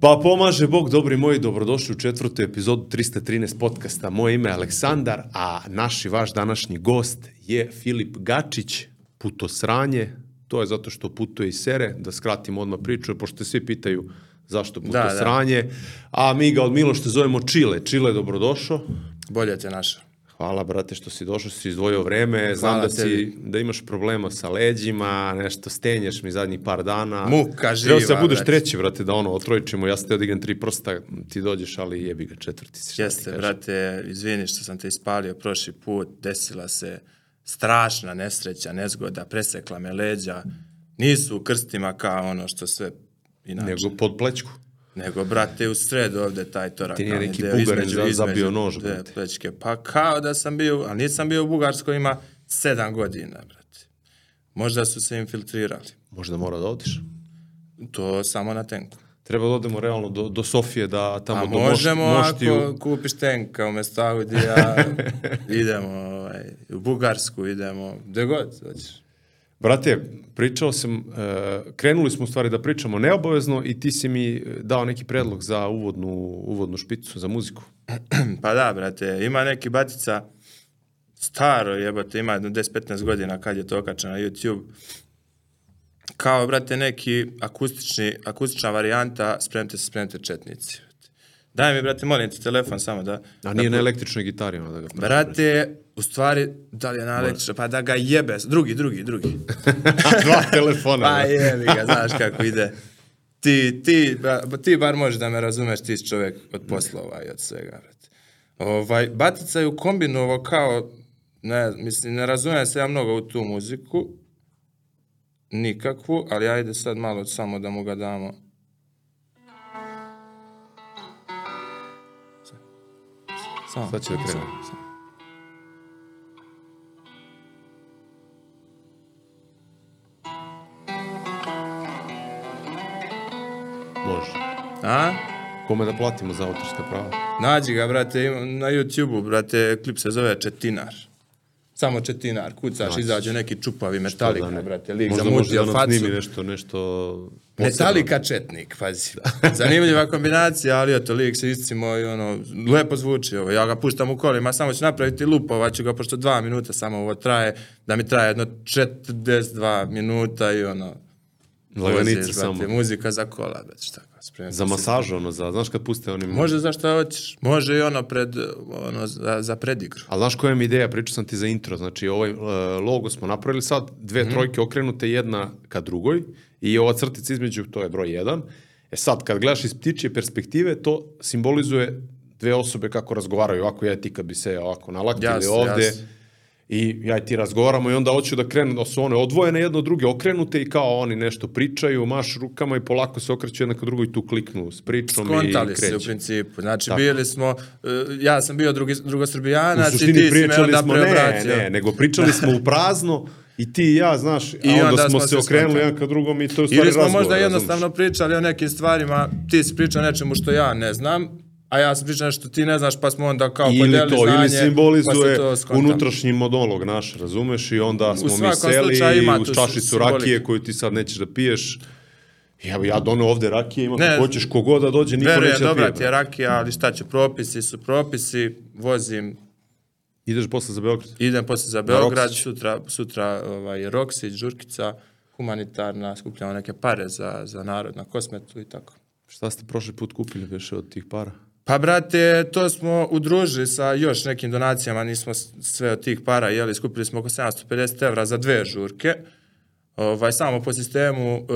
Pa pomaže Bog, dobri moji, dobrodošli u četvrtu epizodu 313 podcasta. Moje ime je Aleksandar, a naš i vaš današnji gost je Filip Gačić, putosranje. To je zato što putuje iz Sere, da skratim odmah priču, pošto svi pitaju zašto putosranje. Da, da. A mi ga od Milošte zovemo Čile. Čile, dobrodošao. Bolje te našao. Hvala, brate, što si došao, si izdvojio vreme. Znam da, si, da imaš problema sa leđima, nešto stenješ mi zadnjih par dana. Muka živa, Treba se da budeš brate. treći, brate, da ono, otrojičimo, ja sam te odigam tri prsta, ti dođeš, ali jebi ga četvrti si. Jeste, brate, izvini što sam te ispalio prošli put, desila se strašna nesreća, nezgoda, presekla me leđa. Nisu u krstima kao ono što sve inače. Nego pod plećku. Nego, brate, u sredu ovde taj torak. Ti nije neki bugarin za, zabio nož, brate. Plečke. Pa kao da sam bio, ali nisam bio u Bugarskoj, ima sedam godina, brate. Možda su se infiltrirali. Možda mora da odiš. To samo na tenku. Treba da odemo realno do, do Sofije, da tamo A do možemo moš, moštiju... ako kupiš tenka umesto Audija, idemo ovaj, u Bugarsku, idemo, gde god hoćeš. Brate, pričao sam, uh, krenuli smo u stvari da pričamo neobavezno i ti si mi dao neki predlog za uvodnu, uvodnu špicu, za muziku. pa da, brate, ima neki batica, staro jebate, ima 10-15 godina kad je to okačeno na YouTube, kao, brate, neki akustični, akustična varijanta Spremte se, spremte četnici. Daj mi, brate, molim te telefon samo da... A nije da, na električnoj gitari, ono da ga... Brate, u stvari, da li je na električnoj, pa da ga jebe, drugi, drugi, drugi. Dva telefona. pa jebi ga, znaš kako ide. Ti, ti, ba, ti bar možeš da me razumeš, ti si čovjek od poslova i od svega. Ovaj, Batica je u kombinovo kao, ne, mislim, ne razumijem se ja mnogo u tu muziku, nikakvu, ali ajde sad malo samo da mu ga damo. Samo, sad će da krenu. Može. A? Kome da platimo za autorska prava? Nađi ga, brate, na YouTube-u, brate, klip se zove Četinar. Samo četinar, kucaš, znači, izađe neki čupavi metalika, da ne. brate, lik Možda zamutio može da facu. snimi nešto, nešto... posebno. Metalika četnik, pazi. Zanimljiva kombinacija, ali eto, lik se iscimo i ono, lepo zvuči ovo. Ja ga puštam u kolima, samo ću napraviti lupova, ću ga, pošto dva minuta samo ovo traje, da mi traje jedno 42 minuta i ono... Laganica samo. brate, Muzika za kola, brate, šta kao, Za masažu, ono, za, znaš kad puste onim... Može za šta hoćeš. Može i ono pred, ono, za, za predigru. Ali znaš koja mi ideja, pričao sam ti za intro, znači ovaj uh, logo smo napravili sad, dve Mhm. trojke okrenute jedna ka drugoj i ova crtica između, to je broj jedan. E sad, kad gledaš iz ptičje perspektive, to simbolizuje dve osobe kako razgovaraju, ovako ja ti kad bi se ovako nalakili Jasno, ovde. jasno. I ja i ti razgovaramo i onda hoću da krenu, da su one odvojene jedno od druge, okrenute i kao oni nešto pričaju, maš rukama i polako se okreću jedna ka drugoj i tu kliknu s pričom Skontali i se u principu. Znači, Tako. bili smo, uh, ja sam bio drugi, drugosrbijanac i ti si me onda smo, ne, preobratio. ne, nego pričali smo u prazno i ti i ja, znaš, a I onda, onda smo smo se okrenuli skontali. jedan ka drugom i to je stvari Ili smo razgovor, možda razumeš? jednostavno pričali o nekim stvarima, ti si pričao nečemu što ja ne znam, a ja sam pričao nešto ti ne znaš, pa smo onda kao Ili podelili to, znanje, ili pa simbolizuje to skontalo. unutrašnji monolog naš, razumeš, i onda smo mi seli ima uz čašicu rakije koju ti sad nećeš da piješ. Ja, ja doneo ovde rakije, ima Ne, hoćeš, kogod da dođe, niko Verujem, neće da dobra pije. ti je rakija, ali šta ću, propisi su propisi, vozim, Ideš posle za Beograd? idem posle za Beograd, sutra, sutra ovaj, Roksić, Žurkica, humanitarna, skupljamo neke pare za, za narod na kosmetu i tako. Šta ste prošli put kupili više od tih para? Pa, brate, to smo udružili sa još nekim donacijama, nismo sve od tih para jeli, skupili smo oko 750 evra za dve žurke. Ovaj, samo po sistemu uh,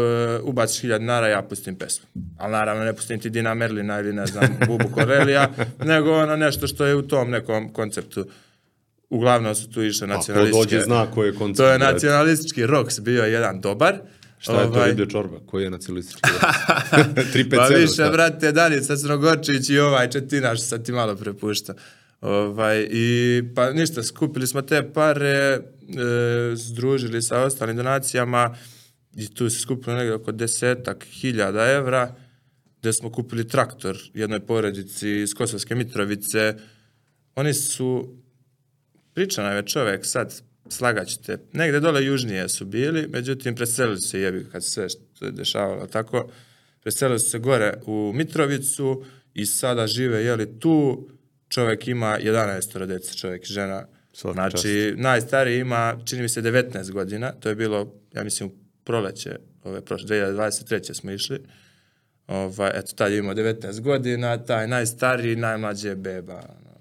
ubaciš 1000 dinara, ja pustim pesmu. Ali naravno ne pustim ti Dina Merlina ili ne znam, Bubu Korelija, nego ono nešto što je u tom nekom konceptu. Uglavnom su tu išle nacionalističke... dođe zna koji je koncept. To je nacionalistički roks bio jedan dobar. Šta je to Ovaj, čorba? Koji je nacionalistički? 357. Pa više, brate, Danica Crnogorčić i ovaj Četina što sad ti malo prepušta. Ovaj, I pa ništa, skupili smo te pare, e, združili sa ostalim donacijama i tu se skupilo negdje oko desetak hiljada evra, gde smo kupili traktor jednoj porodici iz Kosovske Mitrovice. Oni su, priča nam je čovek sad, slagaćete, negde dole južnije su bili, međutim preselili su se jebi kad se sve što je dešavalo tako, preselili su se gore u Mitrovicu i sada žive, jeli, tu, čovjek ima 11 djece, čovjek i žena. Svaka znači, najstariji ima, čini mi se, 19 godina, to je bilo, ja mislim, proleće, ove prošle, 2023. smo išli. Ovaj, eto, tad je imao 19 godina, taj najstariji, najmlađi je beba. ono.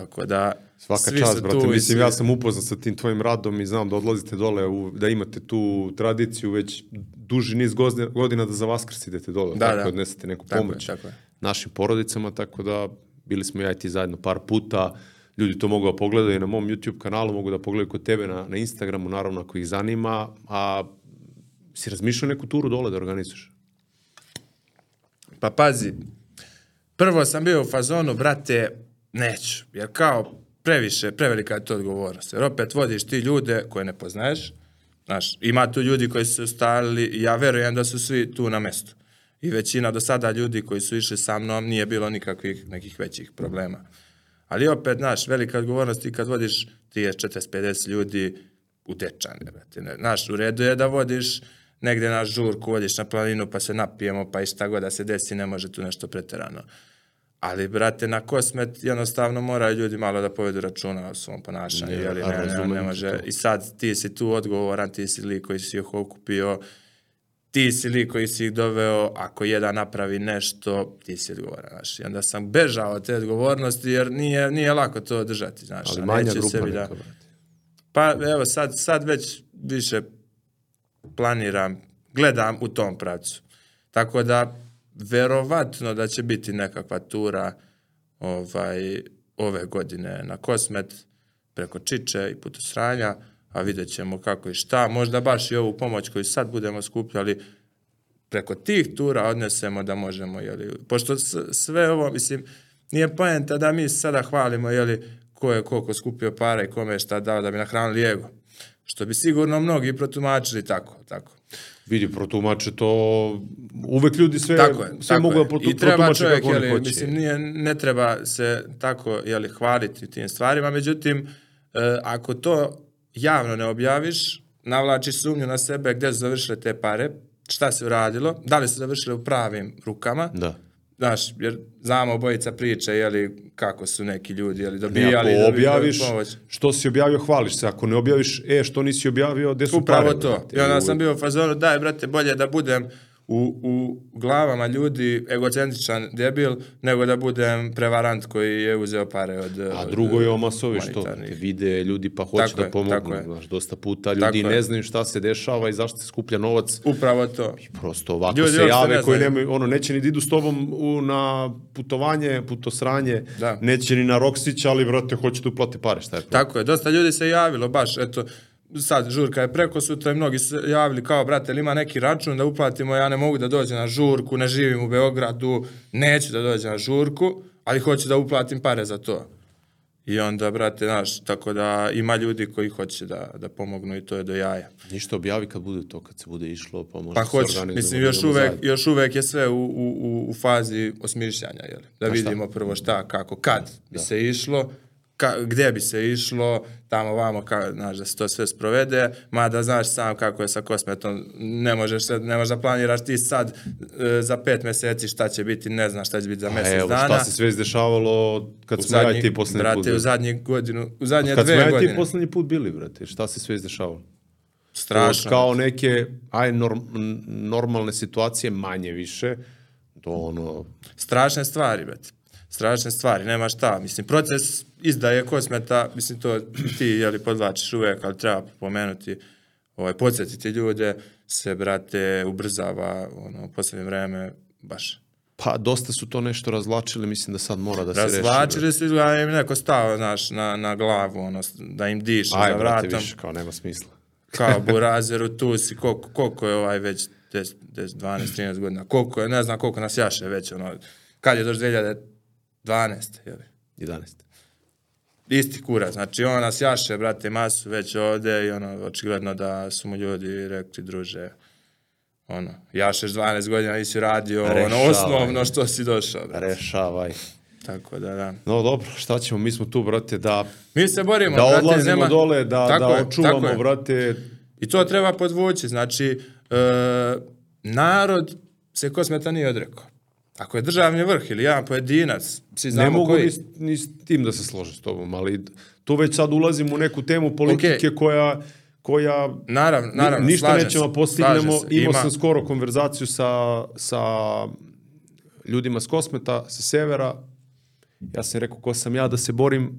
Tako da, Svaka svi čast, brate. tu Mislim, svi- ja sam upoznat sa tim tvojim radom i znam da odlazite dole, u, da imate tu tradiciju već duži niz godina da za Vaskrs idete dole, Da, tako da. odnesete neku Tako je, pomoć tako je. našim porodicama, tako da bili smo ja i ti zajedno par puta. Ljudi to mogu da pogledaju na mom YouTube kanalu, mogu da pogledaju kod tebe na, na Instagramu, naravno ako ih zanima, a si razmišljao neku turu dole da organizuješ? Pa pazi, prvo sam bio u fazonu, brate, neću, jer kao previše, prevelika je to odgovornost. Jer opet vodiš ti ljude koje ne poznaješ, znaš, ima tu ljudi koji su se ustalili i ja verujem da su svi tu na mestu. I većina do sada ljudi koji su išli sa mnom nije bilo nikakvih nekih većih problema. Ali opet, znaš, velika odgovornost i kad vodiš 30, 40, 50 ljudi u dečane, brate. Ne, Znaš, u redu je da vodiš negde na žurku, vodiš na planinu pa se napijemo, pa i šta god da se desi, ne može tu nešto preterano. Ali, brate, na kosmet jednostavno moraju ljudi malo da povedu računa o svom ponašanju, Ne, jeli, ne, ne, ne može. to. I sad ti si tu odgovoran, ti si lik koji si ih okupio, ti si lik koji si ih doveo, ako jedan napravi nešto, ti si odgovoran, znaš. I onda sam bežao od te odgovornosti, jer nije, nije lako to držati, znaš. Ali manja grupa sebi da... Pa evo, sad, sad već više planiram, gledam u tom pravcu. Tako da, verovatno da će biti nekakva tura ovaj, ove godine na Kosmet, preko Čiče i Putosranja, a vidjet ćemo kako i šta. Možda baš i ovu pomoć koju sad budemo skupljali, preko tih tura odnesemo da možemo, jeli, pošto sve ovo, mislim, nije poenta da mi sada hvalimo, jeli, ko je koliko skupio para i kome je šta dao da bi nahranili ego. Što bi sigurno mnogi protumačili tako, tako. Vidi, protumače to, uvek ljudi sve, Tako je, sve tako mogu je. da protu, I treba protumače čovjek, kako oni jeli, hoće. mislim, nije, ne treba se tako, jeli, hvaliti tim stvarima, međutim, e, ako to javno ne objaviš, navlačiš sumnju na sebe gdje su završile te pare, šta se uradilo, da li su završile u pravim rukama, Da. Znaš, jer znamo obojica priče, jeli, kako su neki ljudi, jeli, Ne, dobijali, ako dobijali objaviš, pomoć. što si objavio, hvališ se. Ako ne objaviš, e, što nisi objavio, gde su Upravo pare? to. brate? I onda sam bio u fazonu, daj, brate, bolje da budem u, u glavama ljudi egocentričan debil, nego da budem prevarant koji je uzeo pare od... A drugo je masovi što te vide ljudi pa hoće Tako da pomognu. je. Znaš, dosta puta ljudi Tako ne znaju šta se dešava i zašto se skuplja novac. Upravo to. Prosto ovako Ljudi se jave ne koji nemaju, ono, neće ni da idu s tobom u, na putovanje, putosranje, Da. neće ni na Roksić, ali, brate, hoće da uplate pare, šta je problem? Tako je, dosta ljudi se javilo, baš, eto, sad žurka je preko sutra i mnogi se javili kao, brate, ili ima neki račun da uplatimo, ja ne mogu da dođem na žurku, ne živim u Beogradu, neću da dođem na žurku, ali hoću da uplatim pare za to. I onda, brate, znaš, tako da ima ljudi koji hoće da, da pomognu i to je do jaja. Ništa objavi kad bude to, kad se bude išlo, pa možda Pa se hoću, organizujemo, mislim, da još uvek, zajedno. još uvek je sve u, u, u, fazi osmišljanja, jel? Da šta? vidimo prvo šta, kako, kad bi se išlo, ka, gdje bi se išlo, tamo vamo, ka, znaš, da se to sve sprovede, mada znaš sam kako je sa kosmetom, ne možeš, ne možeš da planiraš ti sad e, za pet meseci šta će biti, ne znaš šta će biti za mesec evo, dana. šta se sve izdešavalo kad u smo ja zadnji, ti poslednji brate, put u bili? zadnji godinu, u zadnje Kad smo dve ja i godine. ti poslednji put bili, brate, šta se sve izdešavalo? Strašno. Kao neke, aj, norm, normalne situacije, manje više, do ono, strašne stvari, brate. Strašne stvari, nema šta. Mislim, proces izdaje kosmeta, mislim, to ti, jeli, podlačiš uvek, ali treba pomenuti, ovaj, podsjetiti ljude, se, brate, ubrzava, ono, u posljednje vreme, baš. pa dosta su to nešto razlačili, mislim da sad mora da se reši. Razvlačili su, izgleda im neko stao, znaš, na, na glavu, ono, da im diše Aj, za brate, vratom. više, kao nema smisla. kao burazeru, tu si, koliko, koliko je ovaj već, 10, 10, 12, 13 godina, koliko je, ne znam koliko nas jaše već, ono, kad je došlo 2012, jeli? 11. isti kurac, znači on nas jaše, brate, masu već ovde i ono, očigledno da su mu ljudi rekli, druže, ono, jašeš 12 godina, nisi radio, ono, Rešavaj. osnovno što si došao, brate. Rešavaj. Tako da, da. No dobro, šta ćemo, mi smo tu, brate, da, Mi se borimo, da brate, odlazimo nema... dole, da, Tako da je, očuvamo, tako brate, I to treba podvući, znači, e, narod se Kosmeta nije odrekao. Ako je državni vrh ili jedan pojedinac, svi Ne znamo mogu koji... ni, ni s tim da se složim s tobom, ali tu već sad ulazimo u neku temu politike Okej. koja koja Naravno, naravno, ništa nećemo se, postignemo. Imao Ima- sam skoro konverzaciju sa, sa ljudima s Kosmeta, sa severa. Ja sam rekao ko sam ja da se borim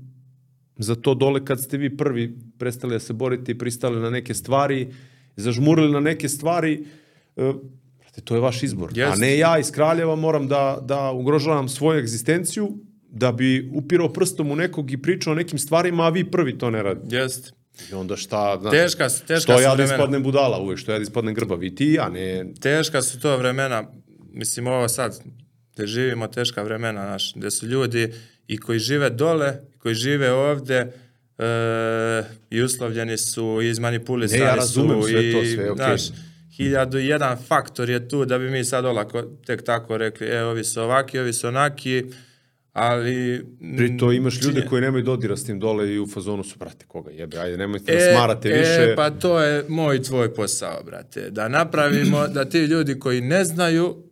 za to dole kad ste vi prvi prestali da se borite i pristali na neke stvari, zažmurili na neke stvari. E, to je vaš izbor. A Jest. ne ja iz Kraljeva moram da, da ugrožavam svoju egzistenciju da bi upirao prstom u nekog i pričao o nekim stvarima, a vi prvi to ne radite. Jest. I onda šta, znate, Teška su- teška što su ja da ispadnem budala uvijek, što ja da ispadnem grbav i ti ja, ne, Teška su to vremena, mislim ovo sad, gde živimo teška vremena, naš, gde su ljudi i koji žive dole, koji žive ovde, e, i uslovljeni su, i izmanipulisani Ne, ja razumem su, sve i, to, sve okej. znaš, hiljadu i jedan faktor je tu da bi mi sad olako tek tako rekli, e, ovi su ovaki, ovi su onaki, ali... pri to imaš ljude koji nemaju dodira s tim dole i u fazonu su, brate, koga jebe, ajde, nemojte da E, smarate više. E, pa to je moj tvoj posao, brate. Da napravimo da ti ljudi koji ne znaju,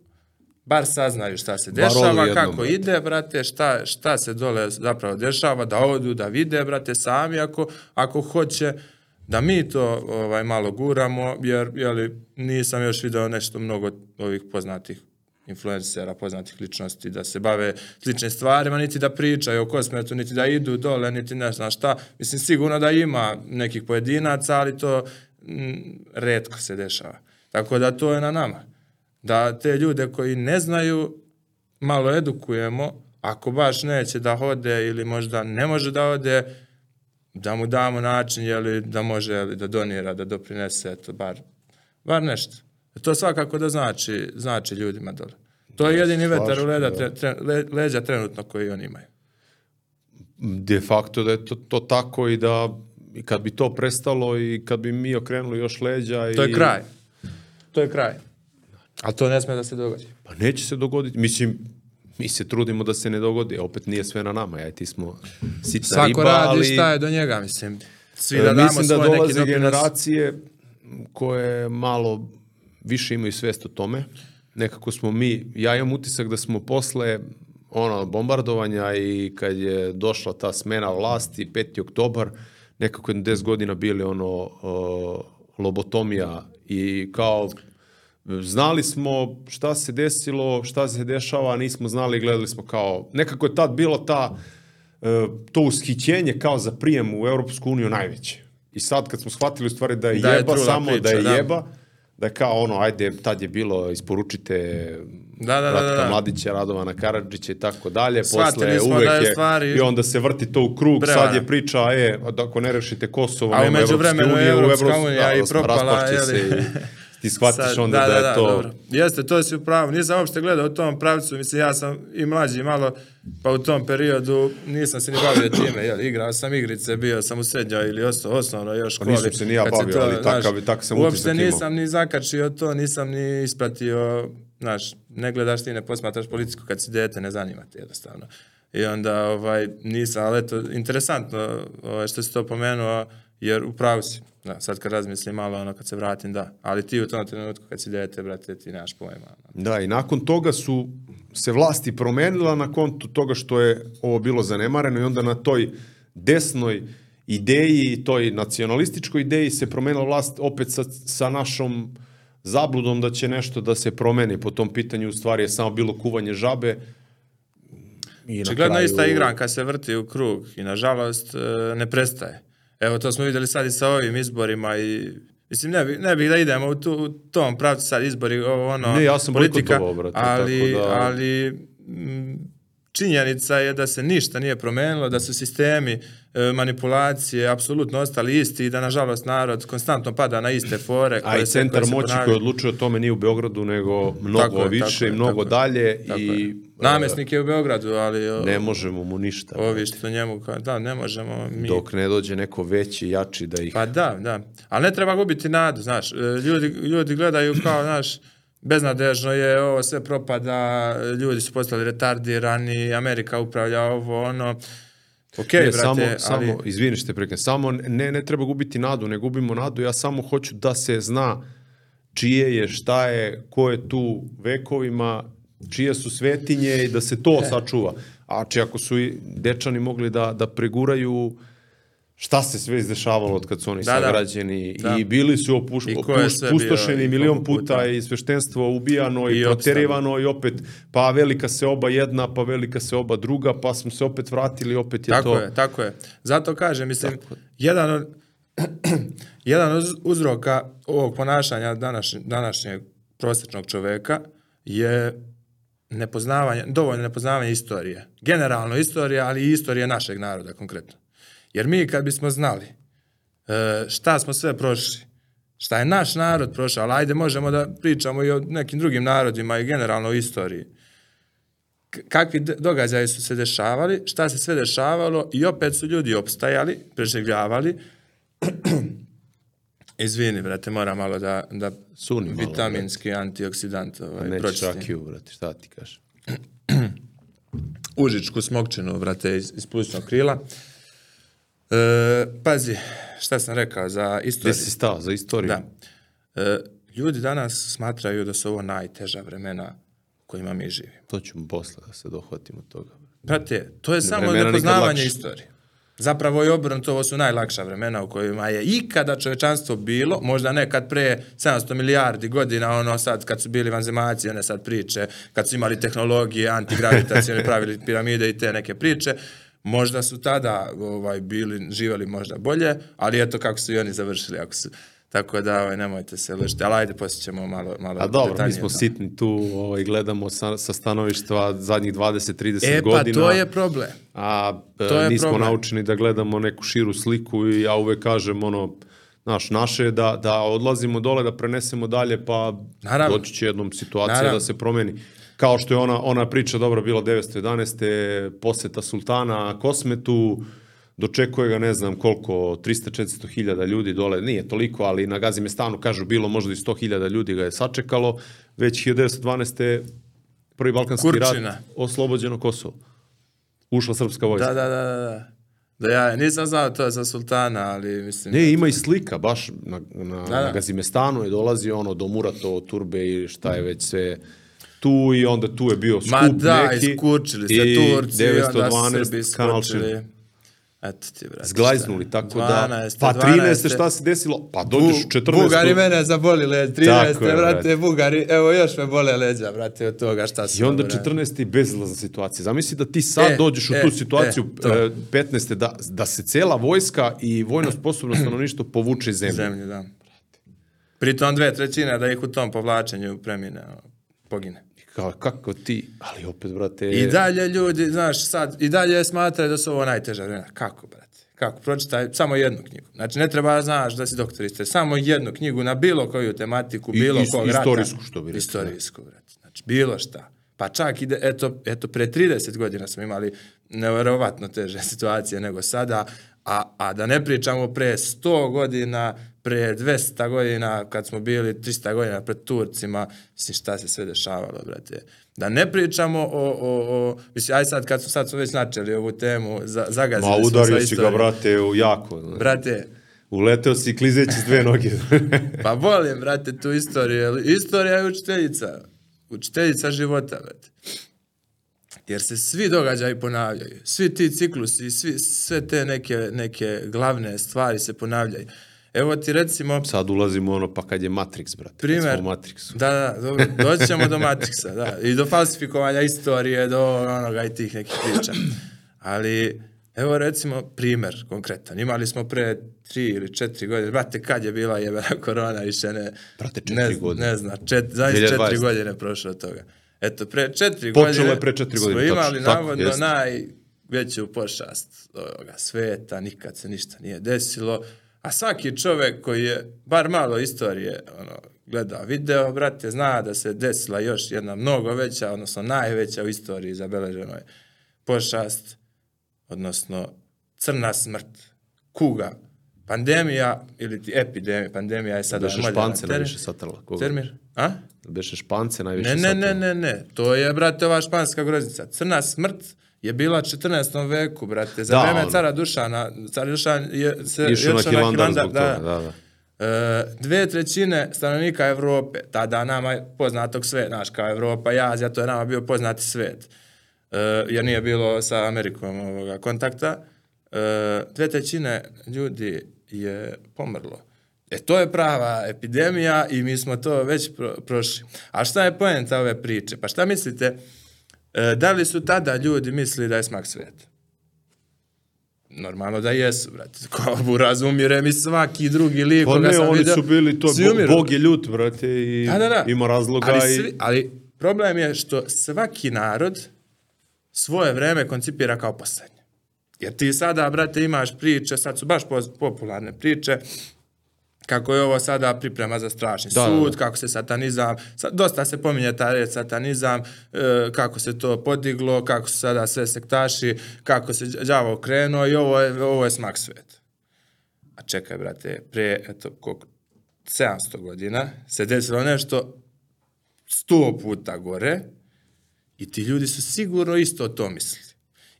bar saznaju šta se dešava, jednom, kako brate. ide, brate, šta, šta se dole zapravo dešava, da odu, da vide, brate, sami ako, ako hoće, da mi to ovaj malo guramo, jer jeli, nisam još video nešto mnogo ovih poznatih influencera, poznatih ličnosti, da se bave sličnim stvarima, niti da pričaju o kosmetu, niti da idu dole, niti ne znam šta. Mislim, sigurno da ima nekih pojedinaca, ali to mm, redko se dešava. Tako da to je na nama. Da te ljude koji ne znaju, malo edukujemo, ako baš neće da hode ili možda ne može da ode, da mu damo način jeli, da može jeli, da donira, da doprinese, eto, bar, bar nešto. To svakako da znači, znači ljudima dole. To je jedini vetar u leda, da. tre, tre, le- leđa trenutno koji oni imaju. de facto da je to, to tako i da i kad bi to prestalo i kad bi mi okrenuli još leđa To i... je kraj. To je kraj. A to ne sme da se dogodi. Pa neće se dogoditi. Mislim, mi se trudimo da se ne dogodi, opet nije sve na nama. Ja ti smo sitna Svako riba, radi ali... šta je do njega, mislim. Svi E, da damo Mislim da dolaze generacije koje malo više imaju svest o tome. Nekako smo mi, ja imam utisak da smo posle ono, bombardovanja i kad je došla ta smena vlasti, 5. oktobar, nekako jedno 10 godina bili ono uh, lobotomija i kao znali smo šta se desilo, šta se dešava, nismo znali, gledali smo kao, nekako je tad bilo ta, e, to ushićenje kao za prijem u Europsku uniju najveće. I sad kad smo shvatili u stvari da je Da je jeba trula samo, priča, da je da. jeba, da je kao ono, ajde, tad je bilo, isporučite Da, da, da, Ratka da, da. Mladića, Radovana Karadžića i tako dalje. Shvatili Posle smo uvek da je je, stvari- i onda se vrti to u krug, Prevara. sad je priča, e, ako ne rešite Kosovo, nema Evropske je unije, u Evropsku- unija i da, propala, raspašće se i ti shvatiš Sad, onda da, je to... Dobro. Jeste, to si upravo. Nisam uopšte gledao u tom pravcu, mislim, ja sam i mlađi malo, pa u tom periodu nisam se ni bavio time, jel, igrao sam igrice, bio sam u srednjoj ili osno, osnovno još školi. nisam se ni ja bavio, ali takav- takav sam Uopšte utisak imao. nisam ni zakačio to, nisam ni ispratio, znaš, ne gledaš ti, ne posmatraš politiku kad si dete, ne zanima te jednostavno. I onda ovaj, nisam, ali eto, interesantno ovaj, što si to pomenuo, jer upravo si. Da, sad kad razmislim malo, ono, kad se vratim, da. Ali ti u tom trenutku kad si dete, brate, ti nemaš pojma. Da, i nakon toga su se vlasti promenila na kontu toga što je ovo bilo zanemareno i onda na toj desnoj ideji, toj nacionalističkoj ideji se promenila vlast opet sa, sa našom zabludom da će nešto da se promeni po tom pitanju, u stvari je samo bilo kuvanje žabe. I na kraju- ista igranka se vrti u krug i nažalost e, ne prestaje. Evo to smo vidjeli sad i sa ovim izborima i mislim ne bih ne bih da idemo u, tu, u tom pravcu sad izbori ovo ono Ne, ja sam politika, brate, ali tako da- ali mm, činjenica je da se ništa nije promenilo, da su sistemi e, manipulacije apsolutno ostali isti i da nažalost narod konstantno pada na iste fore A i centar moći koji odlučuje o tome nije u Beogradu, nego mnogo Tako je, više i mnogo tako je. dalje Tako i je. Namesnik je u Beogradu, ali o, e, ne možemo mu ništa. ovi što njemu, da, ne možemo mi... Dok ne dođe neko veći, jači da ih... Pa da, da. Ali ne treba gubiti nadu, znaš. E, Ljudi, ljudi gledaju kao, znaš, beznadežno je, ovo sve propada, ljudi su postali retardirani, Amerika upravlja ovo, ono. Okej, Ne, brate, samo, ali... samo, izvini što te preknem, samo ne, ne treba gubiti nadu, ne gubimo nadu, ja samo hoću da se zna čije je, šta je, ko je tu vekovima, čije su svetinje i da se to sačuva. A či ako su i dečani mogli da, da preguraju šta se sve izdešavalo od kad su oni Da, da. sagrađeni Da. i bili su opuš, I opuš, bio pustošeni i milion puta puta. i sveštenstvo ubijano i, I proterivano i opet pa velika se oba jedna, pa velika se oba druga, pa smo se opet vratili, opet je Tako to... je, tako je. Zato kažem, mislim, jedan od, jedan od uzroka ovog ponašanja današnje, današnjeg prosječnog čoveka je nepoznavanje, dovoljno nepoznavanje istorije. Generalno istorije, ali i istorije našeg naroda konkretno. Jer mi kad bismo znali e, šta smo sve prošli, šta je naš narod prošao, ali ajde možemo da pričamo i o nekim drugim narodima i generalno o istoriji kakvi događaji su se dešavali, šta se sve dešavalo i opet su ljudi opstajali, preživljavali. Izvini, brate, moram malo da, da Suni malo, vitaminski antioksidant ovaj, pročitim. rakiju, brate, šta ti kažeš? Užičku smokčinu, brate, iz, iz plućnog krila. E, pazi, šta sam rekao za Gde istoriju? si stao za istoriju? Da. E, ljudi danas smatraju da su ovo najteža vremena kojima mi živimo. To ćemo posle da se dohvatimo toga. Brate, to je samo vremena nikad nepoznavanje istorije. Zapravo je obrnuto, ovo su najlakša vremena u kojima je ikada čovečanstvo bilo, možda nekad pre 700 milijardi godina, ono sad kad su bili vanzemaci, one sad priče, kad su imali tehnologije, antigravitacijone, pravili piramide i te neke priče, možda su tada ovaj, bili, živali možda bolje, ali eto kako su i oni završili, ako su, tako da ovaj, nemojte se lešiti, ali ajde poslije ćemo malo, malo A dobro, mi detaljnije smo to. sitni tu, ovaj, gledamo sa, sa stanovištva zadnjih 20-30 E, pa godina. to je problem. a e, To je nismo problem. naučeni da gledamo neku širu sliku i ja uvek kažem ono Znaš, naše je da, da odlazimo dole, da prenesemo dalje, pa Naravno. doći će jednom situacija Naravno. da se promeni. Kao što je ona, ona priča dobro bila 911. poseta sultana Kosmetu, dočekuje ga ne znam koliko, 300-400 hiljada ljudi dole, nije toliko, ali na Gazimestanu kažu bilo možda i 100 hiljada ljudi ga je sačekalo, već 1912. prvi Balkanski Kurčina. rat, oslobođeno Kosovo. Ušla srpska vojska. Da, da, da, da, da. Da ja nisam znao to za sultana, ali mislim... Ne, ima i slika, baš na, na, Da, na da. Gazimestanu je dolazio ono do Muratovo turbe i šta je već sve tu i onda tu je bio skup Ma da, neki. iskučili se Turci, i onda 912 Srbi iskočili. Eto ti, brate. Zglajznuli, tako da... 12, Pa 12, 13. šta se desilo? Pa dođeš u 14. Bugari mene zaboli led, 13. Tako je, brate. Bugari, evo još me bole leđa, brate, od toga šta se... I onda 14. bezizlazna situacija. Zamisli da ti sad E, dođeš u e, tu situaciju e, to. e, 15. Da, da se cela vojska i vojno sposobno stanovništvo povuče iz zemlje. Zemlje, da. Pritom dve trećine da ih u tom povlačenju premine, pogine. Kao, kako ti? Ali opet, brate... I dalje ljudi, znaš, sad, i dalje smatraju da su ovo najteža vremena. Kako, brate? Kako? Pročitaj samo jednu knjigu. Znači, ne treba znaš da si doktoriste, samo jednu knjigu na bilo koju tematiku, I- bilo is- kog rata. istorijsku, što bi rekli, Istorijsku, brate. Znači, bilo šta. Pa čak ide, eto, eto, pre 30 godina smo imali neverovatno teže situacije nego sada, a, a da ne pričamo pre 100 godina, pre 200 godina, kad smo bili 300 godina pred Turcima, mislim šta se sve dešavalo, brate. Da ne pričamo o, o, o mislim, aj sad, kad smo, sad smo već načeli ovu temu, za, zagazili Ma smo udario sa si ga, istorijom. brate, u jako. Brate, Uleteo si klizeći s dve noge. Pa volim, brate, tu istoriju. Istorija je učiteljica. Učiteljica života, brate. Jer se svi događaji ponavljaju. Svi ti ciklusi, svi, sve te neke, neke glavne stvari se ponavljaju. Evo ti recimo, Sad ulazimo ono, pa kad je Matrix, brate. Primer. smo u Matrixu. da, da, dobro, doći ćemo do Matrixa, da, i do falsifikovanja istorije, do onoga i tih nekih priča. Ali, evo recimo primer konkretan. Imali smo pre tri ili četiri godine, brate, kad je bila jebena korona, više ne... Brate, četiri ne, godine. Ne zna, čet, zaista 2020. četiri godine prošlo od toga. Eto, pre četiri Počelo godine... je pre četiri godine, Smo tačno, imali tako, navodno jeste. najveću pošast ovoga sveta, nikad se ništa nije desilo. A svaki čovek koji je bar malo istorije ono, gleda video, brate, zna da se desila još jedna mnogo veća, odnosno najveća u istoriji zabeleženoj pošast, odnosno crna smrt, kuga, pandemija ili ti epidemija, pandemija je sada Beše moderna špance termin- najviše satrla. Koga? Termin? A? Beše špance najviše Ne, ne, satrla. ne, ne, ne. To je, brate, ova španska groznica. Crna smrt je bila u 14. veku, brate. Za Da, vreme ono. cara Dušana, car Dušan je se Išao na Hilandar da, da, da. E, dve trećine stanovnika Evrope, tada nama je poznatog sve, znaš, kao Evropa i Azija, to je nama bio poznati svet, e, jer nije bilo sa Amerikom ovoga kontakta. E, dve trećine ljudi je pomrlo. E, to je prava epidemija i mi smo to već pro, prošli. A šta je poenta ove priče? Pa šta mislite, e, da li su tada ljudi mislili da je smak sveta? Normalno da jesu, brate. Kao razumire mi svaki drugi lik Pa koga ne, sam oni vidio. su bili to, umiru. Bog je ljut, brate, i Da, da, da. ima razloga ali, i... svi, ali problem je što svaki narod svoje vreme koncipira kao poslednje. Jer ti sada, brate, imaš priče, sad su baš popularne priče, kako je ovo sada priprema za strašni Da, da, sud, da. kako se satanizam, sa, dosta se pominje ta reč satanizam, e, kako se to podiglo, kako su sada sve sektaši, kako se đavo krenuo i ovo je, ovo je smak sveta. A čekaj, brate, pre, eto, koliko, 700 godina se desilo nešto sto puta gore i ti ljudi su sigurno isto to mislili.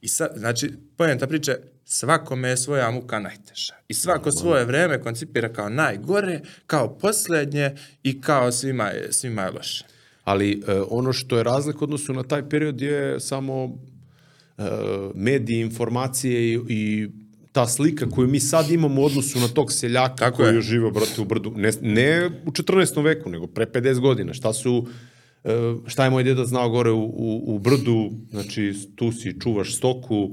I sad, znači, pojenta priče, svakome je svoja muka najteža. I svako svoje vreme koncipira kao najgore, kao posljednje i kao svima je, svima je loše. Ali e, ono što je razlika u odnosu na taj period je samo e, mediji, informacije i, i ta slika koju mi sad imamo u odnosu na tog seljaka Tako koji je. je živio, brate, u brdu. Ne, ne u 14. veku, nego pre 50 godina. Šta su šta je moj deda znao gore u, u, u brdu, znači tu si čuvaš stoku,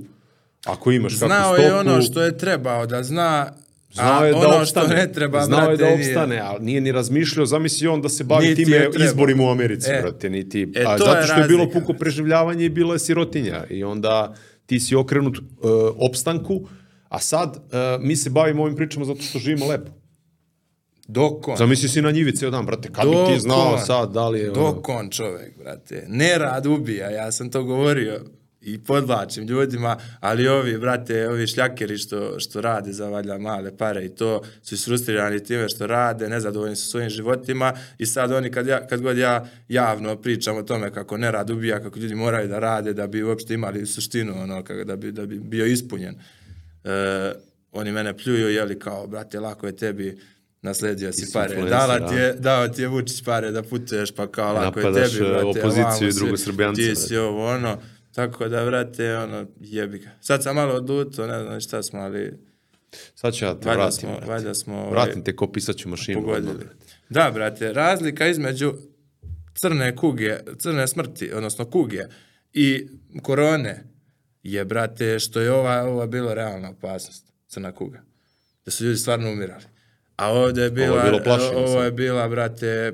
ako imaš kakvu Znao stoku... je ono što je trebao da zna, Znao a je da ono opstane. što ne treba, Znao je brate, da nije. opstane, ali nije ni razmišljao, zamisli on da se bavi Niti time je izborima u Americi, E. brate, niti... E, a, to zato je što je bilo razlika, puko preživljavanje i bila je sirotinja. I onda ti si okrenut uh, opstanku, a sad uh, mi se bavimo ovim pričama zato što živimo lepo. Dok on, Zamisli si na njivi ceo dan, brate, kad bi ti znao sad da li je... ono- Dok on čovek, brate, nerad ubija, ja sam to govorio i podlačim ljudima, ali ovi, brate, ovi šljakeri što, što rade za valjda male pare i to su isfrustrirani time što rade, nezadovoljni su svojim životima i sad oni kad, ja, kad god ja javno pričam o tome kako nerad ubija, kako ljudi moraju da rade da bi uopšte imali suštinu, ono, kako, da, bi, da bi bio ispunjen. E, oni mene pljuju, jeli kao, brate, lako je tebi nasledio si pare, dala ti je, dao ti je Vučić pare da putuješ, pa kao lako je tebi, e, brate, opoziciju i si- drugosrbijance, Ti si ovo, ono, tako da, brate, ono, jebi ga. Sad sam malo oduto, ne znam šta smo, ali Sad ću ja te valjda vratim, smo, brate. valjda smo ovaj, Vratim te ko pisaću mašinu. odmah, pogodili. brate. Da, brate, razlika između crne kuge, crne smrti, odnosno kuge i korone je, brate, što je ova, ova bila realna opasnost, crna kuga. Da su ljudi stvarno umirali. A ovdje je bila, bilo plašenje ovo je bila, brate,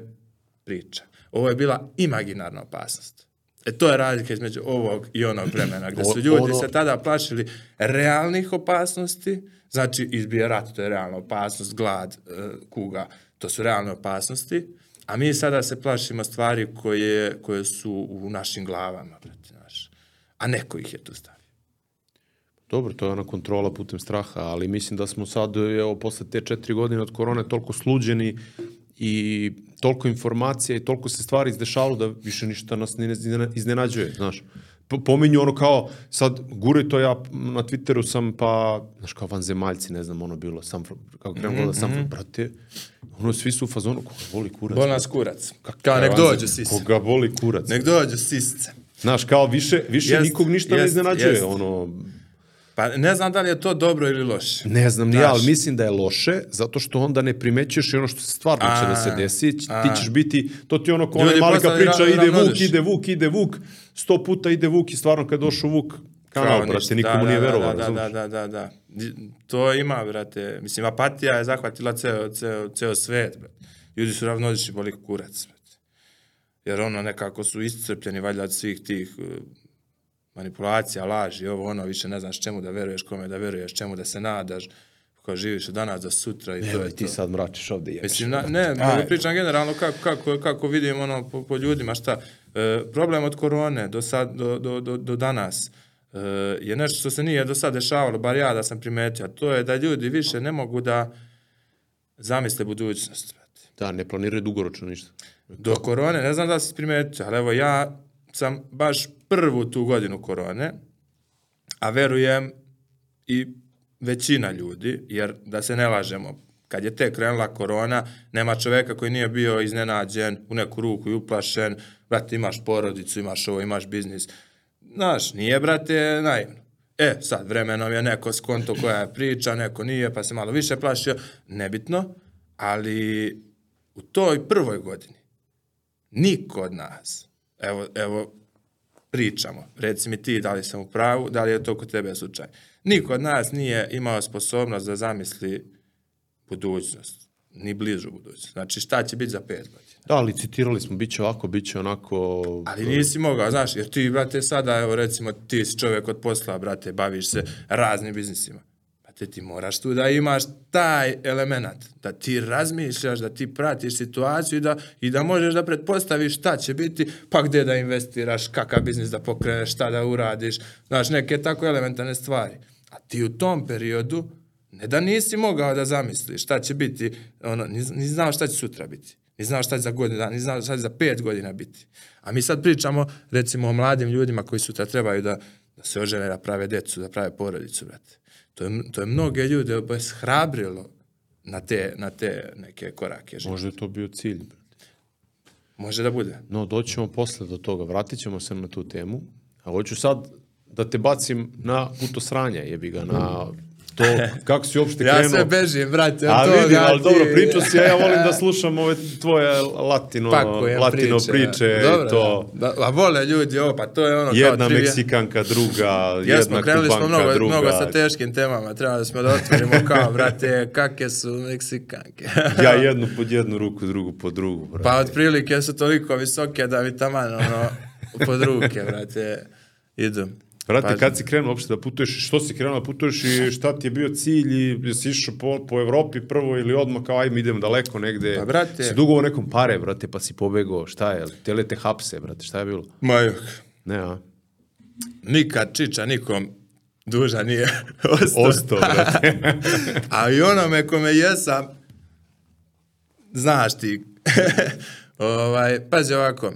priča. Ovo je bila imaginarna opasnost. E to je razlika između ovog i onog vremena, gdje su ljudi ono- se tada plašili realnih opasnosti, znači izbije rat, to je realna opasnost, glad, e, kuga, to su realne opasnosti, a mi sada se plašimo stvari koje, koje su u našim glavama, brate, znaš. A neko ih je tu stavio. Dobro, to je ona kontrola putem straha, ali mislim da smo sad, evo, posle te četiri godine od korone toliko sluđeni i toliko informacija i toliko se stvari izdešavalo da više ništa nas ne izne- iznenađuje, znaš. Po- Pominju ono kao, sad guraj to ja na Twitteru sam pa, znaš kao vanzemaljci, ne znam, ono bilo, sam, kako krenem mm -hmm. sam, brate, ono svi su u fazonu, koga boli kurac. Bol nas kurac. Kakav Kao nek dođu sisce. Koga boli kurac. Nek dođu sisce. Znaš, kao više, više Jest, nikog ništa ne jest, iznenađuje, jest. ono, Pa ne znam da li je to dobro ili loše. Ne znam ni ja, ali mislim da je loše, zato što onda ne primećuješ i ono što se stvarno će da se A, desi. Ti ćeš biti, to ti je ono ko ona malika priča, ide Vuk, ide Vuk, ide Vuk, sto puta ide Vuk i stvarno kad došao Vuk, kanal, brate, nikomu nije verovao, da, da, razumiješ? da, da, da, da. Di- To ima, brate. Mislim, apatija je zahvatila ceo, ceo, ceo svet, brate. Ljudi su ravnodišni boli kurac, brate. Jer ono, nekako su iscrpljeni, valjda, od svih tih manipulacija, laži, ovo, ono, više ne znaš čemu da veruješ, kome da veruješ, čemu da se nadaš, kao živiš od danas do sutra i to Evo je ti to. sad mračiš ovde i jebeš. Mislim, na, ne, nego pričam generalno kako, kako, kako vidim ono po, po ljudima šta. E, problem od korone do, sad, do, do, do, do danas e, je nešto što se nije do sad dešavalo, bar ja da sam primetio, to je da ljudi više ne mogu da zamisle budućnost. Da, ne planiraju dugoročno ništa. Do korone, ne znam da si primetio, ali evo ja sam baš prvu tu godinu korone, a verujem i većina ljudi, jer da se ne lažemo, Kad je tek krenula korona, nema čoveka koji nije bio iznenađen, u neku ruku i uplašen, brate, imaš porodicu, imaš ovo, imaš biznis. Znaš, nije, brate, naivno. E, sad, vremenom je neko skonto koja je priča, neko nije, pa se malo više plašio, nebitno, ali u toj prvoj godini niko od nas, evo, evo, pričamo, reci mi ti da li sam u pravu, da li je to kod tebe slučaj. Niko od nas nije imao sposobnost da zamisli budućnost, ni bližu budućnost. Znači, šta će biti za pet godina? Da, licitirali smo, bit će ovako, bit će onako... Ali nisi mogao, znaš, jer ti, brate, sada, evo, recimo, ti si čovjek od posla, brate, baviš se raznim biznisima. Brate, ti moraš tu da imaš taj element, da ti razmišljaš, da ti pratiš situaciju i da, i da možeš da pretpostaviš šta će biti, pa gde da investiraš, kakav biznis da pokreneš, šta da uradiš, znaš, neke tako elementarne stvari. A ti u tom periodu, ne da nisi mogao da zamisliš šta će biti, ono, nisi znao šta će sutra biti. Ni znao šta će za godinu dana, ni znao šta će za pet godina biti. A mi sad pričamo, recimo, o mladim ljudima koji sutra trebaju da, da se ožene, da prave decu, da prave porodicu, brate. To je, to je mnoge ljude hrabrilo na te, na te neke korake. Života. Možda je to bio cilj, brate. Može da bude. No, doćemo posle do toga, vratit ćemo se na tu temu. A hoću sad da te bacim na putosranje, jebi ga, na to, kako si uopšte ja krenuo. sve bežim, brate. A toga, vidim, ali ti- dobro, pričao si, a ja volim da slušam ove tvoje latino, Pakujem latino priče, Dobro, i to. Da, da, a vole ljudi ovo, pa to je ono Jedna kao trivija. Meksikanka, druga, Jesmo, jedna krenuli smo mnogo, druga. mnogo sa teškim temama, trebali smo da otvorimo kao, brate, kakve su Meksikanke. Ja jednu pod jednu ruku, drugu pod drugu, brate. Pa otprilike su toliko visoke da mi taman, ono, pod ruke, brate, idu. Brate, Pažnju. kad si krenuo uopšte da putuješ, što si krenuo da putuješ i šta ti je bio cilj i jesi išao po, po Evropi prvo ili odmah kao ajme idem daleko negde? Pa, brate- Si dugovao nekom pare, brate, pa si pobegao, šta je? Tele te hapse, brate, šta je bilo? Majuk, Ne, a? nikad čiča nikom duža nije ostao. Ostao, brate. A i onome kome jesam, znaš ti. ovaj, pazi ovako,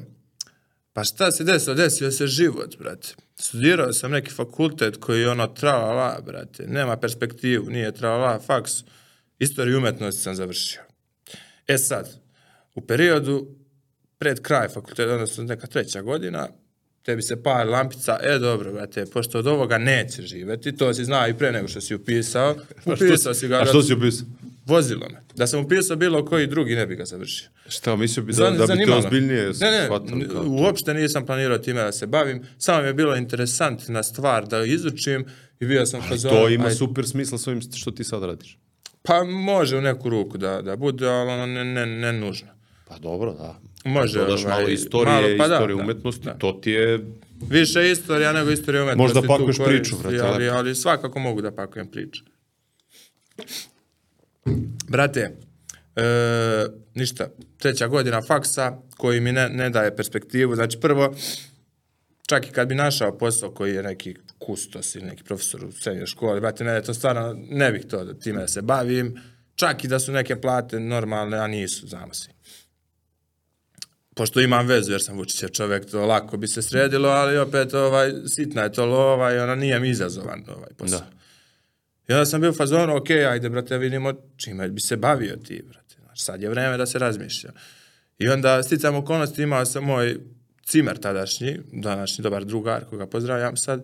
pa šta se desilo? Desio se život, brate. Studirao sam neki fakultet koji je ono tralala, brate. Nema perspektivu, nije tralala, faks. Istoriju umetnosti sam završio. E sad, u periodu pred kraj fakulteta, odnosno neka treća godina, tebi se par lampica, e dobro, brate, pošto od ovoga neće živeti, to si znao i pre nego što si upisao, upisao si ga, A što si upisao? Vozilo me. Da sam upisao bilo koji drugi, ne bi ga završio. Šta, mislio bi da, Zan- da bi te me. ozbiljnije Ne, ne, kao to? uopšte nisam planirao time da se bavim, samo mi je bilo interesantna stvar da izučim i bio sam fazon, To ima aj, super smisla s ovim što ti sad radiš. Pa može u neku ruku da, da bude, ali ono ne, ne, ne nužno. Pa dobro, da. Može, Dodaš ovaj, malo istorije, malo, pa da, istorije da, umetnosti, da. to ti je... Više istorija nego istorija umetnosti. Možda pakuješ priču, brate, Ali, ali svakako mogu da pakujem priču. Brate, e, ništa, treća godina faksa koji mi ne, ne daje perspektivu. Znači prvo, čak i kad bi našao posao koji je neki kustos ili neki profesor u srednjoj školi, brate, ne, to stvarno ne bih to time da se bavim. Čak i da su neke plate normalne, a nisu, znamo svi pošto imam vezu jer sam Vučićev čovjek, to lako bi se sredilo, ali opet ovaj, sitna je to lova i ona nije mi izazovan ovaj posao. Da. I onda sam bio u fazonu, ok, ajde, brate, vidimo čime bi se bavio ti, brate. Znači, sad je vreme da se razmišlja. I onda sticam okolnosti, imao sam moj cimer tadašnji, današnji dobar drugar, koga pozdravljam sad,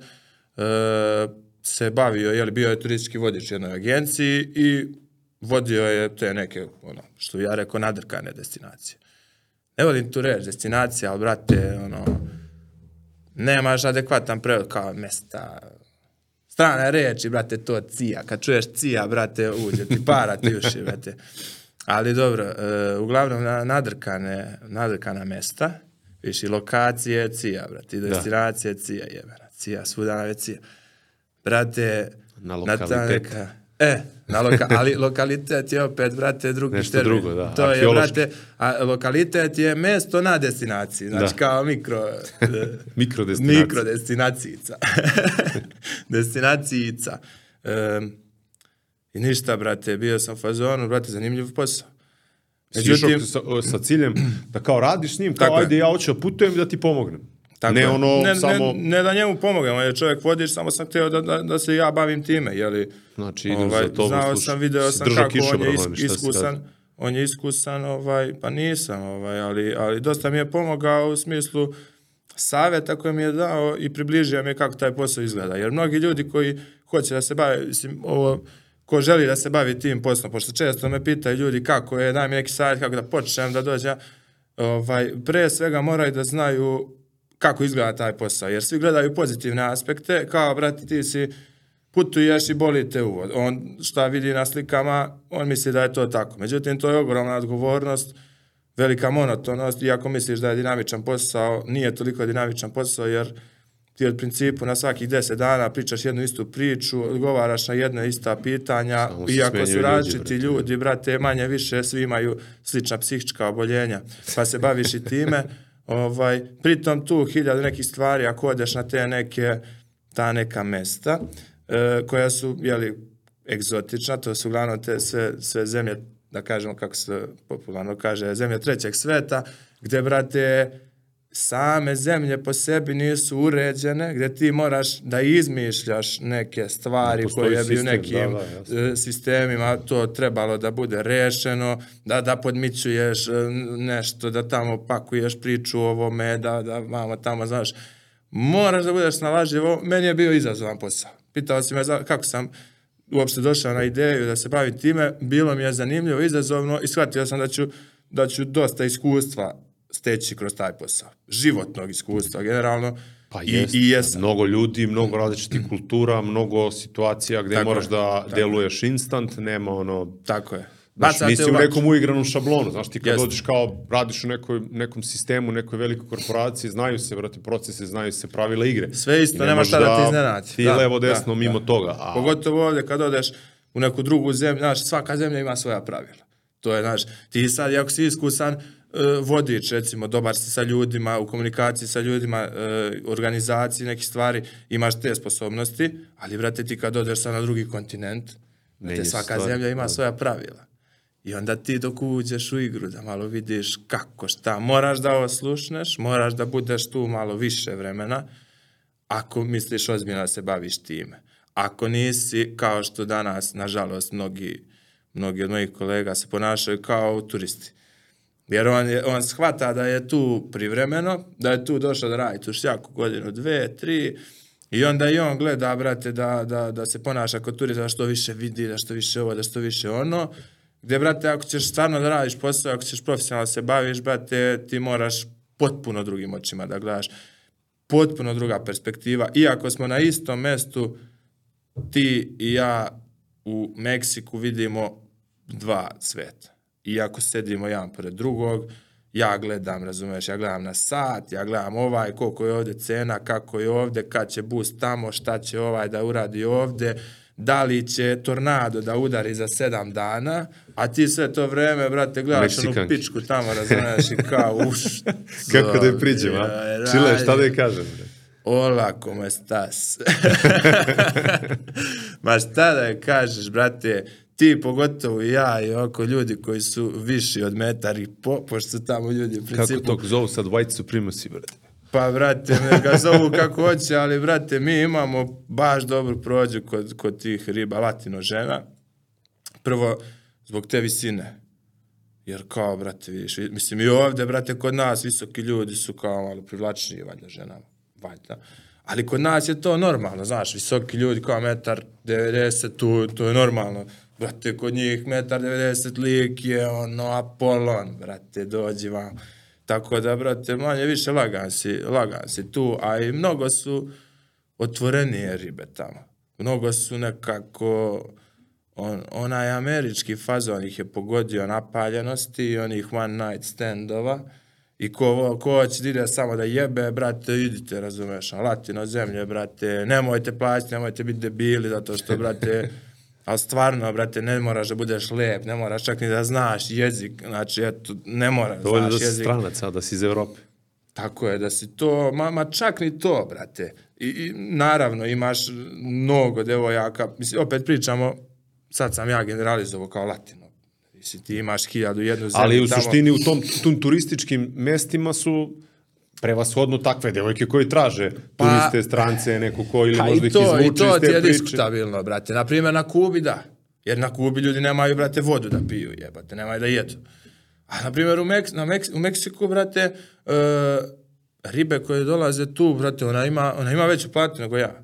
e, se bavio, jel, bio je turistički vodič u jednoj agenciji i vodio je te neke, ono, što ja rekao, nadrkane destinacije. Ne volim tu reći destinacija, ali, brate, ono, nemaš adekvatan prevod kao mesta, strane reči, brate, to cija. Kad čuješ cija, brate, uđe ti para ti uši, brate. Ali dobro, e, uglavnom na, nadrkane, nadrkana mesta, viš i lokacije cija, brate, i destinacije cija, jebena, cija, svuda na cija. Brate, Na ta lokalitet. neka- e, na loka, ali lokalitet je opet, brate, drugi Nešto termin. drugo, da, To je, brate, a lokalitet je mesto na destinaciji, znači Da. kao mikro... e, Mikrodestinacija. Mikrodestinacijica. Destinacijica. Um, I ništa, brate, bio sam u fazonu, brate, zanimljiv posao. Si išao Međutim, sa, sa ciljem da kao radiš s njim, kao ajde ja hoću da putujem da ti pomognem. Tako ne je. ono ne, samo... Ne, ne da njemu pomognemo, on je čovjek vodič, samo sam htio da, da, da se ja bavim time, jeli... Znači, ideš za tobom, znao slušaj, sam, video sam kako on je is, si iskusan, on je iskusan, ovaj, pa nisam, ovaj, ali, ali dosta mi je pomogao u smislu savjeta koje mi je dao i približio mi je kako taj posao izgleda. Jer mnogi ljudi koji hoće da se bave, mislim, ovo, ko želi da se bavi tim poslom, pošto često me pitaju ljudi kako je, daj mi neki savjet, kako da počnem, da dođem, ovaj, pre svega moraju da znaju kako izgleda taj posao, jer svi gledaju pozitivne aspekte, kao, brate, ti si putuješ i boli te uvod. On šta vidi na slikama, on misli da je to tako. Međutim, to je ogromna odgovornost, velika monotonost, iako misliš da je dinamičan posao, nije toliko dinamičan posao, jer ti od principu na svakih 10 dana pričaš jednu istu priču, odgovaraš na jedna ista pitanja, iako su ljudi, različiti brate. ljudi, brate, manje više svi imaju slična psihička oboljenja, pa se baviš i time. ovaj, pritom tu hiljadu nekih stvari, ako odeš na te neke, ta neka mesta, e, koja su, jeli, egzotična, to su uglavnom te sve, sve zemlje, da kažemo kako se popularno kaže, zemlje trećeg sveta, gde, brate, same zemlje po sebi nisu uređene, gde ti moraš da izmišljaš neke stvari Da koje bi u nekim da, da, e, sistemima to trebalo da bude rešeno, da da podmićuješ e, nešto, da tamo pakuješ priču o ovome, da, da vamo tamo, znaš, moraš da budeš snalažljivo. Meni je bio izazovan posao. Pitao si me za, kako sam uopšte došao na ideju da se bavim time, bilo mi je zanimljivo, izazovno i shvatio sam da ću, da ću dosta iskustva steći kroz taj posao. Životnog iskustva, generalno. Pa I, jest, i jesam. mnogo ljudi, mnogo različitih kultura, mnogo situacija gde Tako moraš je, da tako deluješ instant, nema ono... Tako je. Znaš, Bacate nisi u nekom uigranom šablonu, znaš ti kad Jeste. dođeš kao, radiš u nekoj, nekom sistemu, nekoj velikoj korporaciji, znaju se, brate, procese, znaju se pravila igre. Sve isto, nema šta da te iznenadi. Ti Da, levo, da, desno, da. mimo toga. A, Pogotovo ovdje kad odeš u neku drugu zemlju, znaš, svaka zemlja ima svoja pravila. To je, znaš, ti sad, ako si iskusan, vodič, recimo, dobar si sa ljudima, u komunikaciji sa ljudima, e, organizaciji, neke stvari, imaš te sposobnosti, ali, brate, ti kad odeš sad na drugi kontinent, brate, se svaka stvar, zemlja ima da. svoja pravila. I onda ti dok uđeš u igru da malo vidiš kako, šta, moraš da oslušneš, moraš da budeš tu malo više vremena, ako misliš ozbiljno da se baviš time. Ako nisi, kao što danas, nažalost, mnogi, mnogi od mojih kolega se ponašaju kao turisti. Jer on, je, on shvata da je tu privremeno, da je tu došao da radi tu šljaku godinu, dve, tri, i onda i on gleda, brate, da, da, da se ponaša kao turista, da što više vidi, da što više ovo, da što više ono. Gde, brate, ako ćeš stvarno da radiš posao, ako ćeš profesionalno da se baviš, brate, ti moraš potpuno drugim očima da gledaš potpuno druga perspektiva. Iako smo na istom mestu, ti i ja u Meksiku vidimo dva sveta. Iako sedimo jedan pored drugog, ja gledam, razumeš, ja gledam na sat, ja gledam ovaj, koliko je ovde cena, kako je ovde, kad će bus tamo, šta će ovaj da uradi ovde, da li će tornado da udari za sedam dana, a ti sve to vreme, brate, gledaš onu pičku tamo, razumeš, i kao, uš, Kako da je priđem, a? Čile, šta da je kažem? bre? Hola, como estás? Ma šta da je kažeš, brate, ti pogotovo ja i oko ljudi koji su viši od metar i po, pošto su tamo ljudi u Kako principu. to zovu sad white supremacy, brate? Pa, brate, me ga zovu kako hoće, ali, brate, mi imamo baš dobru prođu kod, kod tih riba latino žena. Prvo, zbog te visine. Jer kao, brate, vidiš, vi- mislim i ovde, brate, kod nas visoki ljudi su kao malo privlačniji, valjda, ženama, valjda. Ali kod nas je to normalno, znaš, visoki ljudi kao metar 90, tu, to je normalno. Brate, kod njih metar 90 lik je ono Apolon, brate, dođi vam. Tako da, brate, manje više lagan si, lagan si tu, a i mnogo su otvorenije ribe tamo. Mnogo su nekako, on, onaj američki fazon ih je pogodio napaljenosti i onih one night standova i ko, ko hoće da ide samo da jebe, brate, idite, razumeš, latino zemlje, brate, nemojte plaćati, nemojte biti debili, zato što, brate, ali stvarno, brate, ne moraš da budeš lep, ne moraš čak ni da znaš jezik, znači, eto, ne moraš da Dovoljno da znaš si jezik. stranac, a da si iz Evrope. Tako je, da si to, ma, ma čak ni to, brate. I, I naravno imaš mnogo devojaka, mislim, opet pričamo, sad sam ja generalizovao kao latino. Mislim, ti imaš hiljadu jednu zemlju Ali u tamo. suštini u tom, tom turističkim mestima su prevashodno takve devojke koji traže Pa- turiste, strance, neko ko ili Pa možda ih izvuče i to iz ti te je priče. diskutabilno, brate. Naprimjer, na Kubi da. Jer na Kubi ljudi nemaju, brate, vodu da piju, jebate, nemaju da jedu. A, na primjer, u, Meks na Meks u Meksiku, brate, uh, ribe koje dolaze tu, brate, ona ima, ona ima veću platu nego ja.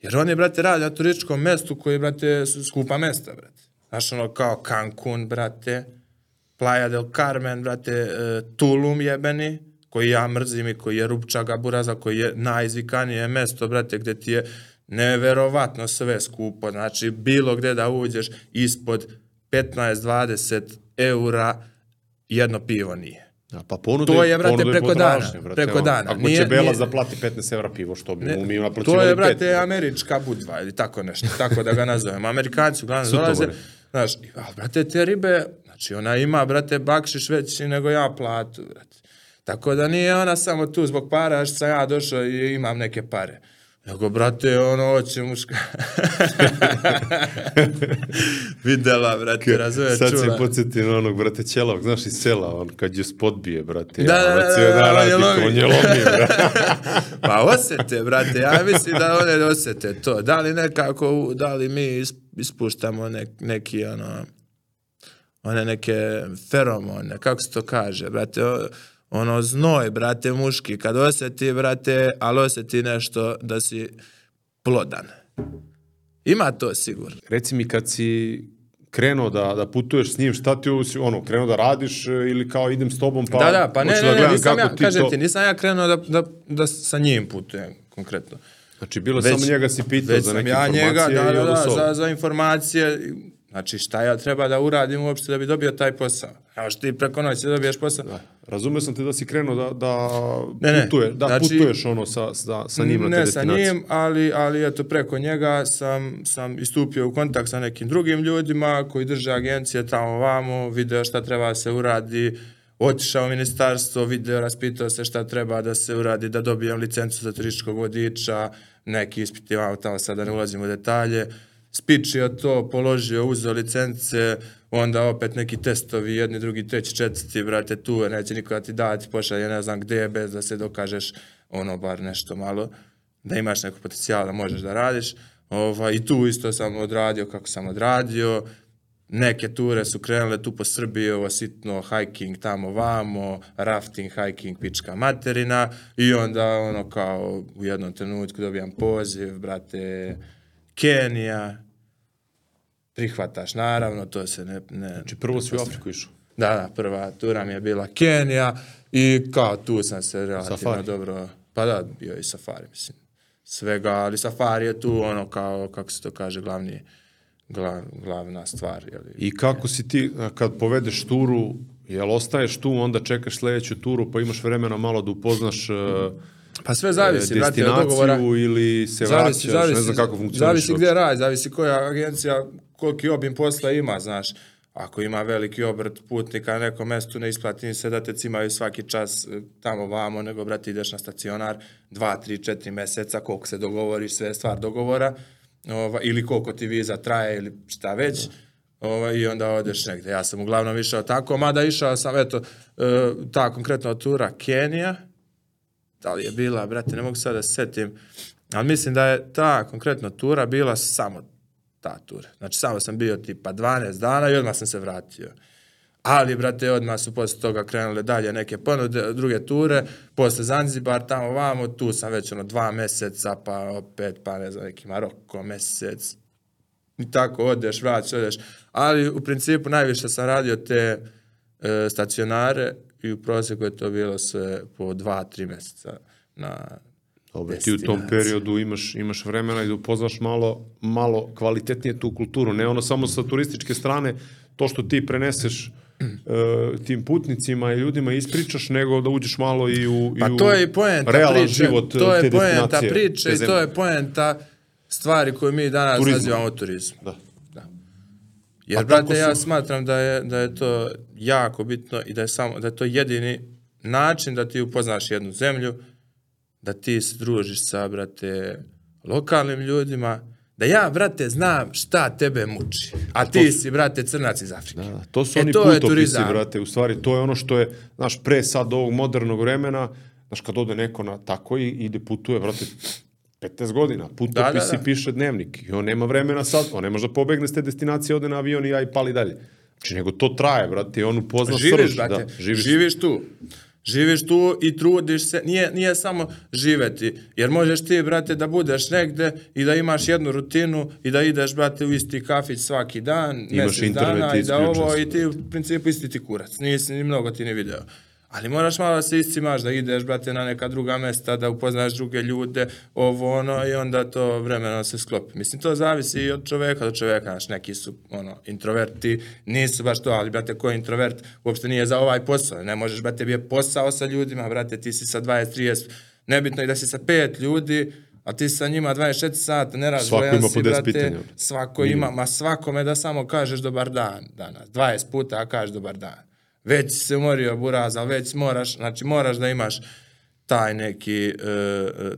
Jer oni, brate, rade na turističkom mestu koji, brate, su skupa mesta, brate. Znaš, ono, kao Cancun, brate, Playa del Carmen, brate, e, Tulum jebeni, koji ja mrzim i koji je Rupčaga Buraza, koji je najizvikanije mesto, brate, gde ti je neverovatno sve skupo. Znači, bilo gde da uđeš ispod 15-20 eura jedno pivo nije. Da, pa ponuda To je, brate, preko dana, brate, preko dana. Ako Nije- će Bela nije- zaplati 15 evra pivo, što bi mu mi To naplaćivali je, brate, pet. američka budva ili tako nešto, tako da ga nazovemo. Amerikanci uglavnom dolaze, znaš, ali, brate, te ribe, znači ona ima, brate, bakšiš veći nego ja platu, brate. Tako da nije ona samo tu zbog para što sam ja došao i imam neke pare. Nego, brate, ono, hoće muška. Videla, brate, razumiješ, Sad se čula. podsjeti na onog, brate, Ćelavog, znaš, iz sela, on kad je spodbije, brate. Da, ja, da, da, da, da, radi, lomi. on je lomi, brate. Pa osete, brate, ja mislim da one osete to. Da li nekako, da li mi is- ispuštamo nek, neki, ono, one neke feromone, kako se to kaže, brate, o- ono znoj, brate, muški, kad osjeti, brate, ali osjeti nešto da si plodan. Ima to sigurno. Reci mi, kad si krenuo da, da putuješ s njim, šta ti ono, krenuo da radiš e, ili kao idem s tobom, pa da, da, pa ne, ne, ne, gledam nisam ja, kažem to... ti, nisam ja krenuo da, da, da sa njim putujem, konkretno. Znači, bilo Već- samo njega si pitao za neke ja informacije njega, da, da, da, za, za informacije, znači šta ja treba da uradim uopšte da bi dobio taj posao. Evo što ti preko noći dobiješ posao. Da. Razumio sam te da si krenuo da, da, Ne, ne, putuje, da znači- putuješ ono sa, sa, sa njim na te ne sa destinacije. njim, ali, ali eto preko njega sam, sam istupio u kontakt sa nekim drugim ljudima koji drže agencije tamo vamo, video šta treba da se uradi, otišao u ministarstvo, video, raspitao se šta treba da se uradi, da dobijem licencu za turističkog vodiča, neki ispiti vamo tamo sad da ne ulazimo u detalje, spičio to, položio, uzeo licence, onda opet neki testovi, jedni, drugi, treći, četvrti, brate, tu je, neće niko da ti dati, pošalje ne znam gde, bez da se dokažeš ono bar nešto malo, da imaš neko potencijal da možeš da radiš. Ovaj, I tu isto sam odradio kako sam odradio, neke ture su krenule tu po Srbiji, ovo sitno hiking tamo vamo, rafting, hiking, pička materina i onda ono kao u jednom trenutku dobijam poziv, brate, Kenija, prihvataš naravno, to se ne... ne Znači, prvo si u Afriku išao. Da, da, prva tura mi je bila Kenija i kao tu sam se relativno Safari. dobro, pa da, bio i safari, mislim, svega, ali safari je tu ono kao, kako se to kaže, glavni, glav, glavna stvar, jeli. I kako si ti, kad povedeš turu, jel ostaješ tu, onda čekaš sledeću turu, pa imaš vremena malo da upoznaš e, Pa sve zavisi, brate, od dogovora. ili se Zavisi, vraćaš, zavisi, ne znam kako funkcioniš. Zavisi gde radi, zavisi koja agencija, koliki obim posla ima, znaš. Ako ima veliki obrt putnika na nekom mestu, ne isplati se da te cimaju svaki čas e, tamo vamo, nego, brate, ideš na stacionar dva, tri, četiri meseca, koliko se dogovoriš, sve je stvar dogovora, ova, ili koliko ti viza traje, ili šta već, ova, i onda odeš negde. Ja sam uglavnom išao tako, mada išao sam, eto, e, ta konkretna tura Kenija, da li je bila, brate, ne mogu sad da se setim, ali mislim da je ta konkretno tura bila samo ta tura. Znači, samo sam bio tipa 12 dana i odmah sam se vratio. Ali, brate, odmah su posle toga krenule dalje neke ponude, druge ture, posle Zanzibar, tamo vamo, tu sam već ono dva meseca, pa opet, pa ne znam, neki Maroko mesec, i tako odeš, vraćaš, odeš. Ali u principu najviše sam radio te e, stacionare i u prosjeku je to bilo sve po dva, tri meseca na Dobro, ti u tom periodu imaš, imaš vremena i da upoznaš malo, malo kvalitetnije tu kulturu. Ne ono samo sa turističke strane, to što ti preneseš e, tim putnicima i ljudima ispričaš, nego da uđeš malo i u, Pa i u to je poenta realan priče. život to te je poenta destinacije, priče te i to je poenta stvari koje mi danas Turizma. nazivamo turizmom. Da. Jer, A brate, kako ja su- smatram da je, da je to jako bitno i da je, samo, da je to jedini način da ti upoznaš jednu zemlju, da ti se družiš sa, brate, lokalnim ljudima, da ja, brate, znam šta tebe muči. A ti si, brate, crnac iz Afrike. Da, to su E, oni to putopisi, brate, u stvari, to je ono što je, znaš, pre sad ovog modernog vremena, Znaš, kad ode neko na tako i ide putuje, brate, 15 godina, putopis Da, da, da. piše dnevnik i on nema vremena sad, on ne može da pobegne s te destinacije, ode na avion i ja i pali dalje. Znači, nego to traje, brate, i on upozna živiš, srž. brate, Da, živiš. živiš tu. Živiš tu i trudiš se, nije, nije samo živeti, jer možeš ti, brate, da budeš negde i da imaš jednu rutinu i da ideš, brate, u isti kafić svaki dan, Imaš internet dana i da ovo i ti u principu isti ti kurac, nisi ni mnogo ti ni video. Ali moraš malo da se iscimaš, da ideš, brate, na neka druga mesta, da upoznaš druge ljude, ovo, ono, i onda to vremeno se sklopi. Mislim, to zavisi i od čoveka do čoveka, znaš, neki su, ono, introverti, nisu baš to, ali, brate, ko je introvert, uopšte nije za ovaj posao, ne možeš, brate, bi posao sa ljudima, brate, ti si sa 20, 30, nebitno i da si sa pet ljudi, a ti sa njima 24 sata, ne po 10 brate, pitanja. Svako ima, ma svakome da samo kažeš dobar dan danas. 20 puta kažeš dobar dan. Već si se umorio buraz, ali već moraš, znači moraš da imaš taj neki, e,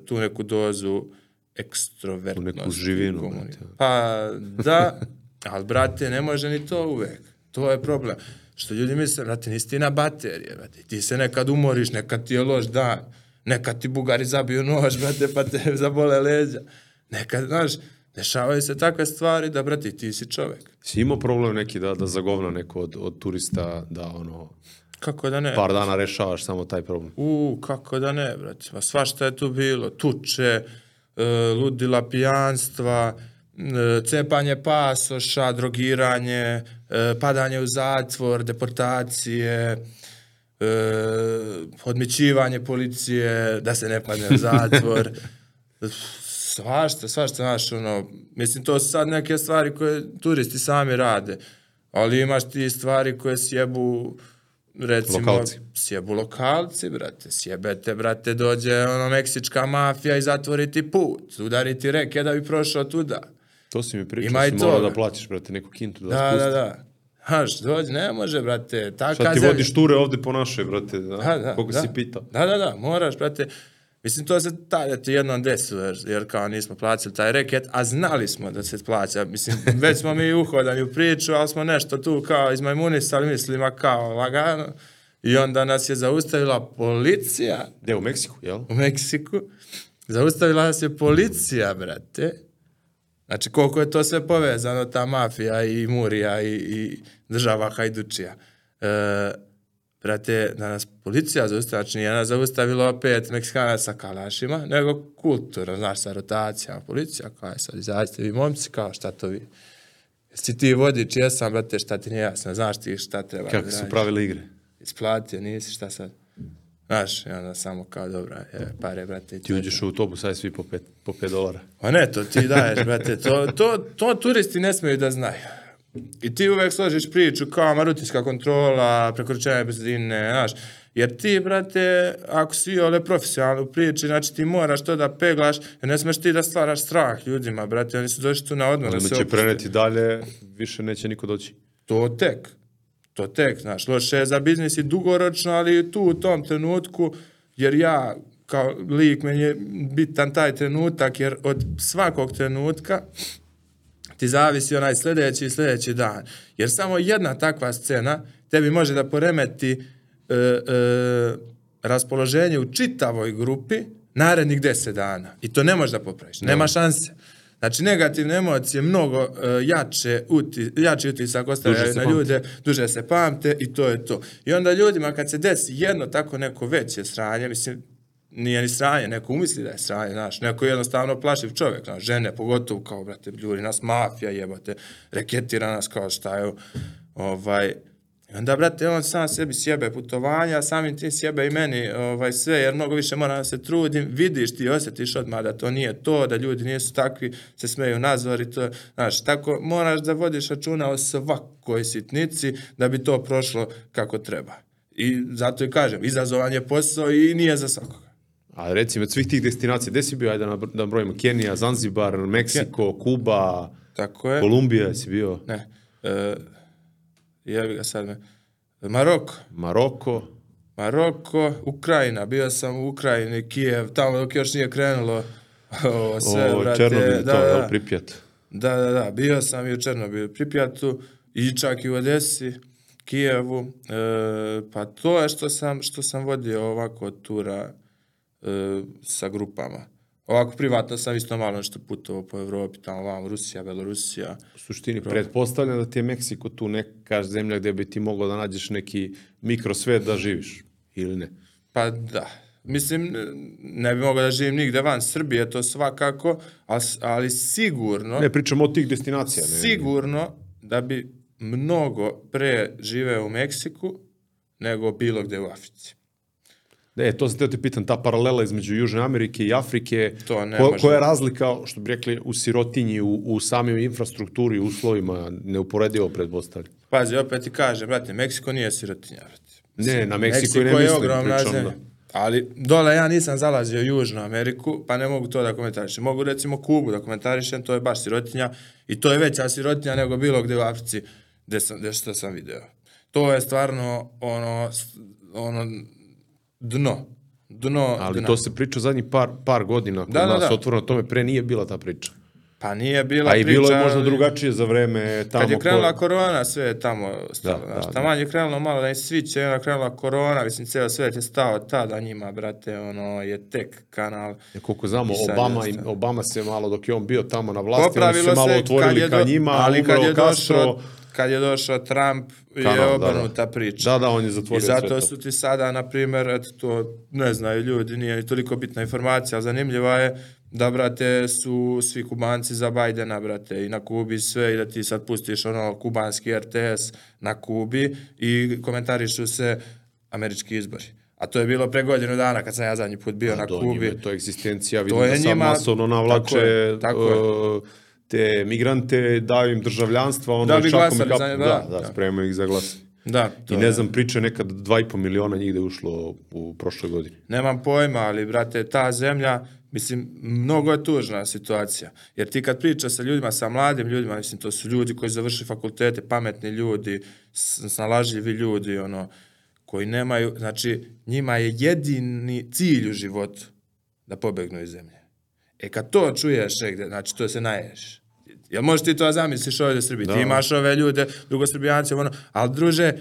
tu neku dozu ekstrovertnosti. Neku živinu. Pa da, ali brate, ne može ni to uvek. To je problem. Što ljudi misle, brate, nisi ti na baterije, brate. Ti se nekad umoriš, nekad ti je loš dan, nekad ti bugari zabiju nož, brate, pa te zabole leđa. Nekad, znaš, dešavaju se takve stvari da, brate, ti si čovek. Si imao problem neki da, da zagovna neko od, od turista, da ono, Kako da ne? par dana rešavaš samo taj problem? U, kako da ne, brate. Pa svašta je tu bilo. Tuče, e, ludila pijanstva, e, cepanje pasoša, drogiranje, e, padanje u zatvor, deportacije, e, odmićivanje policije, da se ne padne u zatvor. svašta, svašta, znaš, ono, mislim, to su sad neke stvari koje turisti sami rade, ali imaš ti stvari koje sjebu, recimo, Lokalci. sjebu lokalci, brate, sjebete, brate, dođe ono meksička mafija i zatvori ti put, udari ti reke da bi prošao tuda. To si mi pričao, si morao da plaćaš, brate, neku kintu da, Da, spusti. da, da. Haš, dođe, ne može, brate, taka Šta ti zemlja- vodiš ture ovde po našoj, brate, da? Da, da, Koliko da. si pitao? Da, da, da, moraš, brate. Mislim, to se tada ti jednom desilo, jer, jer kao nismo plaćali taj reket, a znali smo da se plaća. Mislim, već smo mi uhodani u priču, ali smo nešto tu kao izmajmunisali, mislima kao lagano. I onda nas je zaustavila policija Gde, u Meksiku, jel? u Meksiku. Zaustavila nas je policija, brate. Znači, koliko je to sve povezano, ta mafija i Murija i, i država Hajdučija. E, brate, da nas policija zaustavila, znači nije nas zaustavilo opet Meksikana sa kalašima, nego kulturno, znaš, sa rotacijama. Policija, kao je sad, izađite vi momci, kao šta to vi? Jesi ti vodič, jesam, brate, šta ti nije jasno, znaš ti šta treba Kako da su radiš? pravile igre? Isplatio, nisi, šta sad? Znaš, i onda samo kao, dobra, je, pare, brate. Ti uđeš u autobus, aj svi po 5 po pet dolara. Pa ne, to ti daješ, brate, to, to, to turisti ne smeju da znaju. I ti uvek složiš priču kao marutinska kontrola, prekoračenje brzine, znaš, jer ti, brate, ako si ole profesionalno u priči, znači ti moraš to da peglaš, jer ne smeš ti da stvaraš strah ljudima, brate, oni su došli tu na odmor da Onda se će opuste. preneti dalje, više neće niko doći. To tek. To tek, znaš, loše je za biznis i dugoročno, ali tu u tom trenutku, jer ja kao lik meni je bitan taj trenutak, jer od svakog trenutka ti zavisi onaj sljedeći i sljedeći dan. Jer samo jedna takva scena tebi može da poremeti e, e, raspoloženje u čitavoj grupi narednih deset dana. I to ne možeš da popraviš. Nema šanse. Znači, negativne emocije mnogo e, jače uti, jači utisak ostavljaju na pamte. ljude, duže se pamte i to je to. I onda ljudima kad se desi jedno tako neko veće sranje, mislim, nije ni sranje, neko umisli da je sranje, znaš, neko je jednostavno plašiv čovjek, znaš, žene pogotovo kao, brate, ljudi, nas mafija jebote, reketira nas kao šta je, ovaj, i onda, brate, on sam sebi sjebe putovanja, samim tim sjebe i meni ovaj, sve, jer mnogo više moram da se trudim, vidiš ti, osjetiš odmah da to nije to, da ljudi nisu takvi, se smeju nazor i to, znaš, tako moraš da vodiš računa o svakoj sitnici da bi to prošlo kako treba. I zato i kažem, izazovan je posao i nije za svakoga. A recimo, od svih tih destinacija, gde si bio, ajde da da brojimo, Kenija, Zanzibar, Meksiko, Kuba, Tako je. Kolumbija si bio, Ne. E, jebi ga sad me. Maroko. Maroko, Maroko, Ukrajina. Bio sam u Ukrajini, Kijev, tamo dok još nije krenulo ovo sve, o, brate. Černobil, da, to, da, jel, Pripjat. da, da, da, bio sam i u Černobilu, Pripjatu i čak i u Odesi, Kijevu. E, pa to je što sam, što sam vodio ovako tura sa grupama. Ovako privatno sam isto malo nešto putovao po Evropi, tamo vam Rusija, Belorusija. U suštini, pretpostavljam da ti je Meksiko tu neka zemlja gde bi ti mogao da nađeš neki mikrosvet da živiš, ili ne? Pa da. Mislim, ne bi mogao da živim nigde van Srbije, to svakako, ali, ali sigurno... Ne, pričamo o tih destinacija. Ne? Sigurno da bi mnogo pre živeo u Meksiku nego bilo gde u Africi. Ne, to sam teo te pitan, ta paralela između Južne Amerike i Afrike, To ne ko, koja je razlika, što bi rekli, u sirotinji, u, u samoj infrastrukturi, uslovima, neuporedivo predpostavljam. Pazi, opet ti kažem, brate, Meksiko nije sirotinja, brate. Ne, na Meksiko, Meksiko ne mislim, ogromna pričam, zemlja. da. Ali dole ja nisam zalazio u Južnu Ameriku, pa ne mogu to da komentarišem. Mogu recimo Kubu da komentarišem, to je baš sirotinja i to je veća sirotinja nego bilo gde u Africi gde, sam, gde što sam video. To je stvarno ono, ono dno. Dno, Ali dna. to se priča zadnjih par, par godina kod Da, da, nas, da. otvoreno o tome, pre nije bila ta priča. Pa nije bila A i priča, bilo je možda drugačije za vreme tamo. Kad je krenula ko- korona, sve je tamo stalo. Da, Da, da, znaš, da. taman je krenulo malo da im sviće, onda krenula korona, mislim, ceo svet je stao tada njima, brate, ono, je tek kanal. Ja, koliko znamo, I Obama, je ostalo. Obama se malo, dok je on bio tamo na vlasti, oni su se malo otvorili ka je do- njima, ali kad je došao, kad je došao Trump, je Kanal, da, da. obrnuta priča. Da, da, on je I zatvorio sve zato to. su ti sada, na primjer, eto to ne znaju ljudi, nije ni toliko bitna informacija, ali zanimljiva je da, brate, su svi kubanci za Bajdena, brate, i na Kubi sve, i da ti sad pustiš ono kubanski RTS na Kubi i komentarišu se američki izbori. A to je bilo pre godinu dana kad sam ja zadnji put bio na Do Kubi. njima je to egzistencija, vidim je da sad njima- masovno navlače tako je, tako je. uh, te migrante, daju im državljanstva, ono Da bi glasali kap- za- da, da, da, da. spremaju ih za glas. Da, to I ne je- znam, priče nekad 2,5 miliona njih da je ušlo u prošloj godini. Nemam pojma, ali, brate, ta zemlja, mislim, mnogo je tužna situacija. Jer ti kad pričaš sa ljudima, sa mladim ljudima, mislim, to su ljudi koji završi fakultete, pametni ljudi, snalažljivi ljudi, ono, koji nemaju, znači, njima je jedini cilj u životu da pobegnu iz zemlje. E kad to čuješ negde, znači, to se naješ. Jel možeš ti to da zamisliš ovdje u Srbiji? Ti imaš ove ljude, drugosrbijance, ono, ali druže,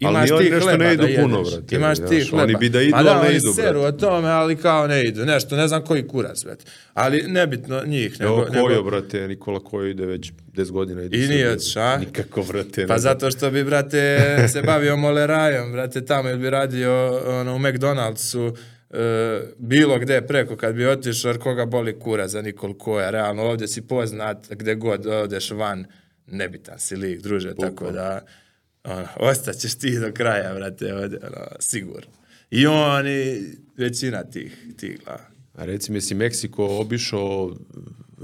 imaš oni ti nešto hleba ne da idu puno, jedeš. brate, Imaš znaš, ti oni hleba. bi da idu, da, ali ne oni idu, seru brate. o tome, ali kao ne idu. Nešto, ne znam koji kurac, brate. Ali nebitno njih. Nego, Evo Kojo, nego, brate, Nikola Kojo ide već 10 godina. Ide I nije Srbiju. otišao, a? Nikako, brate. Pa ne. zato što bi, brate, se bavio molerajom, brate, tamo ili bi radio ono, u McDonald'su, e, bilo gde preko kad bi otišao, jer koga boli kura za Nikol Koja, realno ovdje si poznat, gde god odeš van, nebitan si lik, druže, tako da, ono, ostaćeš ti do kraja, brate, ovdje, ono, sigurno. I on i većina tih, tih glava. A reci mi, si Meksiko obišao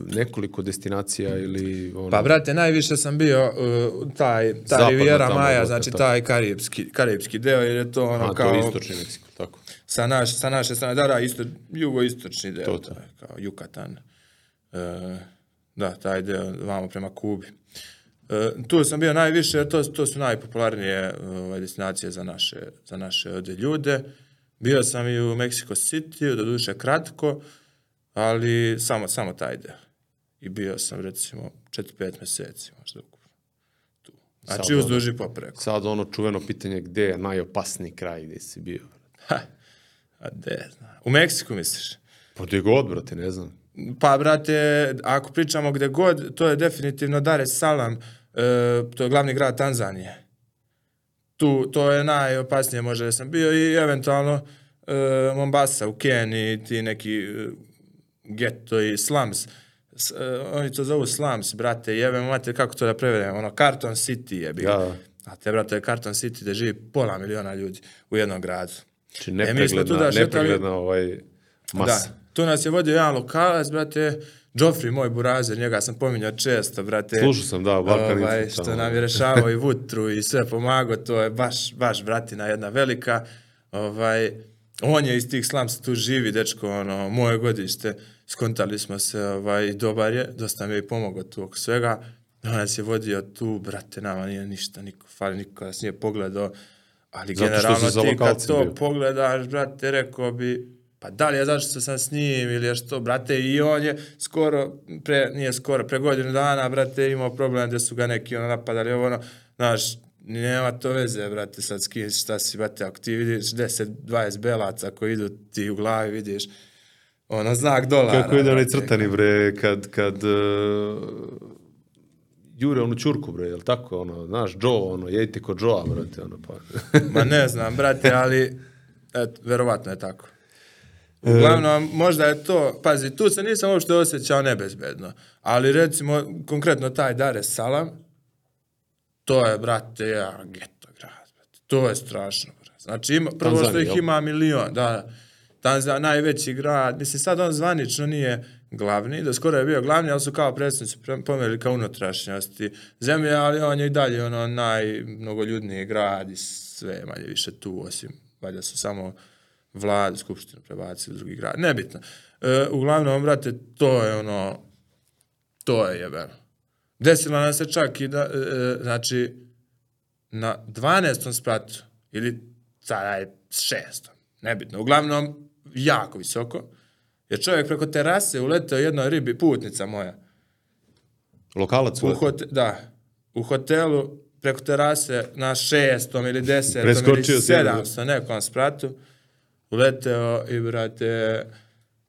nekoliko destinacija ili... Ono, Pa, brate, najviše sam bio uh, taj, ta Zapadno Riviera Maja, znači taj karibski, karibski deo, jer je to ono a, kao... to je istočni Meksiko, tako. Sa, naš, sa naše strane, da, da, isto, jugoistočni deo, To, kao Jukatan. E, da, taj deo vamo prema Kubi. E, tu sam bio najviše, jer to, to su najpopularnije ovaj, destinacije za naše, za naše ovdje ljude. Bio sam i u Mexico City, do duše kratko, ali samo, samo taj deo. I bio sam, recimo, 4-5 meseci, možda ukupno. Tu. Znači, Sad, uzduž i popreko. Sad ono čuveno pitanje gde je najopasniji kraj gde si bio. Ha, a de. U Meksiku misliš? Pa gde god, brate, ne znam. Pa, brate, ako pričamo gde god, to je definitivno Dar es Salaam, e, to je glavni grad Tanzanije. Tu, to je najopasnije možda da sam bio i eventualno e, Mombasa u Keniji, ti neki e, geto i slums. S, e, oni to zovu slums, brate, jebe mate, kako to da prevedem, ono, Carton City je bio. Da. A te, brate, je Carton City gde živi pola miliona ljudi u jednom gradu. Znači E, nepregledna, tu da šetali- nepregledna ovaj masa. Da, tu nas je vodio jedan lokalac, brate, Joffrey, moj burazer, njega sam pominjao često, brate. Slušao sam, da, Balkan ovaj, što tamo. nam je rešavao i vutru i sve pomagao, to je baš, baš bratina jedna velika. Ovaj, on je iz tih slamsa tu živi, dečko, ono, moje godište, skontali smo se, ovaj, dobar je, dosta mi je i pomogao tu oko svega. On nas je vodio tu, brate, nama nije ništa, niko, fali niko nas nije pogledao, ali Zato generalno ti kad to bio. pogledaš, brate, rekao bi, pa da li je zašto sam s njim ili je što, brate, i on je skoro, pre, nije skoro, pre godinu dana, brate, imao problem gde su ga neki ono napadali, ovo ono, znaš, nema to veze, brate, sad s kim, šta si, brate, ako ti vidiš 10-20 belaca koji idu ti u glavi, vidiš, ono, znak dolara. Kako ide onaj crtani, bre, kad, kad uh, jure onu čurku, bre, jel tako, ono, znaš, Joe, ono, jejte kod Joe-a, brate, ono, pa. Ma ne znam, brate, ali eto, verovatno je tako. Uglavnom, možda je to, pazi, tu se nisam uopšte osjećao nebezbedno, ali recimo, konkretno taj Dar es Salam, to je, brate, ja, geto grad, brate. To je strašno, brate. Znači, ima, prvo što Tanzanija, ih jel? ima milion, da, Tanzanija, najveći grad, mislim, sad on zvanično nije glavni, do skoro je bio glavni, ali su kao predstavnici pre- pomeli kao unutrašnjosti zemlje, ali on je i dalje ono najmnogoljudniji grad i sve je manje više tu, osim, valjda su samo vladu, skupštinu prebacili u drugi grad, nebitno. E, uglavnom, brate, to je ono, to je jebeno. Desilo nam se čak i da, e, e, znači, na 12. spratu, ili sada je šestom, nebitno, uglavnom, jako visoko, jer čovjek preko terase uleteo jednoj ribi, putnica moja, Lokalac u hote, da, u hotelu preko terase na šestom ili desetom Preskočio ili sedamstom nekom spratu, uleteo i, brate,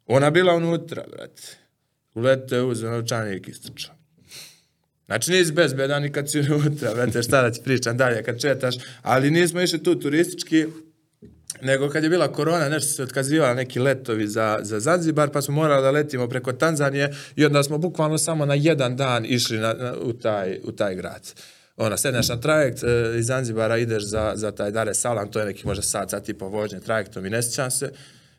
ona bila unutra, brate. Uleteo je uzeo novčanik i istrčao. Znači nisi bezbedan ni kad si unutra, brate, šta da ti pričam dalje kad četaš, ali nismo išli tu turistički, nego kad je bila korona, nešto se otkazivala neki letovi za, za Zanzibar, pa smo morali da letimo preko Tanzanije i onda smo bukvalno samo na jedan dan išli na, na, u, taj, u taj grad. Ona, sedneš na trajekt e, iz Zanzibara, ideš za, za taj Dar es Salam, to je neki možda sat, sat i po vožnje trajektom i ne sjećam se.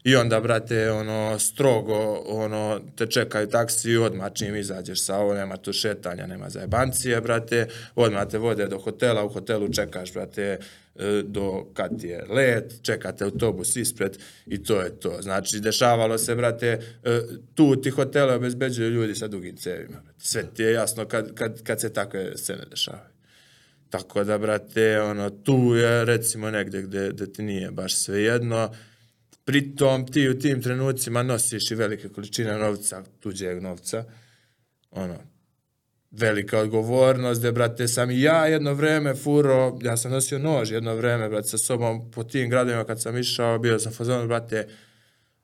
I onda, brate, ono, strogo, ono, te čekaju taksi, odmah čim izađeš sa ovo, nema tu šetanja, nema zajebancije, brate, odmah te vode do hotela, u hotelu čekaš, brate, do kad je let, čekate autobus ispred i to je to. Znači, dešavalo se, brate, e, tu ti hotele obezbeđuju ljudi sa dugim cevima. Sve ti je jasno kad, kad, kad se takve scene dešavaju. Tako da, brate, ono, tu je recimo negde gde, gde ti nije baš sve jedno. Pritom ti u tim trenucima nosiš i velike količine novca, tuđeg novca. Ono, velika odgovornost, gde, brate, sam i ja jedno vreme furo, ja sam nosio nož jedno vreme, brate, sa sobom po tim gradovima kad sam išao, bio sam fazonu, brate,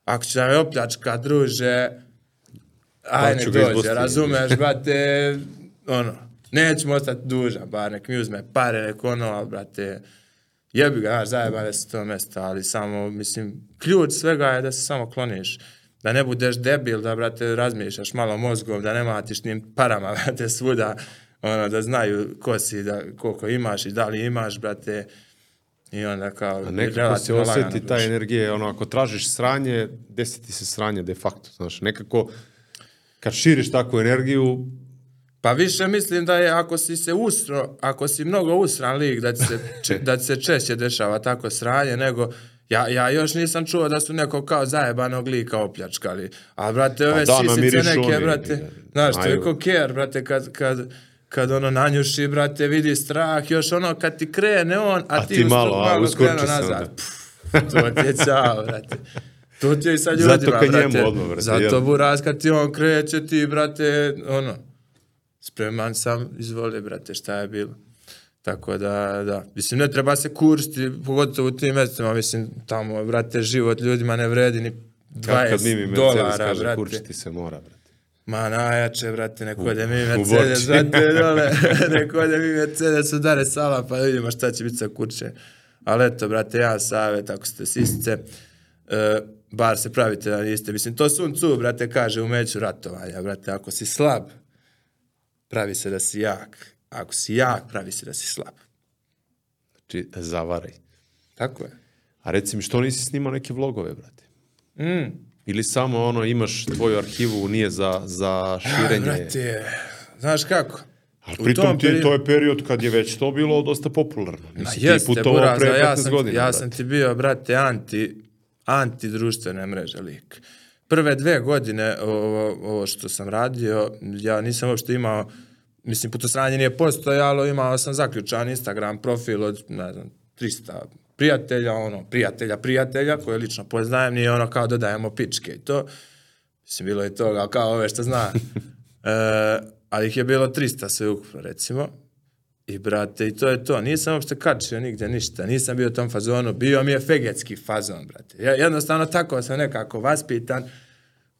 ako će da me opljačka, druže, aj ću nek ga dođe, razumeš, brate, ono, nećemo ostati dužan, bar nek mi uzme pare, nek ono, brate, jebi ga, znaš, zajebane se to mesta, ali samo, mislim, ključ svega je da se samo kloniš, da ne budeš debil, da, brate, razmišljaš malo mozgom, da ne matiš tim parama, brate, svuda, ono, da znaju ko si, da, koliko imaš i da li imaš, brate, i onda kao, A nekako se osjeti ta energija, ono, ako tražiš sranje, desi ti se sranje de facto, znaš, nekako, kad širiš takvu energiju, Pa više mislim da je ako si se usro, ako si mnogo usran lik, da ti se, da ti se češće dešava tako sranje, nego ja, ja još nisam čuo da su neko kao zajebanog lika opljačkali. A, brate, ove da, sisice neke, oni, brate, ne, znaš, to je ko care, brate, kad, kad, kad ono nanjuši, brate, vidi strah, još ono kad ti krene on, a, A ti, ti malo, a, uskurči krenu nazad. Pff, to ti je cao, brate. To ti je i sa Zato ljudima, ka njemu brate. odmah, brate, Zato jel? buraz kad ti on kreće, ti, brate, ono, spreman sam, izvoli, brate, šta je bilo. Tako da, da, mislim, ne treba se kursti, pogotovo u tim mestima, mislim, tamo, brate, život ljudima ne vredi ni 20 kad, Mimi Mercedes dolara, kaže, brate. kurčiti se mora, brate. Ma najjače, brate, neko ode mi Mercedes, brate, dole, neko ode mi Mercedes, udare sala, pa da vidimo šta će biti sa kurče. Ali eto, brate, ja savjet, ako ste sisce, e, bar se pravite da niste. Mislim, to Sun Tzu, brate, kaže u meću ratovanja, brate, ako si slab, pravi se da si jak. Ako si jak, pravi se da si slab. Znači, zavaraj. Tako je. A reci mi, što nisi snimao neke vlogove, brate? Mm. Ili samo ono, imaš tvoju arhivu, nije za, za širenje? Brate, znaš kako? U pritom tom ti, periodu- to je period kad je već to bilo dosta popularno. Ma Nisi ti jeste, putovao Buraza, pre 15 ja sam, godina, ja brate. sam ti bio, brate, anti, anti društvene mreže lik. Prve dve godine ovo, ovo što sam radio, ja nisam uopšte imao, mislim, putosranje nije postojalo, imao sam zaključan Instagram profil od, ne znam, 300 prijatelja, ono, prijatelja, prijatelja, koje lično poznajem, nije ono kao dodajemo pičke i to. Mislim, bilo je toga, kao ove što zna. e, ali ih je bilo 300 sve ukupno, recimo. I brate, i to je to. Nisam uopšte kačio nigdje ništa. Nisam bio u tom fazonu. Bio mi je fegetski fazon, brate. Ja, jednostavno tako sam nekako vaspitan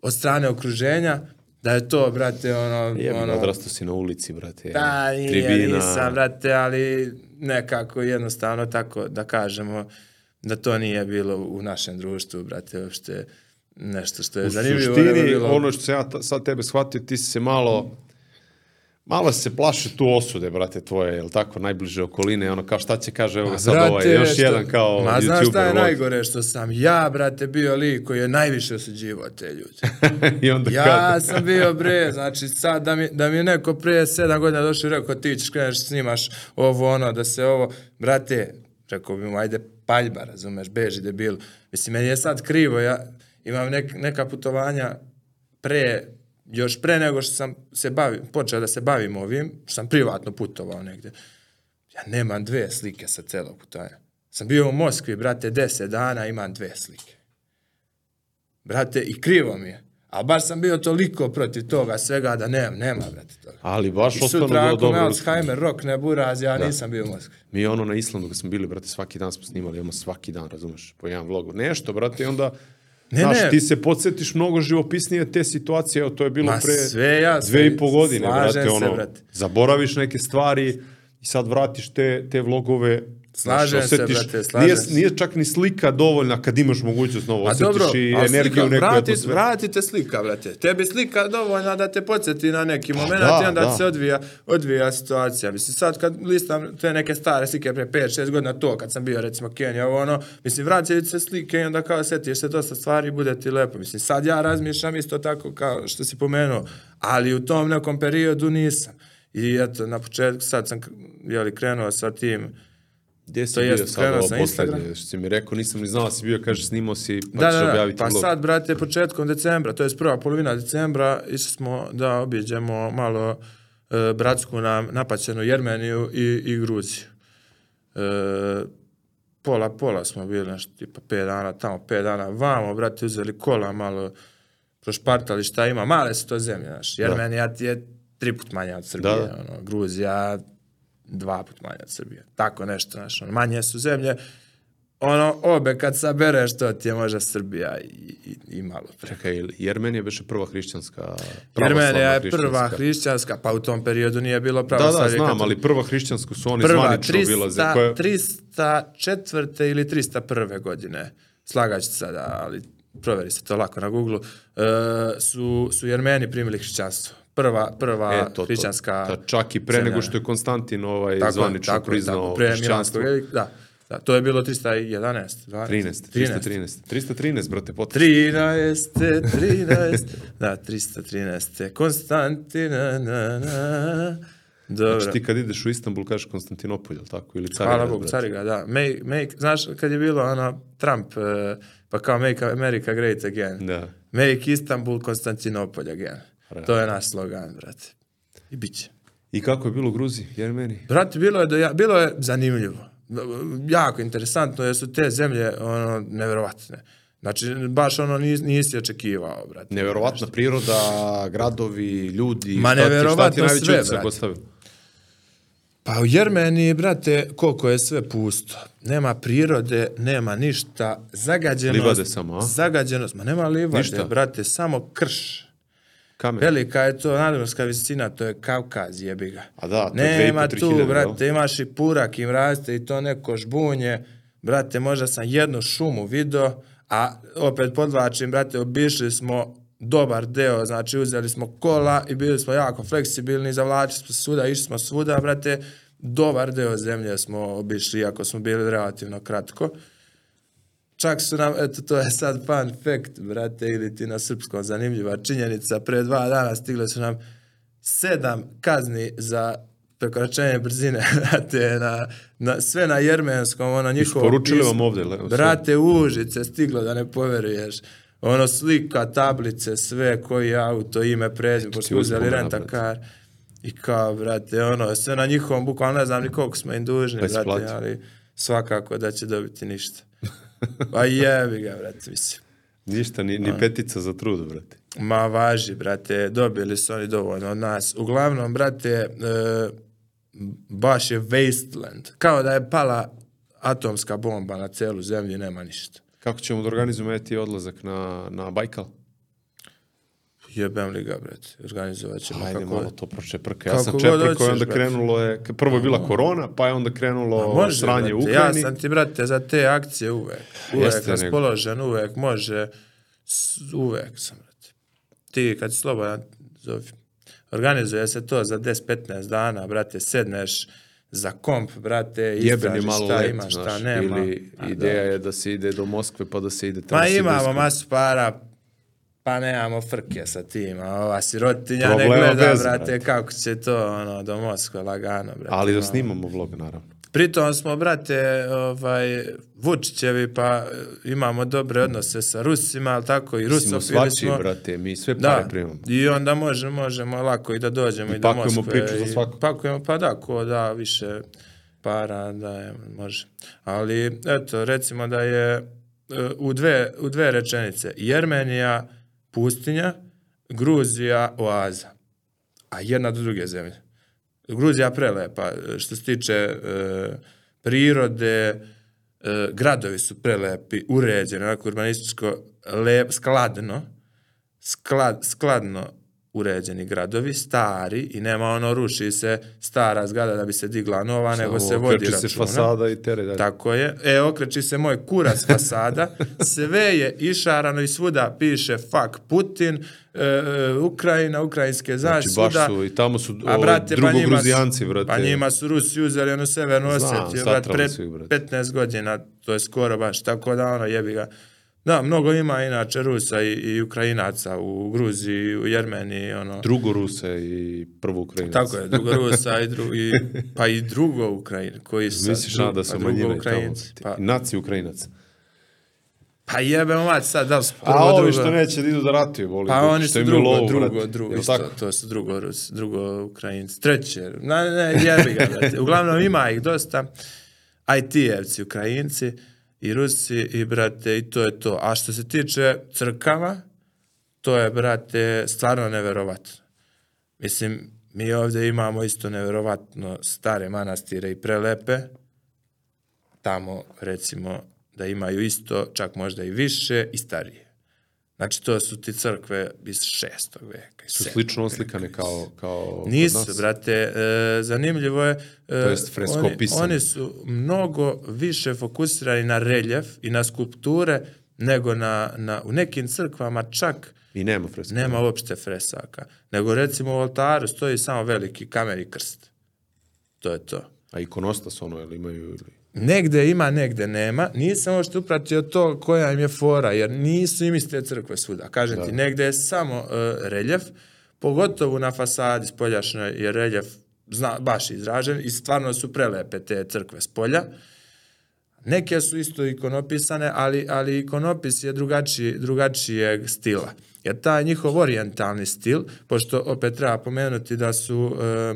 od strane okruženja da je to, brate, ono... Jebno, ono odrastao si na ulici, brate. Pa nije, tribina. nisam, brate, ali nekako jednostavno tako da kažemo da to nije bilo u našem društvu, brate, uopšte nešto što je U zanimljivo. nego suštini, bilo- ono što sam ja sad tebe shvatio, ti si se malo, malo se plaši tu osude, brate, tvoje, jel tako, najbliže okoline, ono, kao šta će kaže, evo ga sad Brate, ovaj, još što- jedan kao Ma znaš šta je youtuber. najgore? Što sam ja, brate, bio lik koji je najviše osuđivao te ljude. I onda Ja kad, sam bio bre, znači sad da mi, da mi je neko prije sedam godina došao i rekao ti ćeš kreneš snimaš ovo ono, da se ovo, brate, rekao bi mu ajde paljba, razumeš, beži debil. Mislim, meni je sad krivo, ja imam nek, neka putovanja pre, još pre nego što sam se bavim, počeo da se bavim ovim, što sam privatno putovao negde. Ja nemam dve slike sa celog putovanja. Sam bio u Moskvi, brate, deset dana, imam dve slike. Brate, i krivo mi je. A baš sam bio toliko protiv toga svega da nemam, nema, brate, toga. ali baš I ostalo sutra bilo ako me dobro. Alzheimer, rok ne buraz, ja nisam bio u Moskvi. Mi ono na Islandu kad smo bili, brate, svaki dan smo snimali, imamo svaki dan, razumeš, po jedan vlog. Nešto, brate, i onda, Ne, znaš, ne. ti se podsjetiš mnogo živopisnije te situacije, evo, to je bilo Ma pre sve jasno, dve i po godine, brate, se, ono, brate. zaboraviš neke stvari i sad vratiš te, te vlogove, Slažem se, brate, slažem nije, se. nije čak ni slika dovoljna kad imaš mogućnost novo, osjetiš dobro, i energiju u nekoj vrati, atmosferi. vratite slika, brate. Tebi slika dovoljna da te podsjeti na neki moment da, i onda da. se odvija, odvija situacija. Mislim, sad kad listam te neke stare slike pre 5-6 godina, to kad sam bio recimo Kenija, ovo ono, mislim, vraćaju ti se slike i onda kao sjetiš se dosta stvari i bude ti lepo. Mislim, sad ja razmišljam isto tako kao što si pomenuo, ali u tom nekom periodu nisam. I eto, na početku sad sam jeli, krenuo sa tim, Gdje si To bio jest, sad ovo poslednje, što si mi rekao, nisam ni znao da si bio, kaže, snimao si, pa da, ćeš da, da, objaviti pa sad, brate, početkom decembra, to je prva polovina decembra, išli smo da obiđemo malo e, bratsku nam napaćenu Jermeniju i, i Gruziju. E, pola, pola smo bili, nešto, tipa pet dana tamo, pet dana vamo, brate, uzeli kola, malo prošpartali šta ima, male su to zemlje, znaš, Jermenija ti je tri put manja od Srbije, Da, da. ono, Gruzija dva put manja od Srbije, tako nešto, znaš, ono, manje su zemlje, ono, obe kad sabereš, to ti je možda Srbija i, i, i malo pre. Čekaj, Jermenija beše prva hrišćanska, Jermenija je pravoslavna prva hrišćanska. hrišćanska, pa u tom periodu nije bilo Da, pravoslavlje. da, znam, katoličko. ali prva hrišćansku su oni prva, zvanično obilaze. 300, Koja... 304. ili 301. godine, slagaću sada, ali proveri se to lako na Google, e, su, su Jermeni primili hrišćanstvo. Prva, prva E, to, to, hrišćanska... da, čak i pre zemlja. nego što je Konstantin ovaj, Tako zvanično tako priznao tako, pre hrišćanstvo. Da, da, to je bilo 311, 12, 13, 313. 313, brate, potpuno. 13, 13, da, 313. Konstantina, na, na. Dobro. Znači ti kad ideš u Istanbul kažeš Konstantinopolj, jel tako? Ili Carigrad, Hvala Bogu. Cariga, da. Make, make, znaš, kad je bilo ono, Trump, eh, pa kao make America great again. Da. Make Istanbul, Konstantinopolj again. To je naš slogan, brate. I bit će. I kako je bilo u Gruziji, Jermeniji? Brate, bilo je, da ja, bilo je zanimljivo. Jako interesantno, jer su te zemlje ono, neverovatne. Znači, baš ono nis, nisi očekivao, brate. Neverovatna priroda, gradovi, ljudi. Ma neverovatno šta ti najveći sve, brate. Pa u Jermeniji, brate, koliko je sve pusto. Nema prirode, nema ništa. Zagađenost. Livade samo, a? Zagađenost. Ma nema livade, Ništa? brate, samo krš. Kamen. Velika je to nadmorska visina, to je Kavkaz, jebi ga. A da, to je Nema 2,5-3 tu, brate, imaš i purak, im raste i to neko žbunje. Brate, možda sam jednu šumu video, a opet podvlačim, brate, obišli smo dobar deo, znači uzeli smo kola i bili smo jako fleksibilni, zavlačili smo svuda, išli smo svuda, brate, dobar deo zemlje smo obišli, iako smo bili relativno kratko. Čak su nam, eto, to je sad fun fact, brate, ili ti na srpskom zanimljiva činjenica, pre dva dana stigle su nam sedam kazni za prekoračenje brzine, brate, na, na, sve na jermenskom, ono njihovo Isporučili pismo. vam ovde, le-? Brate, užice stiglo da ne poveruješ. Ono slika, tablice, sve, koji auto, ime, prezime, pošto uzeli renta kar. I kao, brate, ono, sve na njihovom, bukvalno ne znam ni koliko smo im dužni, Pa brate, ali svakako da će dobiti ništa. Pa jebi ga, brate, mislim. Ništa, ni, ni petica za trudu, brate. Ma važi, brate, dobili su oni dovoljno od nas. Uglavnom, brate, e, baš je wasteland. Kao da je pala atomska bomba na celu zemlju nema ništa. Kako ćemo da organizujemo eti odlazak na, na Bajkal? Jebem li ga, brate. Organizovat ćemo Ajde kako... malo to pročeprka. Ja Kako sam čeprko i onda brate. krenulo je, prvo je bila korona, pa je onda krenulo Može, sranje u brate, Ukrajini. Ja sam ti, brate, za te akcije uvek. Uvek Jeste, nego- raspoložen, uvek može. Uvek sam, brate. Ti, kad si slobodan, zovi. Organizuje se to za 10-15 dana, brate, sedneš za komp, brate, Jebeni istražiš malo šta let, ima, šta znaš, nema. ili A, ideja da. je da se ide do Moskve pa da se ide Ma tamo imamo Sibirskom. masu para, pa nemamo frke sa tim, a ova sirotinja ne Problema gleda, bez, brate, brate. kako će to, ono, do Moskve lagano, brate. Ali da snimamo vlog, naravno. Pritom smo, brate, ovaj, Vučićevi, pa e, imamo dobre odnose sa Rusima, ali tako, i Smo Rusofili svačiji, smo. brate, mi sve pare Da, primamo. i onda možemo, možemo lako i da dođemo i, do pakujemo Moskve. priču za i svakog. Pakujemo, pa da, ko da više para, da je, može. Ali, eto, recimo da je e, u dve, u dve rečenice, Jermenija, pustinja, Gruzija, oaza, a jedna do druge zemlje. Gruzija prelepa, što se tiče e, prirode, e, gradovi su prelepi, uređeni, onako urbanističko, lep, skladno, sklad, skladno uređeni gradovi, stari i nema ono ruši se stara zgrada da bi se digla nova, nego se vodi okreći računa. se fasada i tere dalje. Tako je. E, okreći se moj kurac fasada, sve je išarano i svuda piše fuck Putin, e, e, Ukrajina, ukrajinske Znači, zaštite, baš su, i tamo su a brate, pa njima, drugogruzijanci, su, brate. pa njima su Rusi uzeli onu severnu Znam, Osetiju, brate, pre su ih, brate. 15 godina, to je skoro baš, tako da ono jebi ga. Da, mnogo ima inače Rusa i, i Ukrajinaca u Gruziji, u Jermeniji, ono. Drugo Ruse i prvo Ukrajinac. Tako je, drugo Rusa i, dru, i pa i drugo Ukrajina, koji su Misliš na da pa su drugo manjine tamo? Ukrajinci. Pa, I naci Ukrajinac. pa jebemo mać sad, da su prvo, A ovi drugo? što neće da idu da ratuju, voli. Pa oni su drugo, lovu, drugo, drugo, Jel isto, tako? to su drugo, Rus, drugo Ukrajinci. Treće, ne, ne, jebi ga, brate. Uglavnom ima ih dosta, IT-evci, Ukrajinci i Rusi i, brate, i to je to. A što se tiče crkava, to je, brate, stvarno neverovatno. Mislim, mi ovdje imamo isto neverovatno stare manastire i prelepe, tamo, recimo, da imaju isto, čak možda i više i starije. Znači, to su ti crkve iz šestog veka. Su slično oslikane kao, kao kod Nisu, nas. brate, e, zanimljivo je. E, jest freskopisano. oni, oni su mnogo više fokusirani na reljef i na skulpture nego na, na, u nekim crkvama čak I nema freska. nema uopšte fresaka. Nego recimo u oltaru stoji samo veliki kamen i krst. To je to. A ikonostas ono, jel imaju ili... Negde ima, negde nema. Nisam uopšte upratio to koja im je fora, jer nisu im iste crkve svuda. Kažem ti, negde je samo uh, reljef, pogotovo na fasadi spoljašnjoj je reljef zna, baš izražen i stvarno su prelepe te crkve s polja. Neke su isto ikonopisane, ali, ali ikonopis je drugačiji, drugačijeg stila. Jer taj njihov orijentalni stil, pošto opet treba pomenuti da su e,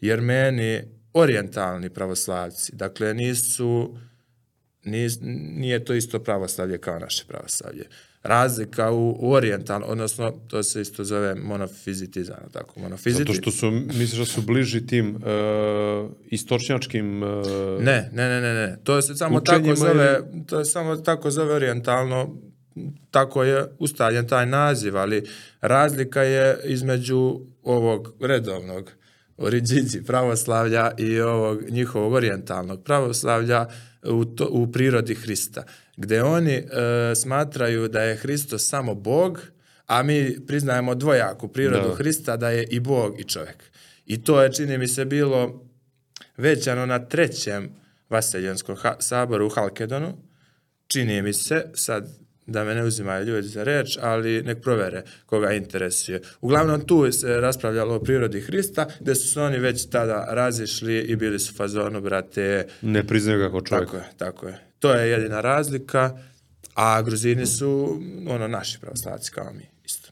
Jermeni orijentalni pravoslavci, dakle nisu, nis, nije to isto pravoslavlje kao naše pravoslavlje. Razlika u, u orijentalno, odnosno to se isto zove monofizitizam, tako, monofiziti. Zato što su, misliš da su bliži tim uh, istočnjačkim... Uh, Ne, ne, ne, ne, ne. To se samo tako zove, ili- to je samo tako zove orijentalno, tako je ustaljen taj naziv, ali razlika je između ovog redovnog oriđiđi pravoslavlja i ovog njihovog orijentalnog pravoslavlja u, to, u prirodi Hrista, gde oni e, smatraju da je Hristos samo Bog, a mi priznajemo dvojaku prirodu Da. Hrista, da je i Bog i čovjek. I to je, čini mi se, bilo većano na trećem Vaseljenskom saboru u Halkedonu. Čini mi se, sad da me ne uzimaju ljudi za reč, ali nek provere koga interesuje. Uglavnom tu se raspravljalo o prirodi Hrista, gde su se oni već tada razišli i bili su fazonu, brate, ne priznaju ga kao čovjek. tako je, tako je. To je jedina razlika, a Gruzini su ono naši pravoslavci kao mi, isto.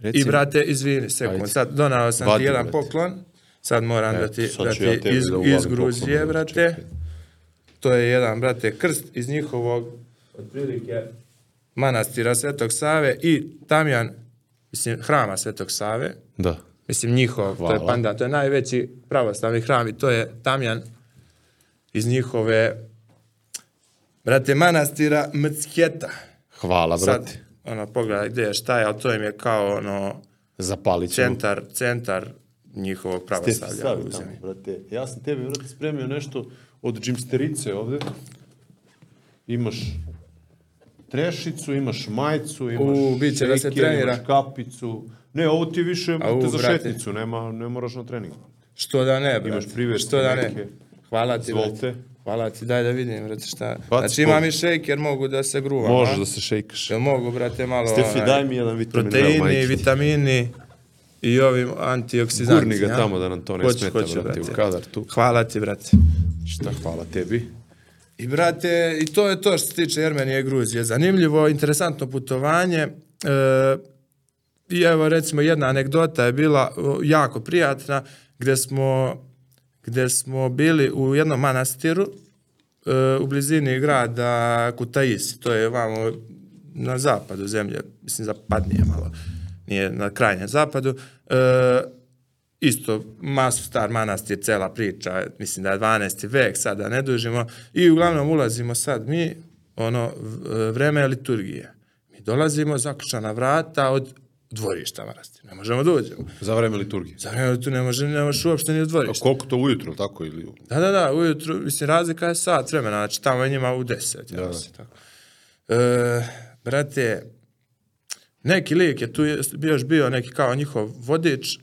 Reci, I brate, izvini, sekund, Ajde. sad donao sam Vadi, ti jedan brate. poklon, sad moram da ti, da ti ja iz, da iz Gruzije, poklon, brate, čekaj. to je jedan, brate, krst iz njihovog, otprilike, manastira Svetog Save i Tamjan, mislim, hrama Svetog Save, Da. Mislim, njihov, to je Hvala. panda, to je najveći pravoslavni hram i to je Tamjan iz njihove, brate, manastira Mcketa. Hvala, Sad, brate. ono, pogledaj gdje je, šta je, ali to im je kao, ono, Zapalit ćemo. centar, centar njihovog pravoslavlja stavi u tamo, brate. Ja sam tebi, brate, spremio nešto od džimsterice ovde. Imaš trešicu, imaš majicu, imaš U, bit će da se trenira. imaš kapicu. Ne, ovo ti više Au, brate, za brate. šetnicu, nema, ne moraš na trening. Što da ne, brate. Imaš privesti Što da ne. neke. Hvala ti, brate. Hvala ti, daj da vidim, brate, šta. Baci znači, imam i šejker, mogu da se gruvam, Možeš a? da se šejkaš. Jel mogu, brate, malo... Stefi, onaj, daj mi jedan vitamin. Proteini, vitamini i ovi antioksidanti. Gurni ga ja? tamo da nam to ne Hoću, smeta, hoću, brate, u kadar tu. Hvala ti, brate. Šta, hvala tebi. I, brate, i to je to što se tiče Jermenije i Gruzije. Zanimljivo, interesantno putovanje. E, I evo, recimo, jedna anegdota je bila o, jako prijatna, gde smo, gde smo bili u jednom manastiru e, u blizini grada Kutaisi. To je vamo na zapadu zemlje, mislim zapadnije malo, nije na krajnjem zapadu. E, isto masu star manastir, cela priča, mislim da je 12. vek, sad da ne dužimo, i uglavnom ulazimo sad mi, ono, vreme liturgije. Mi dolazimo, zaključana vrata od dvorišta manastira, ne možemo da uđemo. Za vreme liturgije. Za vreme tu ne može, ne možeš uopšte ni u A dvorište. koliko to ujutro, tako ili... Da, da, da, ujutru, mislim, razlika je sat vremena, znači tamo je njima u deset, ja Da, mislim, tako. E, brate, neki lik je tu je bio još bio neki kao njihov vodič,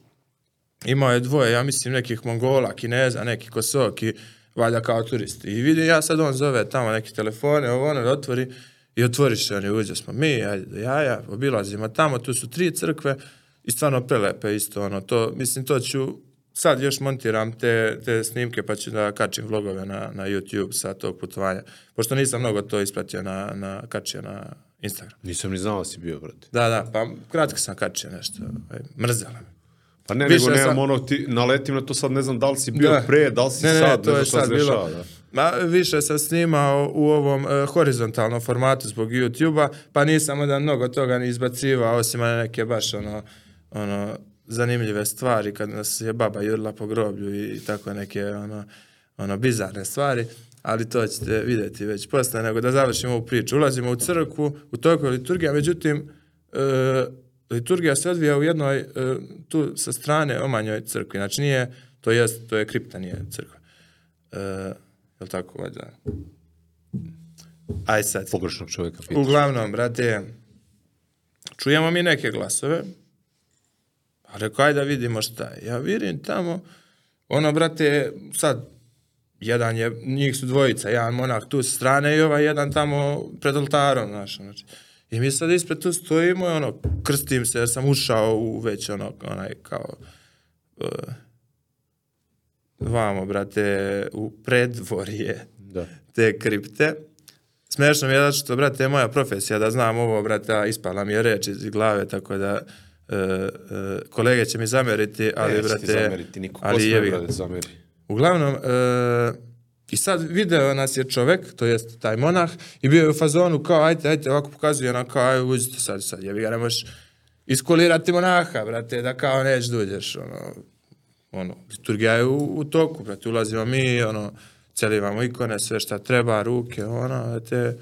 imao je dvoje, ja mislim, nekih Mongola, Kineza, neki Kosoki, valjda kao turisti. I vidim ja sad on zove tamo neke telefone, ovo ono da otvori i otvoriš se oni, uđe smo mi, ajde do jaja, obilazimo tamo, tu su tri crkve i stvarno prelepe isto, ono, to, mislim, to ću, sad još montiram te, te snimke pa ću da kačim vlogove na, na YouTube sa tog putovanja, pošto nisam mnogo to ispratio na, na kačio na Instagram. Nisam ni znao da si bio, brate. Da, da, pa kratko sam kačio nešto, ovaj, mrzelo me. Pa ne, Više nego nemam sam- ono, ti naletim na to sad, ne znam da li si bio Da. pre, da li si Ne, ne, sad, to ne znam šta sad se dešava, da. Ma, više sam snimao u ovom e, horizontalnom formatu zbog YouTube-a, pa nisam onda mnogo toga ni izbacivao, osim neke baš ono, ono, zanimljive stvari, kad nas je baba jurla po groblju i, i tako neke ono, ono bizarne stvari, ali to ćete vidjeti već posle, nego da završimo ovu priču. Ulazimo u crkvu, u toku je liturgija, međutim, e, liturgija se odvija u jednoj, e, tu sa strane omanjoj crkvi, znači nije, to jest, to je kripta, nije crkva. E, je li tako, valjda? Aj sad. Pogrešnog čovjeka pitaš. Uglavnom, brate, čujemo mi neke glasove, a rekao, ajde da vidimo šta je. Ja vidim tamo, ono, brate, sad, jedan je, njih su dvojica, jedan monak tu sa strane i ovaj jedan tamo pred oltarom, znaš, znači. I mi sad ispred tu stojimo i ono, krstim se jer sam ušao u već ono, onaj kao, uh, vamo, brate, u predvorje Da. te kripte. Smešno mi je zato što, brate, je moja profesija da znam ovo, brate, ispala mi je reč iz glave, tako da e, e, kolege će mi zameriti, ali, Neće ti brate, zameriti niko. Ko ga. brate, zameri? Uglavnom, e, i sad video nas je čovek, to jest taj monah, i bio je u fazonu kao, ajte, ajte, ovako pokazuje, ono kao, aj, uđite sad, sad, jebi ga, ne možeš iskulirati monaha, brate, da kao neć da uđeš, ono, ono, liturgija je u, u toku, brate, ulazimo mi, ono, celivamo ikone, sve šta treba, ruke, ono, brate,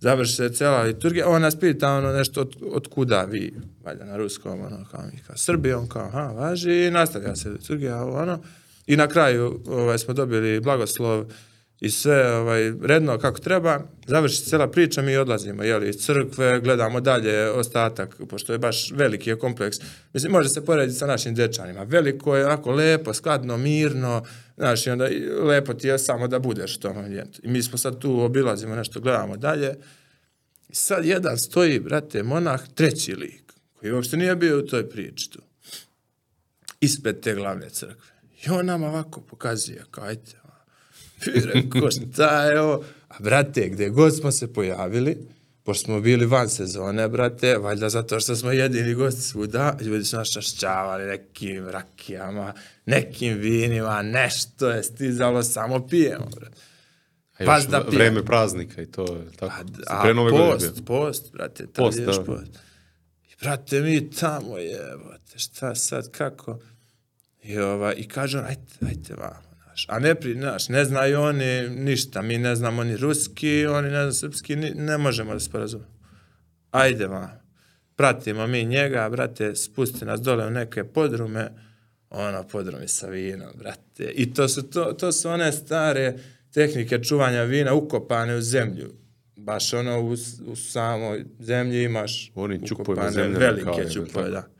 završi se cela liturgija, on nas pita ono nešto od, od kuda vi, valjda na ruskom, ono, kao mi, kao Srbi, on kao, aha, važi, i nastavlja se liturgija, ono, i na kraju ovaj, smo dobili blagoslov i sve ovaj, redno kako treba, završi cela priča, mi odlazimo jeli, iz crkve, gledamo dalje ostatak, pošto je baš veliki je kompleks. Mislim, može se porediti sa našim dečanima. Veliko je, onako lepo, skladno, mirno, znaš, i onda lepo ti je samo da budeš u tom ambijentu. I mi smo sad tu obilazimo nešto, gledamo dalje. I sad jedan stoji, brate, monah, treći lik, koji uopšte nije bio u toj priči tu. Ispred te glavne crkve. I on nam ovako pokazuje, kao, ajte, rekao, šta je ovo? A brate, gde god smo se pojavili, pošto smo bili van sezone, brate, valjda zato što smo jedini gosti svuda, ljudi su nas čašćavali nekim rakijama, nekim vinima, nešto je stizalo, samo pijemo, brate. A Pas još da v- pijem. vreme praznika i to je tako. A, Pre nove godine post, bio. post, brate, tad Post, je još da. post. I brate, mi tamo jebote, šta sad, kako? I, ova, i kaže on, ajte, ajte vamo. Znaš. A ne, pri, znaš, ne znaju oni ništa, mi ne znamo ni ruski, oni ne znaju srpski, ni, ne možemo da sporazumemo. Ajde vamo. Pratimo mi njega, brate, spusti nas dole u neke podrume, ono, podrumi sa vinom, brate. I to su, to, to su one stare tehnike čuvanja vina ukopane u zemlju. Baš ono, u, u samoj zemlji imaš Oni ukopane zemljama velike čupove, tako. da.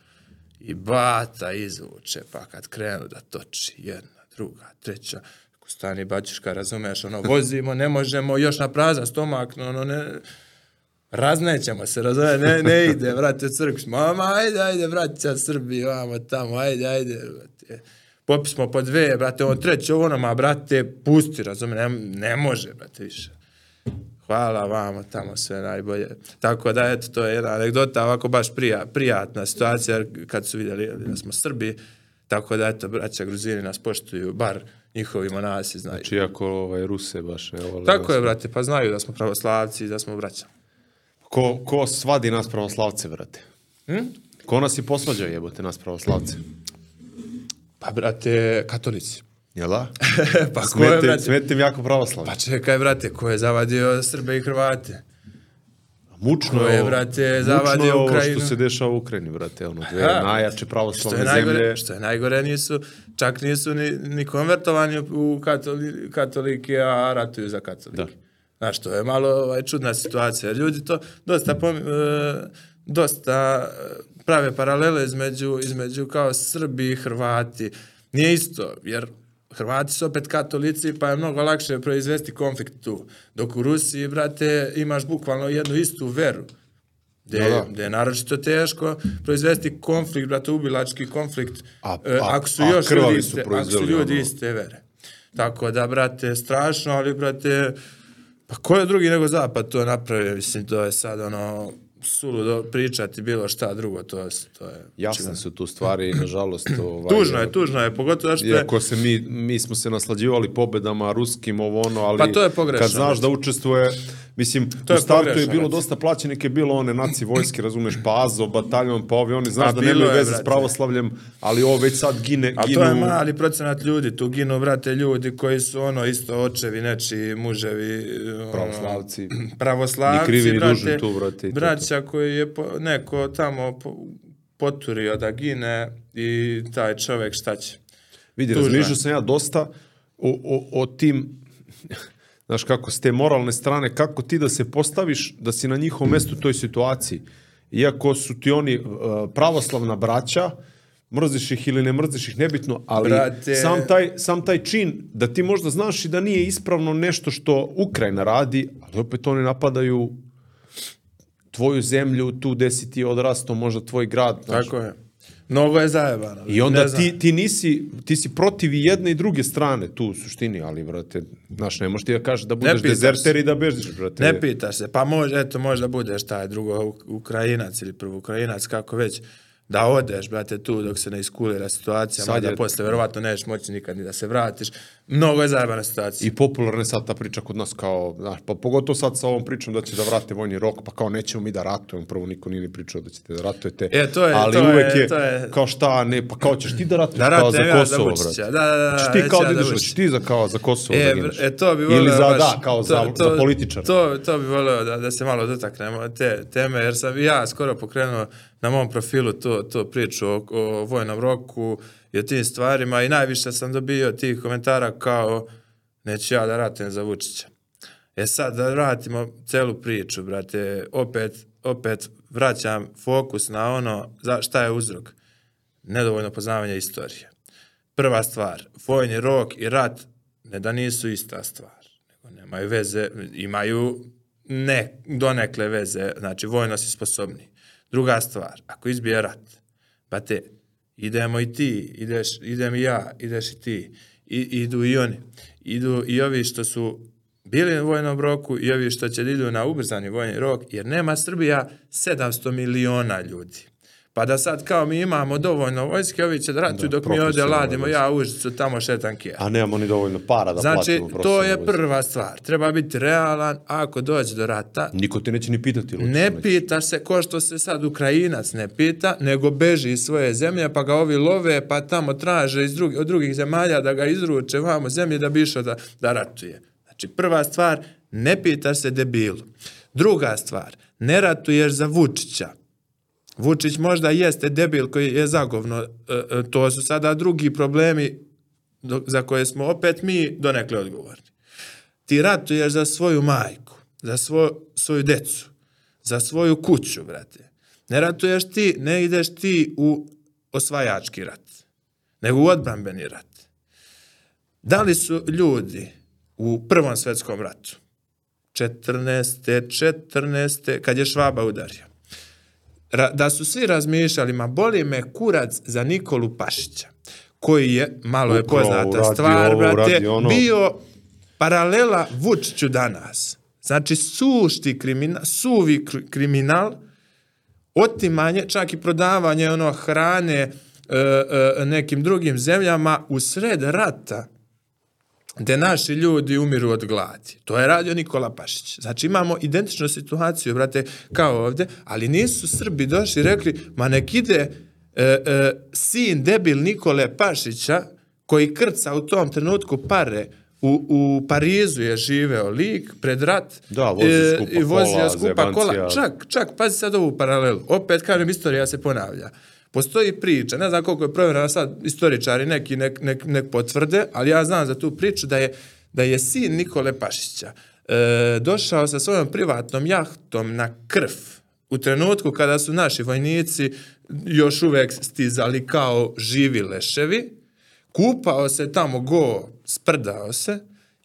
I bata izvuče, pa kad krenu da toči jedna, druga, treća, ako stani baćuška, razumeš, ono, vozimo, ne možemo, još na prazan stomak, no, ono, ne, raznećemo se, razumeš, ne, ne ide, vrate, crkvi, mama, ajde, ajde, vraća Srbiji, vamo tamo, ajde, ajde, vrate. Popis smo po dve, brate, ovo treće, ovo ono, ma, brate, pusti, razumeš, ne, ne može, brate, više. Hvala vama, tamo sve najbolje. Tako da, eto, to je jedna anegdota, ovako baš prija, prijatna situacija, jer kad su vidjeli da smo Srbi, tako da, eto, braća Gruzini nas poštuju, bar njihovi monasi znaju. Znači, iako ovaj, Ruse baš ne vole. Tako je, brate, pa znaju da smo pravoslavci i da smo braća. Ko, ko svadi nas pravoslavce, brate? Hm? Ko nas je posvađao jebote nas pravoslavce? Pa, brate, katolici. Jel da? pa ko je, brate? smete im jako pravoslavno. Pa čekaj, brate, ko je zavadio Srbe i Hrvate? Mučno ko je, brate, mučno zavadio je ovo Ukrajinu? što se dešava u Ukrajini, brate. Ono, dve Aha. najjače Što pravoslavne je najgore, zemlje. što je najgore nisu, čak nisu ni, ni konvertovani u katoli, katolike, a ratuju za katolike. Da. Znaš, to je malo ovaj, čudna situacija. Ljudi to dosta, pom, e, dosta e, prave paralele između, između kao Srbi i Hrvati. Nije isto, jer Hrvati su opet katolici, pa je mnogo lakše proizvesti konflikt tu. Dok u Rusiji, brate, imaš bukvalno jednu istu veru. Gde, Da, da. gde je naročito teško proizvesti konflikt, brate, ubilački konflikt, A- e, a- ako su a još ljudi iste, ako su ljudi ono- iste vere. Tako da, brate, strašno, ali, brate, pa ko je drugi nego Zapad to napravio? Mislim, to je sad, ono, suludo pričati bilo šta drugo, to je, to je Jasne su tu stvari i nažalost ovaj, Tužno je, tužno je, pogotovo što je, Iako se mi, mi smo se naslađivali pobedama ruskim, ovo ono, ali Pa to je pogrešno, kad znaš da učestvuje, mislim, To u je startu je bilo znači. dosta plaćenike, bilo one naci vojske, razumeš, pa Azo, bataljon, pa ovi, oni znaš da nemaju je, veze s pravoslavljem, ali ovo već sad gine, A ginu... to je mali procenat ljudi, tu ginu, brate, ljudi koji su ono isto očevi, nečiji muževi, ono, Pravoslavci. pravoslavci, Ni krivi ni brate, dužni tu, brate, braća koji je po, neko tamo po, poturio da gine i taj čovek šta će? Vidi, je. razmišljao sam ja dosta o, o, o tim, znaš kako, s te moralne strane, kako ti da se postaviš da si na njihovom mestu u toj situaciji. Iako su ti oni uh, pravoslavna braća, mrziš ih ili ne mrziš ih, nebitno, ali Brate. sam, taj, sam taj čin da ti možda znaš i da nije ispravno nešto što Ukrajina radi, ali opet oni napadaju tvoju zemlju, tu gde si ti odrastao, možda tvoj grad. Znaš, Tako je. Mnogo je zajebano. I onda ti, ti, nisi, ti si protiv i jedne i druge strane tu u suštini, ali, brate, znaš, ne možeš ti da kažeš da budeš dezerter i da bežiš, brate. Ne pitaš se, pa može, eto, možda budeš taj drugo Uk- Ukrajinac ili prvo Ukrajinac, kako već, da odeš, brate, tu dok se ne iskulira situacija, Sad mada je- posle verovatno nećeš moći nikad ni da se vratiš. Mnogo je zajebana situacija. I popularna je sad ta priča kod nas kao, znaš, pa pogotovo sad sa ovom pričom da će da vrate vojni rok, pa kao nećemo mi da ratujemo, prvo niko nije ni pričao da ćete da ratujete. E, to je- ali to uvek je, to je- kao šta, ne, pa kao ćeš ti da ratuješ Da kao za ja Kosovo, Vučića, brate. da, da, da, Hoćeš ti kao ja da da ideš, hoćeš ti za kao za Kosovo E, da gineš. e, to bi volio Ili za, baš, da, kao za, za političara. To, to bi volio da, da se malo dotaknemo te teme, jer sam ja skoro pokrenuo na mom profilu to, to priču o, o vojnom roku i o tim stvarima i najviše sam dobio tih komentara kao neću ja da ratujem za Vučića. E sad da vratimo celu priču, brate, opet, opet vraćam fokus na ono za šta je uzrok. Nedovoljno poznavanje istorije. Prva stvar, vojni rok i rat ne da nisu ista stvar, nego nemaju veze, imaju ne, donekle veze, znači vojno si sposobni. Druga stvar, ako izbije rat, bate, idemo i ti, ideš, idem i ja, ideš i ti, I, idu i oni, idu i ovi što su bili u vojnom roku i ovi što će da idu na ubrzani vojni rok, jer nema Srbija 700 miliona ljudi. Pa da sad kao mi imamo dovoljno vojske, ovi će da ratuju dok mi ovdje profesionalno ladimo, ja Užicu tamo šetam kjer. A nemamo ni dovoljno para da Znači, platimo to profesionalnu je prva stvar. Treba biti realan, ako dođe do rata, Niko te neće ni pitati. ne hoćeš pitaš se ko što se sad Ukrajinac ne pita, nego beži iz svoje zemlje, pa ga ovi love, pa tamo traže iz drugi, od drugih zemalja da ga izruče vamo zemlje da bi išao da, da ratuje. Znači, prva stvar, ne pitaš se debilu. Druga stvar, ne ratuješ za Vučića. Vučić možda jeste debil koji je zagovno, e, e, to su sada drugi problemi za koje smo opet mi donekle odgovorni. Ti ratuješ za svoju majku, za svo, svoju decu, za svoju kuću, brate. Ne ratuješ ti, ne ideš ti u osvajački rat, nego u odbrambeni rat. Da li su ljudi u Prvom svetskom ratu, 14. 14. kad je Švaba udario, ra, da su svi razmišljali, ma boli me kurac za Nikolu Pašića, koji je, malo je Ukrao, poznata uradio stvar, ovo, brate, uradio ono. bio paralela Vučiću danas. Znači, sušti kriminal, suvi kr- kriminal, otimanje, čak i prodavanje ono hrane e, e, nekim drugim zemljama u sred rata, gde naši ljudi umiru od gladi. To je radio Nikola Pašić. Znači imamo identičnu situaciju, brate, kao ovde, ali nisu Srbi došli i rekli, ma nek ide e, e, sin debil Nikole Pašića, koji krca u tom trenutku pare, u, u Parizu je živeo lik pred rat Da, vozio skupa i vozio kola, skupa kola. Čak, čak, pazi sad ovu paralelu. Opet, kažem, istorija se ponavlja. Postoji priča, ne znam koliko je provjerena sad istoričari neki nek, nek, nek potvrde, ali ja znam za tu priču da je, da je sin Nikole Pašića e, došao sa svojom privatnom jahtom na krv u trenutku kada su naši vojnici još uvek stizali kao živi leševi, kupao se tamo go, sprdao se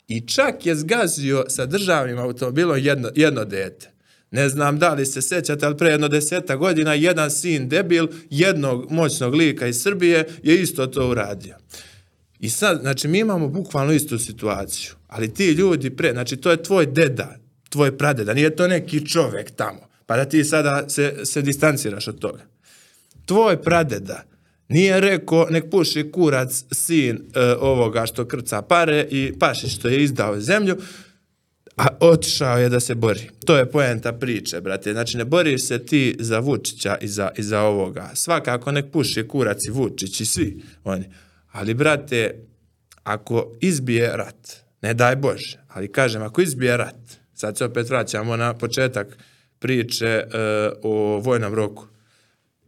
i čak je zgazio sa državnim automobilom jedno, jedno dete. Ne znam da li se sećate, ali pre jedno deseta godina jedan sin debil jednog moćnog lika iz Srbije je isto to uradio. I sad, znači, mi imamo bukvalno istu situaciju, ali ti ljudi pre, znači, to je tvoj deda, tvoj pradeda, nije to neki čovek tamo, pa da ti sada se, se distanciraš od toga. Tvoj pradeda nije rekao nek puši kurac sin e, ovoga što krca pare i paši što je izdao zemlju, a otišao je da se bori. To je poenta priče, brate. Znači, ne boriš se ti za Vučića i za, i za ovoga. Svakako nek puši kurac i Vučić i svi oni. Ali, brate, ako izbije rat, ne daj Bože, ali kažem, ako izbije rat, sad se opet vraćamo na početak priče e, o vojnom roku,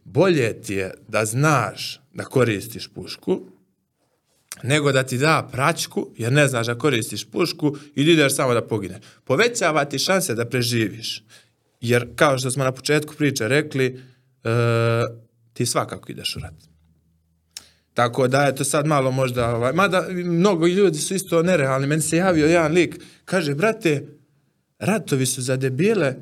bolje ti je da znaš da koristiš pušku, nego da ti da praćku, jer ne znaš da koristiš pušku i da ideš samo da pogineš. Povećava ti šanse da preživiš. Jer, kao što smo na početku priče rekli, e, ti svakako ideš u rat. Tako da je to sad malo možda, ovaj, mada mnogo ljudi su isto nerealni. Meni se javio jedan lik, kaže, brate, ratovi su za debile,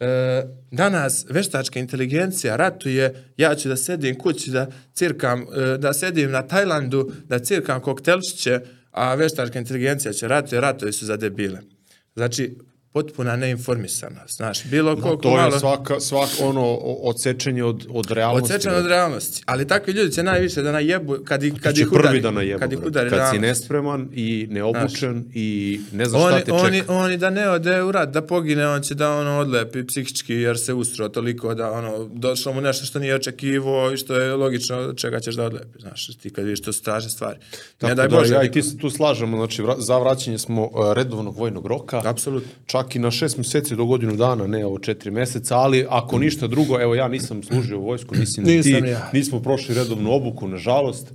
e, danas veštačka inteligencija ratuje, ja ću da sedim kući, da cirkam, e, da sedim na Tajlandu, da cirkam koktelčiće, a veštačka inteligencija će ratuje, ratovi su za debile. Znači, potpuna neinformisanost. Znaš, bilo koliko To je malo... svaka, svak, ono, odsečenje od, od realnosti. Odsečan od realnosti. Ali takvi ljudi će najviše da najebu kad, ih, kad ih prvi udari. da najebu, kad ih udari kad si nespreman i neobučen i ne znaš šta Oni, te čeka. oni, oni da ne ode u rat, da pogine, on će da ono odlepi psihički jer se ustro toliko da ono, došlo mu nešto što nije očekivo i što je logično od čega ćeš da odlepi. Znaš, ti kad vidiš to su strašne stvari. Tako ne daj da, Bože. ja i niko. ti se tu slažemo, znači za vraćanje smo uh, redovnog vojnog roka. Apsolutno. Čak i na šest mjeseci do godinu dana, ne ovo četiri meseca, ali ako ništa drugo, evo ja nisam služio u vojsku, ni Nisam ti, ni ja. nismo prošli redovnu obuku, nažalost.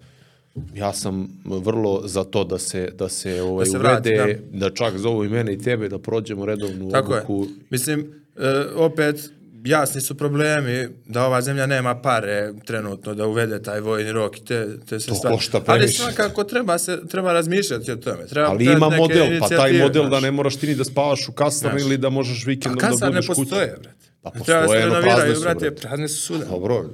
Ja sam vrlo za to da se da se ovaj se uvede, vrati, da. čak zovu i mene i tebe da prođemo redovnu Tako je. obuku. Mislim, e, opet, jasni su problemi da ova zemlja nema pare trenutno da uvede taj vojni rok i te, te se To stvari. košta Ali previše. svakako treba, se, treba razmišljati o tome. Treba Ali treba ima model, pa taj model da znaš. ne moraš ti ni da spavaš u kasarni ili da možeš vikendom da kasarne budeš kući. postoje, brate. Pa Treba da se postoje, no renoviraju, prazne su, brate, prazne su suda. Dobro,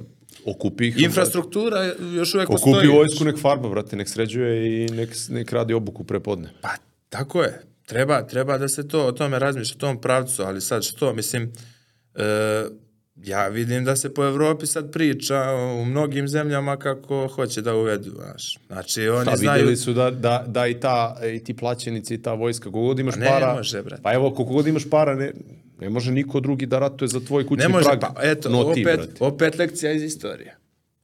okupi ih. Infrastruktura još uvek Okupi postoji. vojsku, nek farba, brate, nek sređuje i nek, nek radi obuku prepodne. Pa, tako je. Treba, treba da se to o tome razmišlja, o tom pravcu, ali sad što, mislim, e, ja vidim da se po Evropi sad priča u mnogim zemljama kako hoće da uvedu, znaš. Znači, oni Da, znaju... videli su da, da, da i, ta, i ti plaćenici i ta vojska, koliko god imaš Pa ne para... može, brate. Pa evo, koliko god imaš para, ne, ne može niko drugi da ratuje za tvoj kućni Ne može, prag. pa eto, no opet, ti, brate. opet lekcija iz istorije.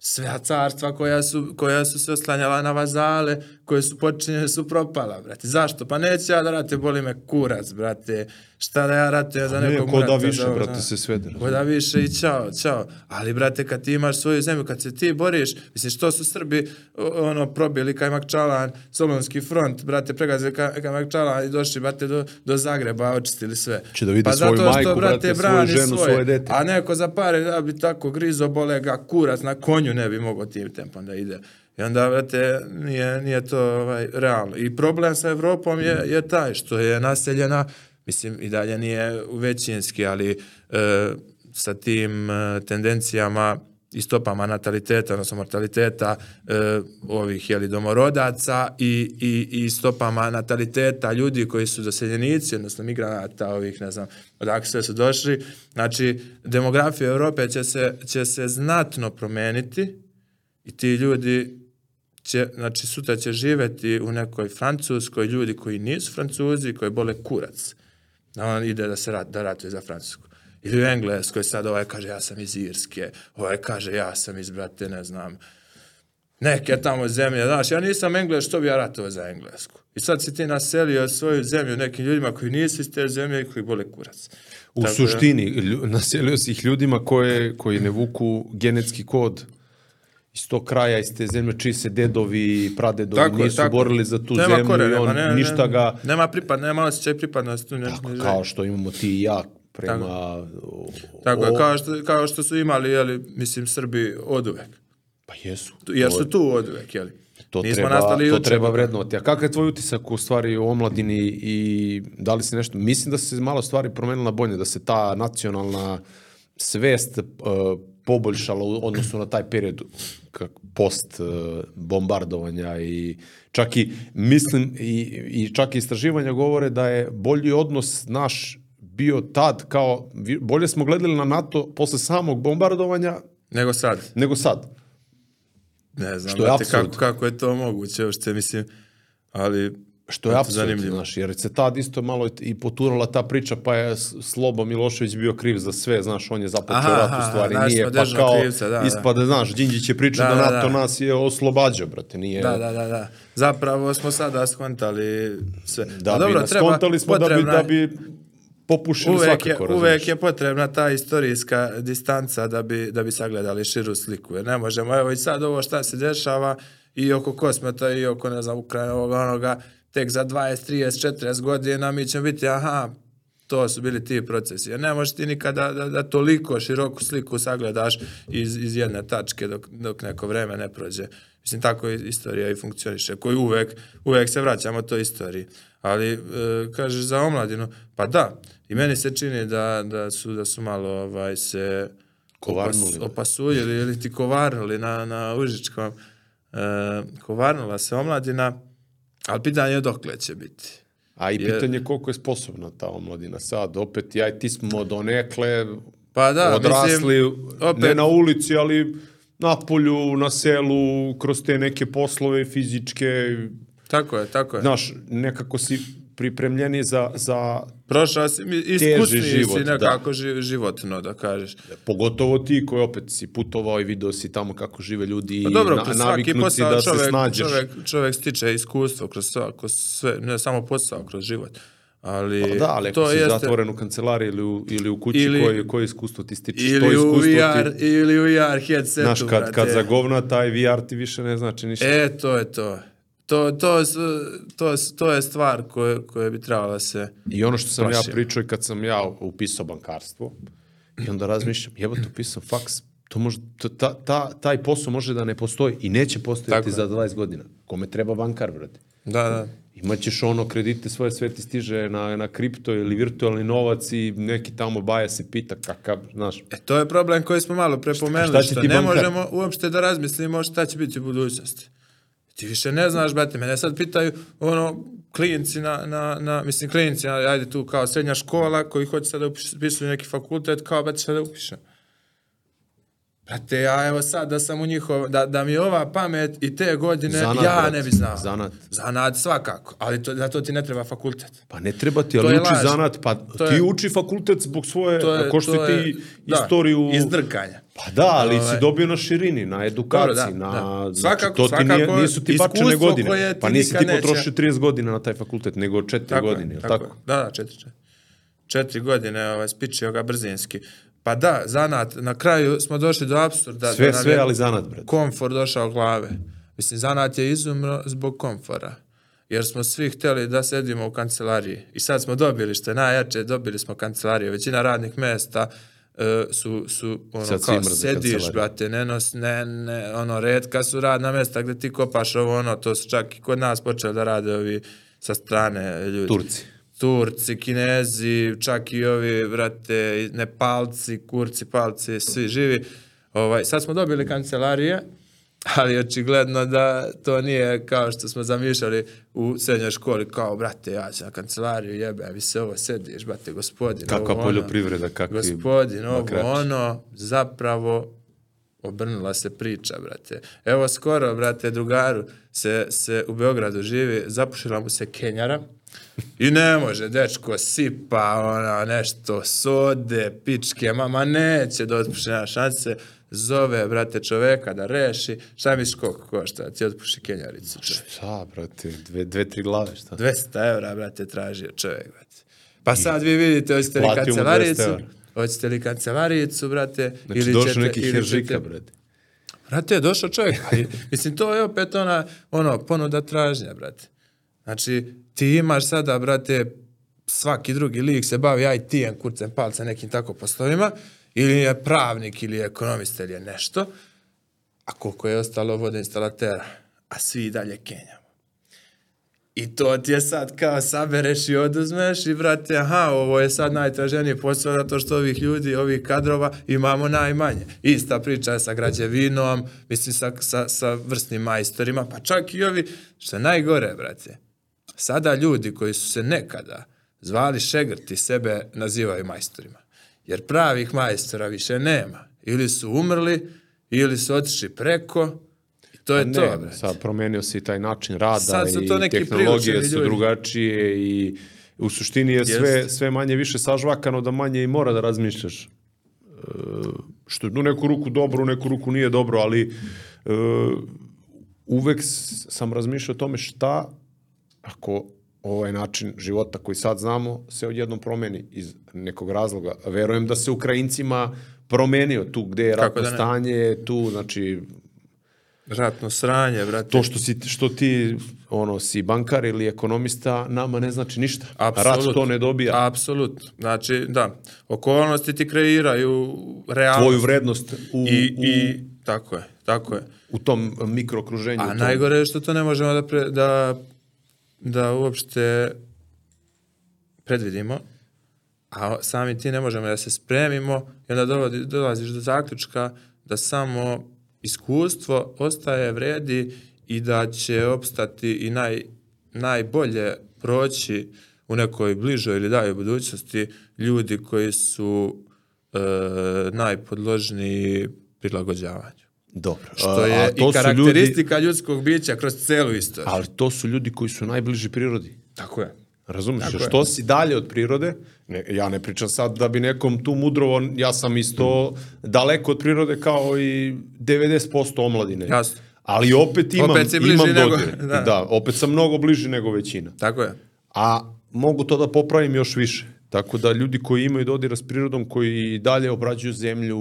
Sve carstva koja su, koja su se oslanjala na vazale, koje su počinjene su propala, brate. Zašto? Pa neće ja da rate, boli me kurac, brate. Šta da ja ratujem za Ne, nekog ko da više, ovo, brate, se svede, Ko da više i čao, čao. Ali, brate, kad ti imaš svoju zemlju, kad se ti boriš, mislim, što su Srbi ono, probili Kajmak Čalan, Solonski front, brate, pregazili Ka- Kajmak Čalan i došli, brate, do, do Zagreba, očistili sve. Će da vide pa svoju zato što, majku, brate, svoju brani ženu, svoje dete. A neko za pare da bi tako grizo bole ga kurac na konju ne bi mogao tim tempom da ide. I onda, brate, nije, nije to ovaj, realno. I problem sa Evropom je, je taj što je naseljena, mislim, i dalje nije većinski, ali e, sa tim e, tendencijama i stopama nataliteta, odnosno mortaliteta e, ovih jeli, domorodaca i, i, i stopama nataliteta ljudi koji su doseljenici, odnosno migranata ovih, ne znam, odakle sve su došli. Znači, demografija Europe će se, će se znatno promeniti i ti ljudi će, znači sutra će živeti u nekoj Francuskoj ljudi koji nisu Francuzi, koji bole kurac. Da on ide da se rat, da ratuje za Francusku. Ili u Engleskoj sad ovaj kaže ja sam iz Irske, ovaj kaže ja sam iz, brate, ne znam, neke tamo zemlje, znaš, ja nisam Engles, što bi ja ratovao za Englesku? I sad si ti naselio svoju zemlju nekim ljudima koji nisu iz te zemlje i koji bole kurac. U Tako da- suštini, lju- naselio si ih ljudima koje, koji ne vuku genetski kod iz tog kraja, iz te zemlje, čiji se dedovi i pradedovi Tako nisu tako. borili za tu nema zemlju kore, i on ne, ništa ga, Nema pripad, nema osjećaj pripadnosti. Ne, tako, ne, kao što imamo ti i ja prema... Tako je, o- kao što, kao što su imali, jeli, mislim, Srbi od uvek. Pa jesu. Jer su tu od uvek, jeli. To Nismo treba, nastali to treba vrednovati. A kakav je tvoj utisak u stvari u omladini i da li se nešto... Mislim da se malo stvari promenila bolje, da se ta nacionalna svest uh, poboljšala u odnosu na taj period kak, post uh, bombardovanja i čak i mislim i, i čak i istraživanja govore da je bolji odnos naš bio tad kao bolje smo gledali na NATO posle samog bombardovanja Nego sad. nego sad. Ne znam, Što je brate, kako, kako je to moguće, uopšte, mislim, ali... Što je zanimljivo. znaš, jer se tad isto malo i poturala ta priča, pa je Slobo Milošević bio kriv za sve, znaš, on je započeo Aha, rat, u aha, stvari našli nije, smo pa kao krivca, da, da. ispada, znaš, Đinđić je pričao da, Da, da, NATO da. nas je oslobađao, brate, nije... Da, da, da, da. Zapravo smo sada skontali sve. Da A bi nas skontali smo da bi, potrebna da bi popušili uvek je, svakako, uvek razumiješ. je potrebna ta istorijska distanca da bi, da bi sagledali širu sliku. Jer ne možemo, evo i sad ovo šta se dešava i oko kosmeta i oko, ne znam, Ukrajina, ovoga, onoga, tek za 20, 30, 40 godina mi ćemo biti, aha, to su bili ti procesi. Jer ne možeš ti nikada da, da toliko široku sliku sagledaš iz, iz jedne tačke dok, dok neko vreme ne prođe. Mislim, tako istorija i funkcioniše, koji uvek, uvek se vraćamo toj istoriji. Ali, e, kažeš za omladinu, pa da, i meni se čini da, da, su, da su malo ovaj, se Kovarnuli. opas, opasuljili ili ti kovarnuli na, na Užičkom. E, kovarnula se omladina, ali pitanje je dokle će biti. A i pitanje je koliko je sposobna ta omladina sad, opet ja i ti smo donekle Pa da, odrasli, mislim, opet- ne na ulici, ali na polju, na selu, kroz te neke poslove fizičke, Tako je, tako je. znaš, nekako si pripremljeni za, za Prošao si, iskusniji život, si da. nekako ži, životno, da kažeš. Pogotovo ti koji opet si putovao i video si tamo kako žive ljudi Pa dobro, i na, svaki naviknuti posao da se čovek, snađeš. čovek, čovek stiče iskustvo kroz, kroz sve, ne samo posao, kroz život. Ali, Pa da, ali to si jeste, zatvoren u kancelariji ili u, ili u kući, Ili- koje, koje iskustvo ti stičeš? to ili u iskustvo VR, ti, ili u VR headsetu, znaš, kad, brate. kad zagovna taj VR ti više ne znači ništa. E, to je to. To, to, to, to je stvar koje, koje bi trebala da se... I ono što sam ja Plašio. pričao i kad sam ja upisao bankarstvo, i onda razmišljam, jebote, upisao faks, to može, to, ta, ta, taj posao može da ne postoji i neće postojati Tako je. za 20 godina. Kome treba bankar, brate? Da, da. Imaćeš ono kredite svoje, sve ti stiže na, na kripto ili virtualni novac i neki tamo baja se pita kakav, znaš, E, to je problem koji smo malo prepomenuli, šta će što ne bankar? možemo uopšte da razmislimo šta će biti u budućnosti. Ti više ne znaš, brate, mene sad pitaju, ono, klinci na, na, na mislim, klinci, ajde tu kao srednja škola, koji hoće sad da upisuju neki fakultet, kao, brate, šta da upišem? Brate, ja evo sad da sam u njihov, da, da mi ova pamet i te godine, Zanat, ja brate, ne bi znao. zanat. Zanat svakako, ali to, za to ti ne treba fakultet. Pa ne treba ti, ali uči laž. zanat, pa To ti je- uči fakultet zbog svoje, je, ako što to je- ti da, istoriju... Izdrkanja. Pa da, ali Ovaj. si dobio na širini, na edukaciji, Dobro, da, na... da. znači, Svakako, to ti nije, nisu ti bačene godine. Pa nisi ti nikad neće- potrošio 30 godina na taj fakultet, nego 4 Tako godine, je, tako, tako? Da, da, četiri, četiri. Četiri godine ovaj, spičio ga brzinski. Pa da, zanat, na kraju smo došli do apsurda. Sve, da sve, je ali zanat, brate. Komfor došao glave. Mislim, zanat je izumro zbog komfora. Jer smo svi htjeli da sedimo u kancelariji. I sad smo dobili, što je najjače, dobili smo kancelariju. Većina radnih mesta e, su, su ono, Sad kao sediš, kancelariju. brate, ne nos, ne, ne, ono, redka su radna mesta gdje ti kopaš ovo, ono, to su čak i kod nas počeli da rade ovi sa strane ljudi. Turci. Turci, Kinezi, čak i ovi, brate, Nepalci, Kurci, Palci, svi živi. Ovaj, sad smo dobili kancelarije, ali očigledno da to nije kao što smo zamišljali u srednjoj školi, kao, brate, ja ću na kancelariju, jebe, vi se ovo sediš, brate, gospodin. Kakva ovo, ono. poljoprivreda, kakvi Gospodin, ovo, bakrači. ono, zapravo obrnula se priča, brate. Evo skoro, brate, drugaru se, se u Beogradu živi, zapušila mu se Kenjara i ne može, dečko sipa, ona, nešto, sode, pičke, mama neće da otpuši, nema šanse, zove, brate, čoveka da reši, šta misliš koliko košta, da ti otpuši Kenjaricu? Šta, brate, dve, dve, tri glave, šta? 200 evra, brate, tražio čovjek, brate. Pa sad vi vidite, hoćete li Platio mu 200 kancelaricu, hoćete li kancelaricu, brate, Znači, došao neki heržika, brate. Brate, došao čovjek. Ali, mislim, to je opet ona, ono, ponuda tražnja, brate. Znači, ti imaš sada, brate, svaki drugi lik se bavi IT-em, kurcem palca, nekim tako poslovima, ili je pravnik, ili je ekonomista, ili je nešto, a koliko je ostalo vodoinstalatera, a svi dalje kenjamo. I to ti je sad kao sabereš i oduzmeš i brate, aha, ovo je sad najtraženiji posao zato što ovih ljudi, ovih kadrova imamo najmanje. Ista priča je sa građevinom, mislim sa, sa, sa vrsnim majstorima, pa čak i ovi, što je najgore, brate, sada ljudi koji su se nekada zvali šegrti sebe nazivaju majstorima. Jer pravih majstora više nema. Ili su umrli, ili su otišli preko, to je to, Pa Ne, brate. sad promenio se i taj način rada i to tehnologije su ljudi. drugačije i u suštini je sve, Jeste. sve manje više sažvakano da manje i mora da razmišljaš. E, što je u neku ruku dobro, u neku ruku nije dobro, ali e, uvek sam razmišljao o tome šta ako ovaj način života koji sad znamo se odjednom promeni iz nekog razloga. Verujem da se Ukrajincima promenio tu gde je ratno da ne? stanje, tu, znači, Ratno sranje, brate. to što si što ti ono si bankar ili ekonomista nama ne znači ništa. Rat Apsolutno. to ne dobija. Apsolutno. Znači, da, okolnosti ti kreiraju realnost. Tvoju vrednost u, I, u, i, tako je, tako je. u tom mikrokruženju. A tom- najgore je što to ne možemo da, pre, da, da uopšte predvidimo, a sami ti ne možemo da se spremimo i onda dovodi, dolaziš do zaključka da samo iskustvo ostaje vredi i da će opstati i naj, najbolje proći u nekoj bližoj ili daljoj budućnosti ljudi koji su e, najpodložniji prilagođavanju. Dobro. Što je a i to su karakteristika ljudskog bića kroz celu istoriju. ali to su ljudi koji su najbliži prirodi. Tako je. Razumiješ? Tako Jer je. Što si dalje od prirode, ne, ja ne pričam sad da bi nekom tu mudrovo, ja sam isto daleko od prirode kao i 90% omladine. Jasno. Ali opet imam, Opet imam nego- dodir. da. da, opet sam mnogo bliži nego većina. Tako je. a mogu to da popravim još više. Tako da ljudi koji imaju dodira s prirodom, koji dalje obrađuju zemlju,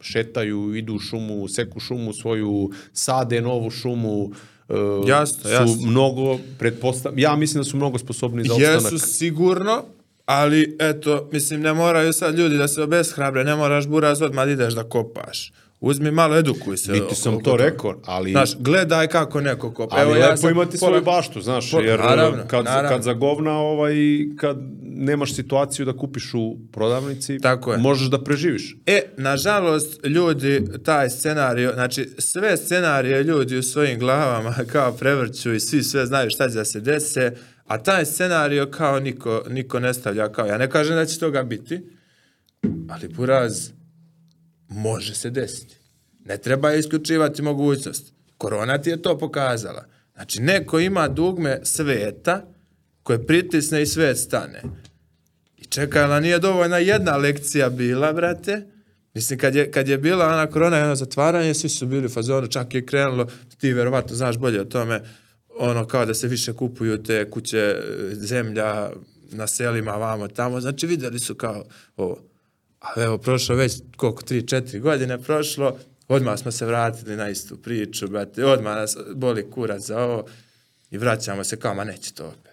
šetaju, idu u šumu, seku šumu svoju, sade novu šumu, e, Jasno, su jasno. mnogo, pretpostav... ja mislim da su mnogo sposobni za opstanak. Jesu sigurno, ali eto, mislim, ne moraju sad ljudi da se obeshrabre, ne moraš buraz odmah da ideš da kopaš. Uzmi malo, edukuj se. Niti sam to rekao, ali... Znaš, gledaj kako neko kopa. Ali lepo sam imati pola- svoju baštu, znaš, Pola- jer naravno, kad, naravno. kad zagovna, ovaj, kad nemaš situaciju da kupiš u prodavnici, Tako je. možeš da preživiš. E, nažalost, ljudi, taj scenario, znači, sve scenarije ljudi u svojim glavama kao prevrću i svi sve znaju šta će da se dese, a taj scenario kao niko, niko ne stavlja kao, ja ne kažem da će toga biti, ali buraz, može se desiti. Ne treba isključivati mogućnost. Korona ti je to pokazala. Znači, neko ima dugme sveta koje pritisne i svet stane. I čekaj, ali nije dovoljna jedna lekcija bila, brate. Mislim, kad je, kad je bila ona korona ono zatvaranje, svi su bili u fazonu, čak je krenulo, ti verovatno znaš bolje o tome, ono kao da se više kupuju te kuće, e, zemlja na selima, vamo, tamo, znači videli su kao ovo. A evo, prošlo već koliko, tri, četiri godine prošlo, odmah smo se vratili na istu priču, brate, odmah nas boli kurac za ovo i vraćamo se kao, ma neće to opet.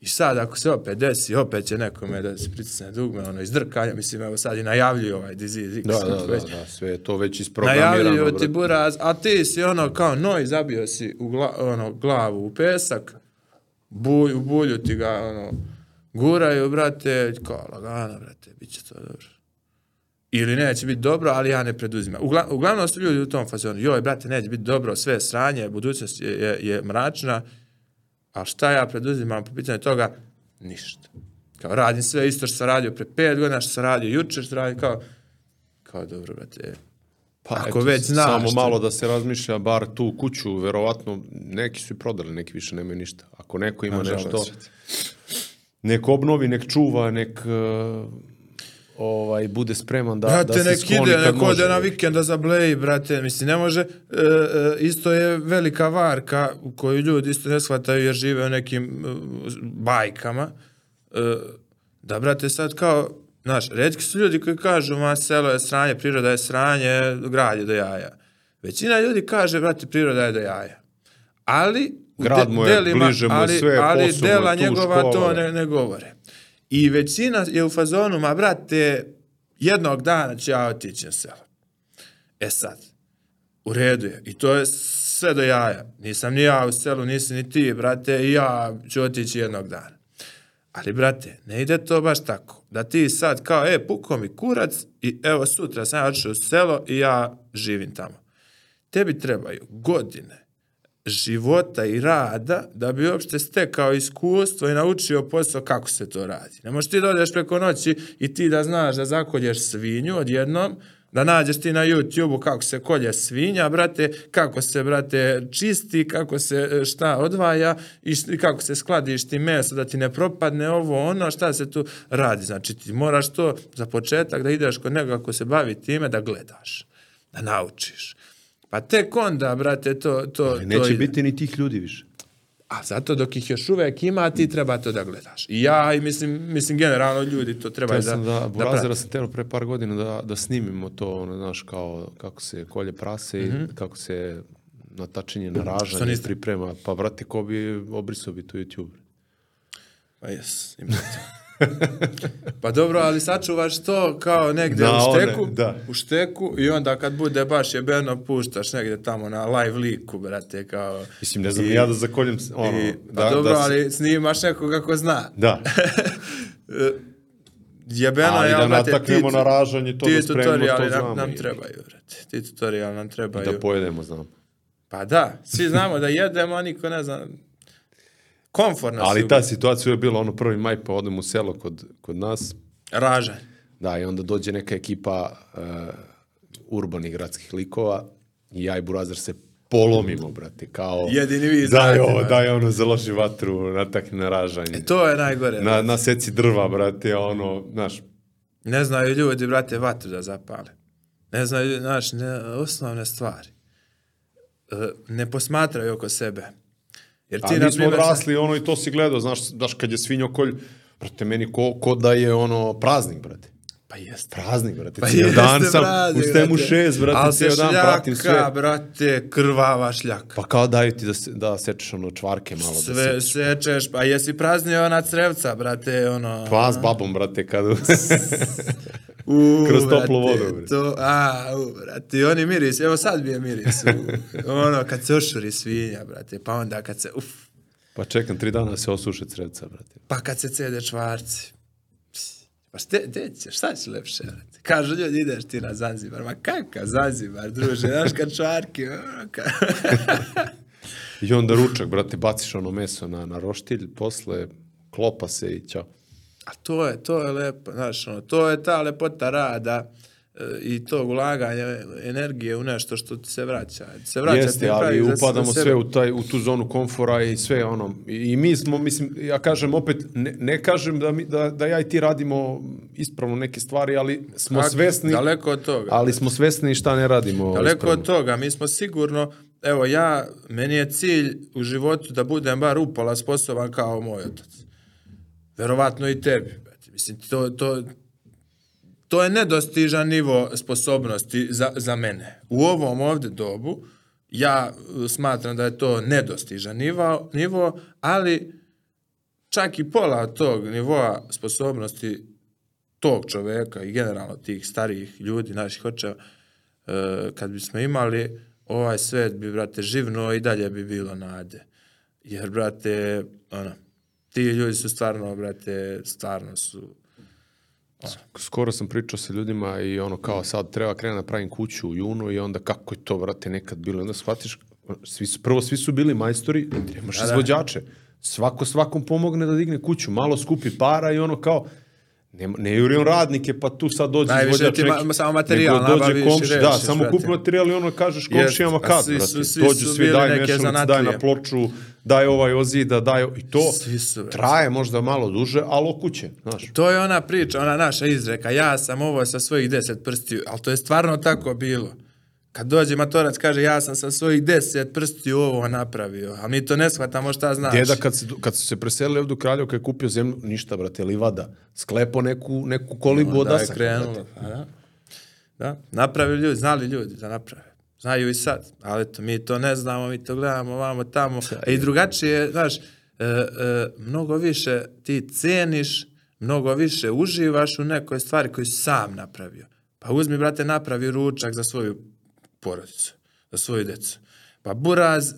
I sad ako se opet desi, opet će nekome da se pritisne dugme, ono izdrkanja, mislim, evo sad i najavljuju ovaj disease X. Da, da, da, već. da, sve je to već isprogramirano. Najavljuju ti buraz, a ti si ono kao noj, zabio si u gla, ono, glavu u pesak, bulj, u bulju ti ga ono, guraju, brate, kao lagano, brate, bit će to dobro. Ili neće biti dobro, ali ja ne preduzimam. Ugla, uglavnom su ljudi u tom fazonu, joj, brate, neće biti dobro, sve je sranje, budućnost je, je, je mračna, a šta ja preduzimam po pitanju toga? Ništa. Kao radim sve isto što sam radio pre pet godina, što sam radio jučer, što sam radio kao, kao dobro, brate, Pa, Ako eto, već znaš Samo što- malo da se razmišlja, bar tu kuću, verovatno, neki su i prodali, neki više nemaju ništa. Ako neko ima Nažalost. nešto, nek obnovi, nek čuva, nek uh, ovaj, bude spreman da, Brate, da se skloni ide, kad nek ode može. na vikenda za Blej, brate, mislim, ne može, e, e, isto je velika varka u koju ljudi isto ne shvataju jer žive u nekim e, bajkama, e, da, brate, sad kao, znaš, redki su ljudi koji kažu, ma, selo je sranje, priroda je sranje, grad je do jaja. Većina ljudi kaže, brate, priroda je do jaja. Ali, Grad mu je, delima, bliže mu je ali, sve, ali je dela tu, njegova škola, to ne, ne govore. I većina je u fazonu, ma brate, jednog dana ću ja otići na selo. E sad, u redu je. I to je sve do jaja. Nisam ni ja u selu, nisi ni ti, brate, i ja ću otići jednog dana. Ali, brate, ne ide to baš tako. Da ti sad kao, e, puko mi kurac i evo sutra sam ja u selo i ja živim tamo. Tebi trebaju godine života i rada da bi uopšte stekao iskustvo i naučio posao kako se to radi. Ne možeš ti da odeš preko noći i ti da znaš da zakolješ svinju odjednom, da nađeš ti na YouTube-u kako se kolje svinja, brate, kako se, brate, čisti, kako se e, šta odvaja i kako se skladišti meso da ti ne propadne ovo, ono, šta se tu radi. Znači, ti moraš to za početak da ideš kod nekoga ko se bavi time da gledaš, da naučiš. Pa tek onda, brate, to, to, Ali to neće ide. biti ni tih ljudi više. A zato dok ih još uvek ima, ti treba to da gledaš. I ja, i mislim, mislim generalno ljudi to treba da, sam da, da, da. Burazera sam teo pre par godina da, da snimimo to, ono, znaš, kao kako se kolje prase i kako se natačenje na ražanje priprema. Pa, brate, ko bi obrisao bi to YouTube. Pa jes, ima to. Pa dobro, ali sačuvaš to kao negde Da, u one, šteku, da. u šteku i onda kad bude baš jebeno puštaš negde tamo na live liku, brate, kao... Mislim, ne znam, I- ja da zakoljem, ono, I, pa da, dobro, da, ali snimaš nekoga ko zna. Da, Jebeno Ali je, da brate, nataknemo ti- na ražanje, to ti da spremimo, tutoriali to nam, znamo nam i- trebaju, brate. Ti tutoriali nam trebaju. da pojedemo, znam. Pa da, svi znamo da jedemo, a niko ne zna. Komforno Ali ta situacija je bila ono prvi maj, pa odem u selo kod, kod nas, ražanj. da, i onda dođe neka ekipa uh, urbanih gradskih likova i ja i Burazer se polomimo, brate, kao... Jedini vi Daj znate, ovo, brate. daj ono, založi vatru, natakni na ražanje. To je najgore. Na, na seci drva, brate, ono, znaš, Ne znaju ljudi, brate, vatru da zapale. Ne znaju, znaš, ne, osnovne stvari. E, ne posmatraju oko sebe. Jer a ti, mi na smo odrasli, ono, i to si gledao, znaš, znaš, kad je svinjokolj, brate, meni ko, ko da je, ono, praznik, brate. Pa jeste. Praznik, brate, Pa cijel dan sam, praznik, ustajem u brate. šest, brate, Ali cijel dan pratim šljaka, sve. brate, krvava šljaka. Pa kao daju ti da, se, da sečeš ono čvarke malo. Da Sve se, sečeš, pa jesi praznio ona crevca, brate, ono... pa s babom, brate, kad... U, Kroz toplu brate, vodu, bre. To, a, u, brate, oni miris, evo sad mi je miris. U, ono, kad se ošuri svinja, brate, pa onda kad se, uf, pa čekam tri dana da se osuše crevca, brate. pa kad se cede čvarci. Pa ste, gde ćeš, šta će lepše, brate? Kažu ljudi, ideš ti na Zanzibar, ma kakav Zanzibar, druže, znaš kad čvarki, ka... I onda ručak, brate, baciš ono meso na, na roštilj, posle klopa se i ćao. A to je, to je lepo, znaš, ono, to je ta lepota rada, i tog ulaganja energije u nešto što ti se vraća. Ti se vraća, Jeste, ti ali upadamo sebe. sve u, taj, u tu zonu komfora i sve ono. I, mi smo, mislim, ja kažem opet, ne, ne kažem da, mi, da, da ja i ti radimo ispravno neke stvari, ali smo Tako, svesni, Daleko od toga. ali smo svesni šta ne radimo Daleko ispravno. od toga, mi smo sigurno, evo ja, meni je cilj u životu da budem bar upola sposoban kao moj otac. Verovatno i tebi. Mislim, to, to, to je nedostižan nivo sposobnosti za, za mene. U ovom ovde dobu, ja uh, smatram da je to nedostižan nivo, nivo ali čak i pola tog nivoa sposobnosti tog čoveka i generalno tih starijih ljudi, naših očeva, e, kad bismo imali, ovaj svet bi, brate, živno i dalje bi bilo nade. Jer, brate, ono, ti ljudi su stvarno, brate, stvarno su... Skoro sam pričao sa ljudima i ono kao sad treba krenuti da pravim kuću u junu i onda kako je to, vrate, nekad bilo. Onda shvatiš, svi su, prvo svi su bili majstori, nemaš Da, da. izvođače. Svako svakom pomogne da digne kuću, malo skupi para i ono kao, ne, ne juri on radnike, pa tu sad dođe Najviše izvođač ti ma- samo materijal nabaviš i komši, da, rešiš, samo kupi materijal i ono kažeš komšijama a kad, svi brate. svi Dođu svi, daj neke mešalicu, daj na ploču, daj ovaj ozida, daj, i to su, traje možda malo duže, ali okuće, znaš. To je ona priča, ona naša izreka, ja sam ovo sa svojih deset prstiju, ali to je stvarno tako bilo. Kad dođe matorac, kaže, ja sam sa svojih deset prstiju ovo napravio, a mi to ne shvatamo šta znači. Deda kad, se, kad su se preselili ovdje u Kraljevo, kad je kupio zemlju, ništa, brate, livada. Sklepo neku, neku kolibu od da je asaka, krenulo. da. da. Napravili ljudi, znali ljudi da naprave. Znaju i sad, ali eto, mi to ne znamo, mi to gledamo vamo tamo. I drugačije, znaš, e, e, mnogo više ti ceniš, mnogo više uživaš u nekoj stvari koju sam napravio. Pa uzmi, brate, napravi ručak za svoju porodicu, za svoju decu. Pa buraz,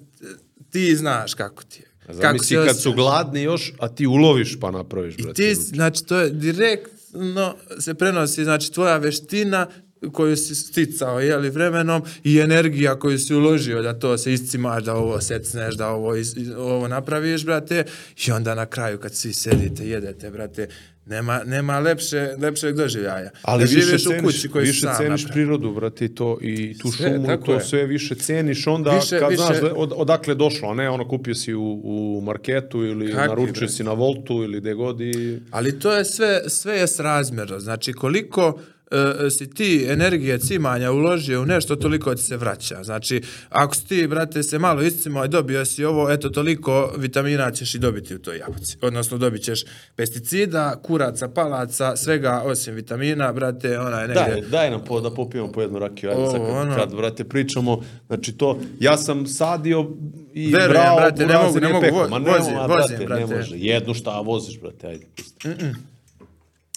ti znaš kako ti je. Kako Zamisli se kad su gladni još, a ti uloviš pa napraviš, I brate. ti, znači, to je direktno se prenosi, znači, tvoja veština koju si sticao, jeli, vremenom i energija koju si uložio da to se iscimaš, da ovo secneš, da ovo, is, ovo napraviš, brate, i onda na kraju kad svi sedite, jedete, brate, nema, nema lepše, lepšeg doživljaja. Ali da više ceniš, u kući koju si više sam ceniš prirodu, brate, i to, i tu Sve, šumu, i to je. sve više ceniš onda Više- kad više- znaš da, od, odakle došlo, a ne ono kupio si u, u marketu ili Kakvi, naručio brate? si na Voltu ili gde god i... Ali to je sve, sve je srazmjerno. Znači, koliko e, si ti energije cimanja uložio u nešto, toliko ti se vraća. Znači, ako si ti, brate, se malo iscimao i dobio si ovo, eto, toliko vitamina ćeš i dobiti u toj jabuci. Odnosno, dobit ćeš pesticida, kuraca, palaca, svega osim vitamina, brate, ona je negdje... Daj, daj nam po, da popijemo po jednu rakiju, ajde sad kad, ono. kad, brate, pričamo, znači to, ja sam sadio i Verujem, brao, brate, ne mogu, ne mogu, vo- vozim, ma, vozim, brate, brate. ne može, jednu šta voziš, brate, ajde. pusti.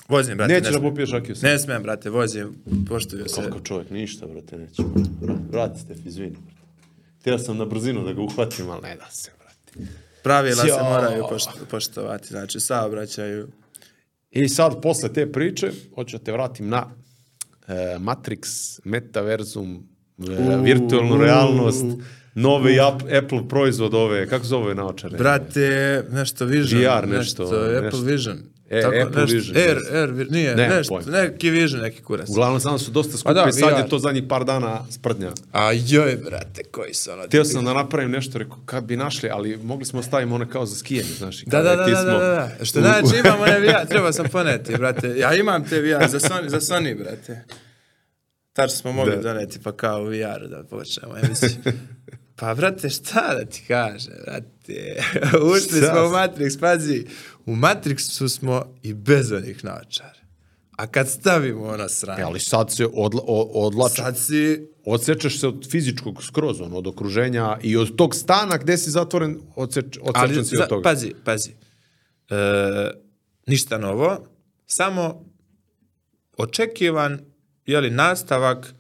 Vozim, brate, Nećeš ne da popiješ rakiju sad? Ne smem, brate, vozim, poštuju se. Kakav čovjek, ništa, brate. Vra- Vrati Stef, izvini, brate. Htio sam na brzinu da ga uhvatim, ali ne da se, brate. Pravila se Jao. moraju pošto, poštovati, znači, saobraćaju. I sad, posle te priče, hoću da te vratim na e, Matrix, Metaverzum, e, virtualnu realnost, nove Ap- Apple proizvod ove, kako zove naočare? Brate, nešto Vision. VR nešto, Apple nešto. Vision. E, Apple nešto, Vision, Air. Air, nije, Nemam nešto, pojma. neki Vision, neki kurac. Uglavnom, znam da su dosta skupi, da, sad je to zadnjih par dana sprdnja. A joj, brate, koji su ono... Htio sam da napravim nešto, rekao, kad bi našli, ali mogli smo staviti one kao za skijanje, znaš. Da, da, da, ti da, smo da, da, da. Što znači, imamo ne VR, treba sam poneti, brate. Ja imam te VR za Sony, za Sony brate. Tačno smo mogli Da. doneti, pa kao VR da počnemo emisiju. Pa, brate, šta da ti kaže, brate? Ušli Šta? smo u Matrix, pazi. U Matrixu smo i bez onih naočara. A kad stavimo ono sranje, E, ali sad se odla, o, odlači, sad si odsečeš se od fizičkog skroz, ono, od okruženja i od tog stana gde si zatvoren, odseč, odsečen si za- od toga. Pazi, pazi. E, ništa novo, samo očekivan jeli, nastavak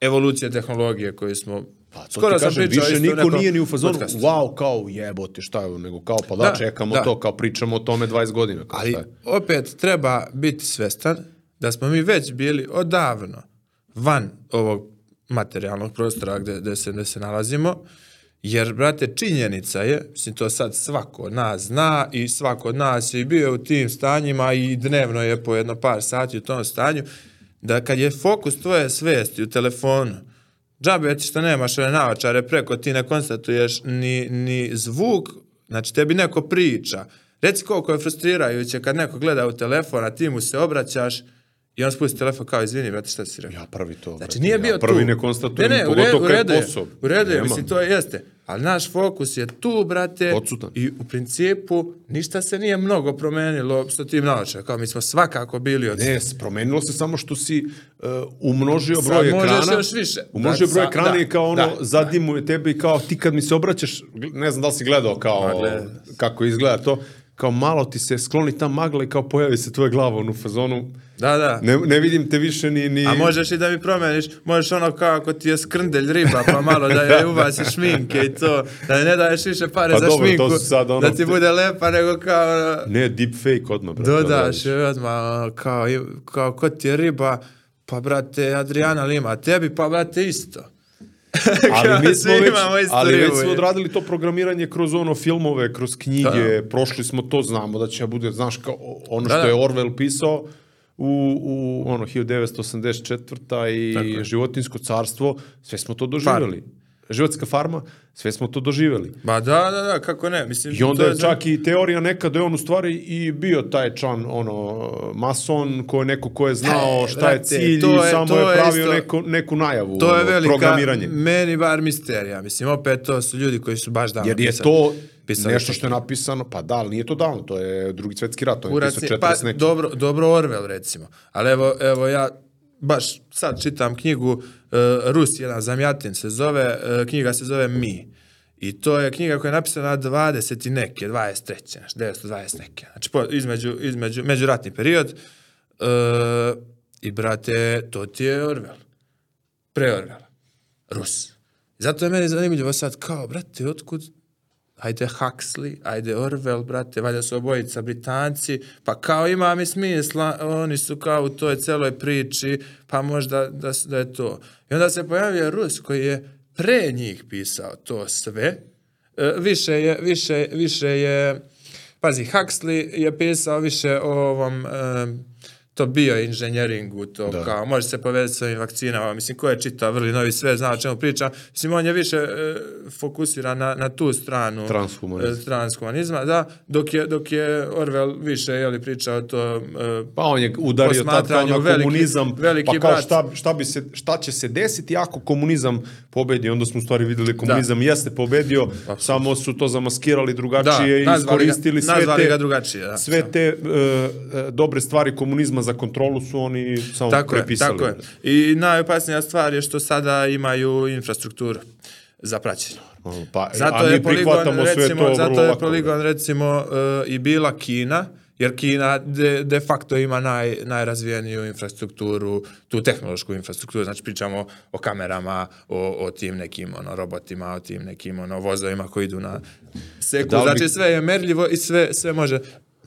evolucije tehnologije koju smo... Pa, to ti kažem, više isto niko nije ni u fazonu, podcastu. wow, kao jebote, šta je, nego kao, pa da, Da, čekamo da. to, kao pričamo o tome 20 godina. Kao, Ali šta je. opet treba biti svestan da smo mi već bili odavno van ovog materijalnog prostora gde, gde, se, gde se nalazimo, jer, brate, činjenica je, mislim, to sad svako od nas zna i svako od nas je bio u tim stanjima i dnevno je po jedno par sati u tom stanju, da kad je fokus tvoje svesti u telefonu, džabe ti što nemaš ove naočare preko, ti ne konstatuješ ni, ni zvuk, znači tebi neko priča. Reci koliko je frustrirajuće kad neko gleda u telefon, a ti mu se obraćaš i on spusti telefon kao, izvini, brate, šta si rekao? Ja prvi to. Znači nije ja bio prvi tu. ne konstatujem, ne, ne, pogotovo kad je posao. U redu je, mislim, to jeste. Ali naš fokus je tu, brate. Odsutan. I u principu ništa se nije mnogo promenilo sa tim naočarima. Kao mi smo svakako bili od Ne, promenilo se samo što si uh, umnožio Sad broj možeš ekrana. još više. Umnožio Da, broj sa- ekrana da, i kao ono, da, zadimuje tebe i kao ti kad mi se obraćaš, ne znam da li si gledao kao, Ma, gledao kako izgleda to, kao malo ti se skloni ta magla i kao pojavi se tvoja glava u fazonu. Da, da. Ne, ne vidim te više ni... ni... A možeš i da mi promeniš, možeš ono kao ako ti je skrndelj riba, pa malo da je ubaciš šminke i to, da ne daješ više pare Pa za dobro, to šminku, su sad ono- da ti bude lepa, nego kao... Ne, deepfake odmah, brate. Dodaš i odmah kao, kao ko ti je riba, pa brate Adriana Lima, tebi pa brate isto. ali mi smo već, ali već smo odradili to programiranje kroz ono filmove, kroz knjige, prošli smo to, znamo da će bude, znaš, kao ono Da, što da. je Orwell pisao u, u ono 1984. i životinsko carstvo, sve smo to doživjeli. Životska farma, sve smo to doživjeli. Ma da, da, da, kako ne, mislim... I onda je čak i teorija neka da je on u stvari i bio taj član, ono, mason, ko je neko ko je znao E, šta je cilj to i je- samo to je pravio isto- neko, neku najavu, To je ono, velika, programiranje. meni bar misterija, mislim, opet to su ljudi koji su baš davno Jer je pisali- to pisali nešto to. što je napisano, pa da, ali nije to davno, to je drugi svetski rat, to je Kurac napisao je, pa 40 neki. dobro, dobro Orwell recimo, ali evo, evo ja baš sad čitam knjigu uh, Rus, jedan zamjatin se zove, uh, knjiga se zove Mi. I to je knjiga koja je napisana 20 i neke, 23. Znači 920 neke. Znači po, između, između, međuratni period. Uh, I brate, to ti je Orwell. Pre Orwella. Rus. Zato je meni zanimljivo sad kao, brate, otkud ajde Huxley, ajde Orwell, brate, valjda su obojica Britanci, pa kao ima mi smisla, oni su kao u toj celoj priči, pa možda da, da je to. I onda se pojavio Rus koji je pre njih pisao to sve, E, više je, više, više je, pazi, Huxley je pisao više o ovom, em, to bioinženjeringu, to da. kao, može se povezati s ovim vakcinama, mislim, ko je čitao Vrli Novi Sve, zna o čemu priča, mislim, on je više e, fokusiran na, na tu stranu Transhumanizam. e, transhumanizma, da, dok je, dok je Orwell više, je li, pričao to, e, Pa on je udario tad kao na veliki- komunizam, veliki pa kao brat. šta, šta, bi se, šta će se desiti ako komunizam pobedi, onda smo u stvari videli komunizam jeste pobedio, samo su to zamaskirali drugačije i nazvali ga- iskoristili sve te, ga drugačije, da. sve te e, e, dobre stvari komunizma za kontrolu su oni samo Tako je, prepisali. tako je. I najopasnija stvar je što sada imaju infrastrukturu za praćenje. Pa, Zato je poligon, recimo, to zato je lako. poligon recimo e, i bila Kina, jer Kina de, de facto ima naj, najrazvijeniju infrastrukturu, tu tehnološku infrastrukturu, znači pričamo o kamerama, o, o tim nekim ono, robotima, o tim nekim ono, vozovima koji idu na seku, Da bi- znači sve je merljivo i sve, sve može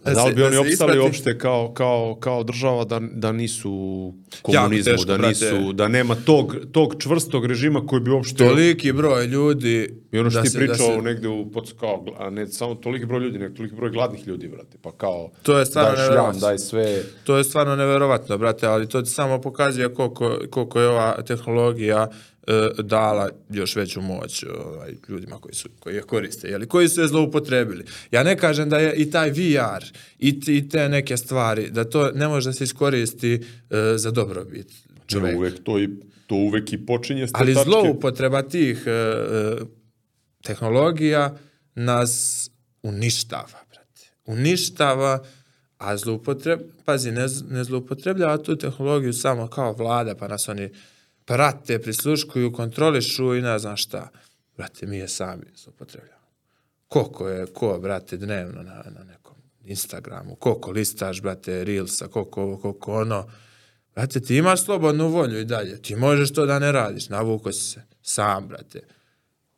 Da li se- bi oni se opstali uopšte kao, kao, kao država da, da nisu komunizmu, teško, da, brate. nisu, da nema tog, tog čvrstog režima koji bi uopšte... Toliki broj ljudi... I ono što da ti se- pričao da se- negde u kao, a ne samo toliki broj ljudi, nego toliki broj gladnih ljudi, brate. Pa kao, To je stvarno daj šljam, daj sve. To je stvarno neverovatno, brate, ali to ti samo pokazuje koliko, koliko je ova tehnologija e, dala još veću moć ovaj, ljudima koji, su, koji je koriste, jeli, koji su je zloupotrebili. Ja ne kažem da je i taj VR i, i te neke stvari, da to ne može da se iskoristi e, za dobrobit Ne, čoveka. uvek to, i, to uvek i počinje s te Ali tačke. zloupotreba tih e, e, tehnologija nas uništava, brate. Uništava, a zloupotreb, pazi, ne, ne zloupotrebljava tu tehnologiju samo kao vlada, pa nas oni prate, prisluškuju, kontrolišu i ne znam šta. Brate, mi je sami zloupotrebljavamo. Koliko je, ko, brate, dnevno na, na nekom Instagramu, koliko listaš, brate, Reelsa, koliko ovo, koliko ono. Brate, ti imaš slobodnu volju i dalje. Ti možeš to da ne radiš. Navuko si se. Sam, brate.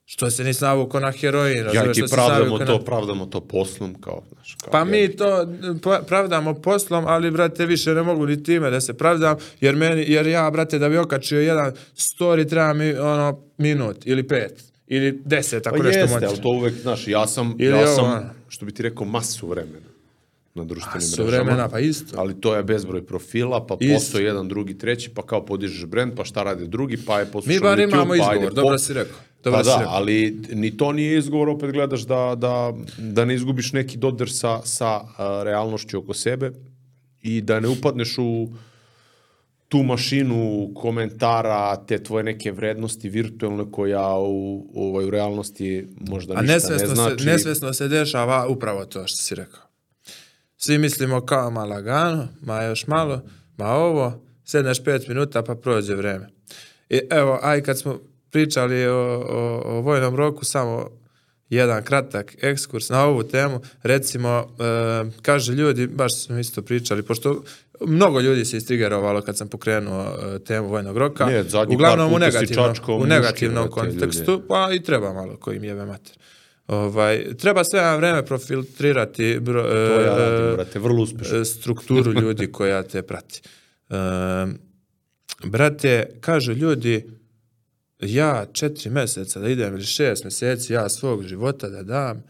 Što se nisi navuko na heroin? Ja razumeš, ti što si pravdamo to, na- pravdamo to poslom, kao, znaš, kao... Pa mi to pa- pravdamo poslom, ali, brate, više ne mogu ni time da se pravdam, jer, meni, jer ja, brate, da bi okačio jedan story, treba mi, ono, minut, ili pet, ili deset, ako Pa nešto jeste, montiram. ali to uvek, znaš, ja sam, Ili ja ovo, sam, što bi ti rekao, masu vremena. Na društvenim mrežama. vremena, pa isto. Ali to je bezbroj profila, pa Isto. postoji jedan, drugi, treći, pa kao podižeš brand, pa šta rade drugi, pa je poslušao Mi bar YouTube, imamo pa izgovor, ajde dobro pop. si rekao. Dobro Pa si da, rekao. ali ni to nije izgovor, opet gledaš da, da, da ne izgubiš neki dodir sa, sa a, realnošću oko sebe i da ne upadneš u tu mašinu komentara, te tvoje neke vrednosti virtualne koja u, ovaj, u realnosti možda A ništa ne znači. se, nesvesno se dešava upravo to što si rekao. Svi mislimo kao ma lagano, ma još malo, ma ovo, sedneš pet minuta pa prođe vreme. I evo, aj kad smo pričali o, o, o vojnom roku, samo jedan kratak ekskurs na ovu temu, recimo, e, kaže ljudi, baš smo isto pričali, pošto mnogo ljudi se istrigerovalo kad sam pokrenuo e, temu vojnog roka, zadnji uglavnom u negativnom, u negativnom kontekstu, pa i treba malo ko im jebe mater. Ovaj, treba sve na vreme profiltrirati bro, To ja e, radim, brate, vrlo uspešno. e, strukturu ljudi koja te prati. E, brate, kažu ljudi, ja četiri meseca da idem ili šest meseci ja svog života da dam,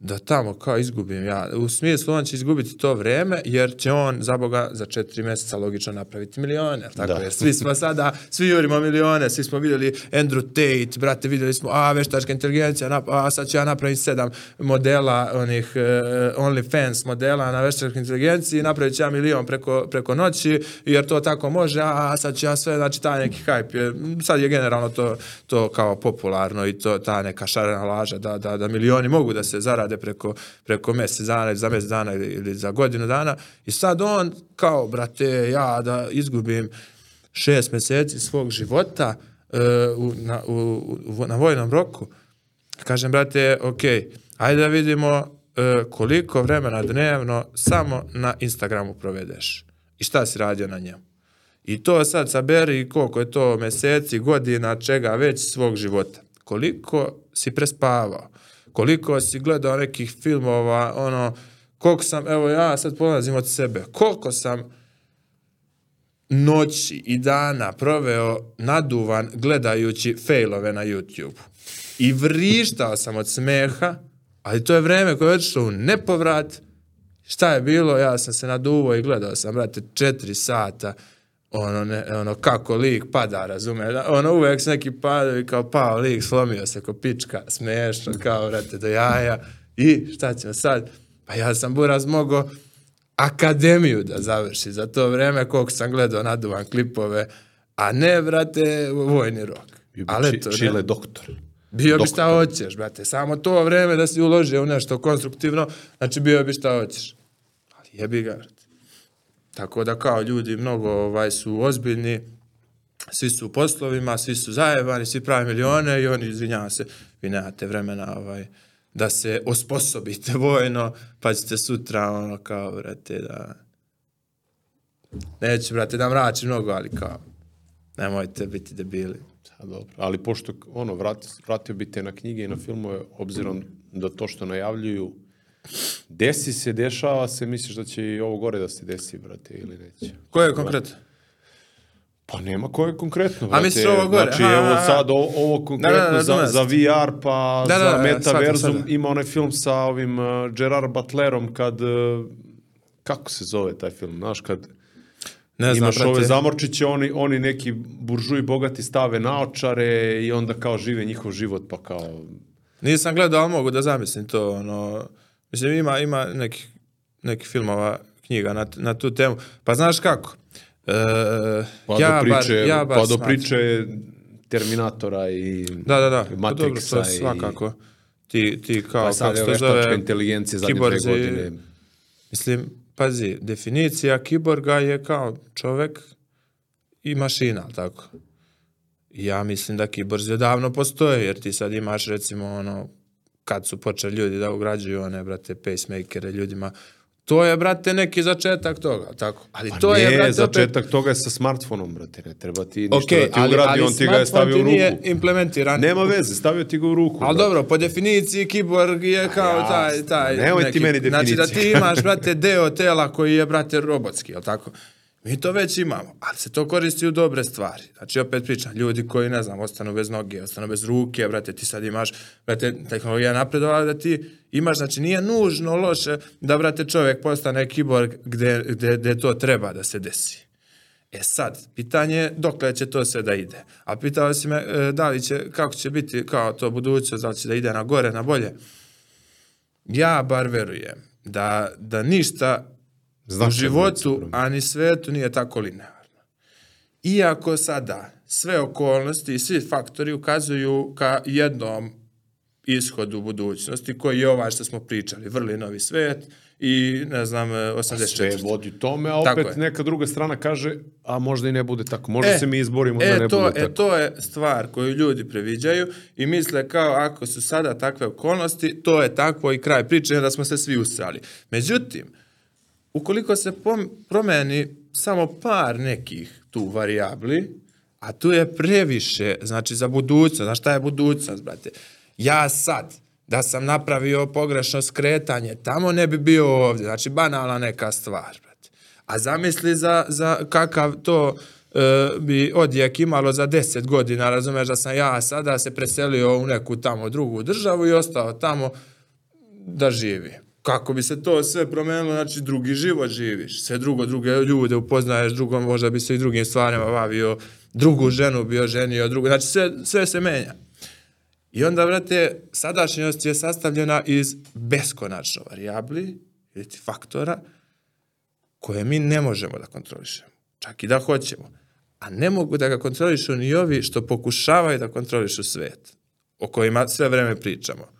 da tamo kao izgubim ja. U smislu on će izgubiti to vreme jer će on za Boga za četiri mjeseca logično napraviti milione. jel Tako Da. jer svi smo sada, svi jurimo milione, svi smo vidjeli Andrew Tate, brate, vidjeli smo, a veštačka inteligencija, nap- a sad ću ja napraviti sedam modela, onih uh, OnlyFans modela na veštačkoj inteligenciji, napravit ću ja milion preko, preko noći, jer to tako može, a sad ću ja sve, znači taj neki hype je, sad je generalno to, to kao popularno i to ta neka šarena laža da, da, da milioni mogu da se zarade preko, preko mjesec dana ili za mjesec dana ili, ili za godinu dana i sad on kao, brate, ja da izgubim šest mjeseci svog života uh, u, na, u, u, na vojnom roku, kažem, brate, ok, ajde da vidimo uh, koliko vremena dnevno samo na Instagramu provedeš i šta si radio na njemu. I to sad saberi koliko je to meseci, godina, čega već svog života. Koliko si prespavao, koliko si gledao nekih filmova, ono, koliko sam, evo ja sad polazim od sebe, koliko sam noći i dana proveo naduvan gledajući failove na YouTube. I vrištao sam od smeha, ali to je vreme koje je otišlo u nepovrat. Šta je bilo? Ja sam se naduvao i gledao sam, brate, četiri sata ono, ne, ono kako lik pada, razume, da, ono uvek su neki padovi kao pao lik, slomio se ko pička, smešno, kao vrate do jaja i šta ćemo sad? Pa ja sam buraz mogo akademiju da završi za to vreme koliko sam gledao naduvan klipove, a ne, brate, vojni rok. Ali ne. Čile doktor. Bio bi šta hoćeš, brate. Samo to vreme da si uložio u nešto konstruktivno, znači bio bi šta hoćeš. Ali jebi ga, brate. Tako da kao ljudi mnogo ovaj, su ozbiljni, svi su u poslovima, svi su zajebani, svi pravi milione i oni, izvinjava se, vi nemate vremena ovaj, da se osposobite vojno, pa ćete sutra ono kao, brate, da... Neću, brate, da mrači mnogo, ali kao, nemojte biti debili. A, dobro. Ali pošto, ono, vrat, vratio bi te na knjige i na filmove, obzirom da to što najavljuju desi se, dešava se, misliš da će i ovo gore da se desi, brate, ili neće? Ko je konkretno? Pa nema koje konkretno, brate. misliš ovo gore? Znači, Aha, evo sad o, ovo konkretno Da, da, da, za, za VR, pa Da, da, za da, metaverzum. shvatam, shvatam. Ima onaj film sa ovim uh, Gerard Butlerom kad... Uh, kako se zove taj film, znaš, kad Ne znam, imaš brate. ove zamorčiće, oni, oni neki buržuji bogati stave naočare i onda kao žive njihov život, pa kao... Nisam gledao, ali mogu da zamislim to, ono, mislim, ima, ima nekih, nekih filmova, knjiga na, na tu temu. Pa znaš kako? E, Pa ja do priče, bar, ja bar pa do priče Terminatora i Da, da, da, pa dobro, to i... svakako. Ti, ti kao, Pa sad kako je se zove, inteligencija zadnje dve godine. Mislim, pazi, definicija kiborga je kao čovek i mašina, tako? Ja mislim da kiborzi odavno postoje, jer ti sad imaš recimo ono, kad su počeli ljudi da ugrađuju one, brate, pacemakere ljudima, to je, brate, neki začetak toga, tako? Ali Pa to ne, je, brate, začetak toga je sa smartfonom, brate, ne treba ti ništa Okej, da ti ali, ugradi, ali on ti ga je stavio u ruku. nije implementiran. Nema veze, stavio ti ga u ruku. Ali brate. dobro, po definiciji kiborg je kao jasno, taj, taj nemoj ti meni Znači da ti imaš, brate, deo tela koji je, brate, robotski, jel tako? Mi to već imamo, ali se to koristi u dobre stvari. Znači, opet pričam, ljudi koji, ne znam, ostanu bez noge, ostanu bez ruke, brate, ti sad imaš, brate, tehnologija napredovala da ti imaš, znači, nije nužno loše da, brate, čovjek postane kiborg gde, gde, gde to treba da se desi. E sad, pitanje je dokle će to sve da ide. A pitao si me e, da li će, kako će biti kao to budućnost, da li će da ide na gore, na bolje. Ja bar verujem da, da ništa u Značajno životu, a ni svetu nije tako linearno. Iako sada sve okolnosti i svi faktori ukazuju ka jednom ishodu budućnosti, koji je ovaj što smo pričali, vrli novi svet i, ne znam, 84. Sve vodi tome, a Tako opet neka druga strana kaže, a možda i ne bude tako. Možda E, se mi izborimo e, da ne to, bude e, tako. to je stvar koju ljudi previđaju i misle kao ako su sada takve okolnosti, to je takvo i kraj priče da smo se svi usrali. Međutim, ukoliko se promeni samo par nekih tu varijabli, a tu je previše, znači za budućnost, znaš šta je budućnost, brate? Ja sad, da sam napravio pogrešno skretanje, tamo ne bi bio ovdje, znači banalna neka stvar, brate. A zamisli za, za kakav to e, bi odjek imalo za 10 godina, razumeš da sam ja sada se preselio u neku tamo drugu državu i ostao tamo da živi. Kako bi se to sve promenilo, znači drugi život živiš, sve drugo, druge ljude upoznaješ, drugo možda bi se i drugim stvarima bavio, drugu ženu bio ženio, drugu, znači sve, sve se menja. I onda, brate, sadašnjost je sastavljena iz beskonačno varijabli, ili faktora, koje mi ne možemo da kontrolišemo. Čak i da hoćemo. A ne mogu da ga kontrolišu ni ovi što pokušavaju da kontrolišu svet, o kojima sve vreme pričamo.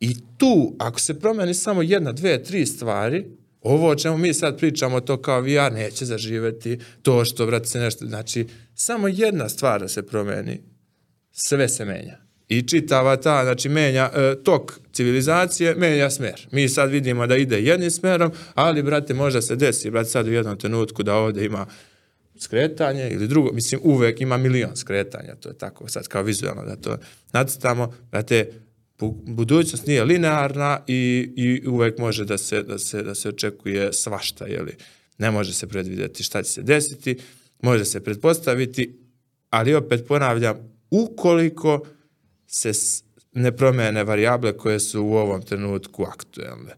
I tu, ako se promeni samo jedna, dve, tri stvari, ovo o čemu mi sad pričamo, to kao VR neće zaživeti, to što, brate, se nešto, znači, samo jedna stvar da se promeni, sve se menja. I čitava ta, znači, menja e, tok civilizacije, menja smer. Mi sad vidimo da ide jednim smerom, ali, brate, možda se desi, brate, sad u jednom trenutku da ovde ima skretanje ili drugo, mislim, uvek ima milion skretanja, to je tako, sad kao vizualno da to nacrtamo, brate, budućnost nije linearna i, i uvek može da se, da, se, da se očekuje svašta, jeli? Ne može se predvideti šta će se desiti, može se pretpostaviti, ali opet ponavljam, ukoliko se ne promene varijable koje su u ovom trenutku aktuelne,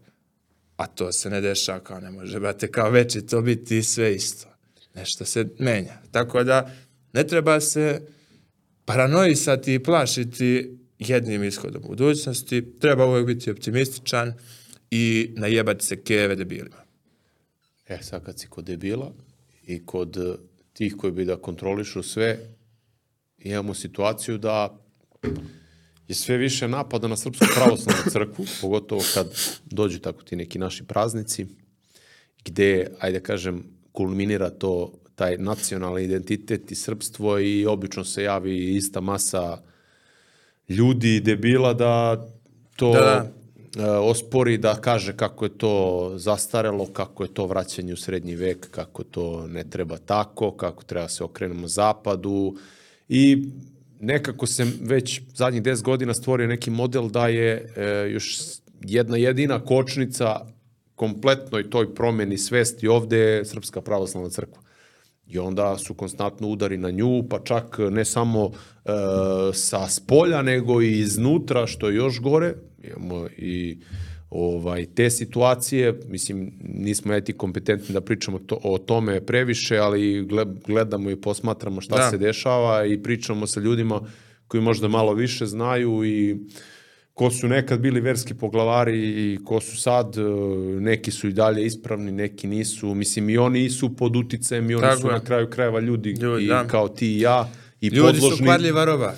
a to se ne dešava kao ne može, brate, kao već će to biti sve isto. Nešto se menja. Tako da ne treba se paranoisati i plašiti jednim ishodom budućnosti. Treba uvijek biti optimističan i najebati se keve debilima. E, sad kad si kod debila i kod eh, tih koji bi da kontrolišu sve, imamo situaciju da je sve više napada na Srpsku pravoslavnu crkvu, pogotovo kad dođu tako ti neki naši praznici, gde, ajde kažem, kulminira to taj nacionalni identitet i srpstvo i obično se javi ista masa ljudi i debila da to Da, da. e, ospori da kaže kako je to zastarelo, kako je to vraćanje u srednji vek, kako to ne treba tako, kako treba se okrenemo zapadu i nekako se već zadnjih 10 godina stvorio neki model da je e, još jedna jedina kočnica kompletnoj toj promeni svesti ovde je Srpska pravoslavna crkva. I onda su konstantno udari na nju, pa čak ne samo e, sa spolja, nego i iznutra, što je još gore. Imamo i ovaj, te situacije, mislim, nismo eti kompetentni da pričamo to, o tome previše, ali gle- gledamo i posmatramo šta Da. se dešava i pričamo sa ljudima koji možda malo više znaju i ko su nekad bili verski poglavari i ko su sad, e, neki su i dalje ispravni, neki nisu, mislim i oni su pod uticajem i oni Tako su je. na kraju krajeva ljudi, Ljudi, i da. kao ti i ja i Ljudi su podložni, kvarljiva roba.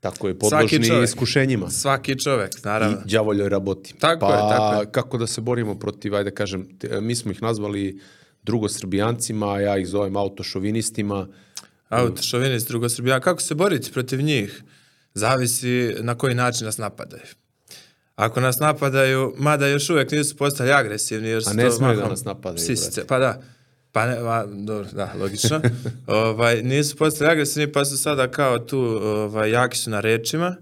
tako je, Svaki podložni čovek. iskušenjima Svaki čovek, naravno. i đavoljoj raboti. Tako pa, je, tako je. kako da se borimo protiv, ajde kažem, te- mi smo ih nazvali drugosrbijancima, ja ih zovem autošovinistima, Autošovinist, drugosrbija. Kako se boriti protiv njih? Zavisi na koji način nas napadaju. Ako nas napadaju, mada još uvijek nisu postali agresivni, jer su A ne to smeju da nas napadaju, brate. Pa da. Pa ne, ma, dobro, da, logično. ovaj, nisu postali agresivni, pa su sada kao tu, ovaj, jaki su na rečima,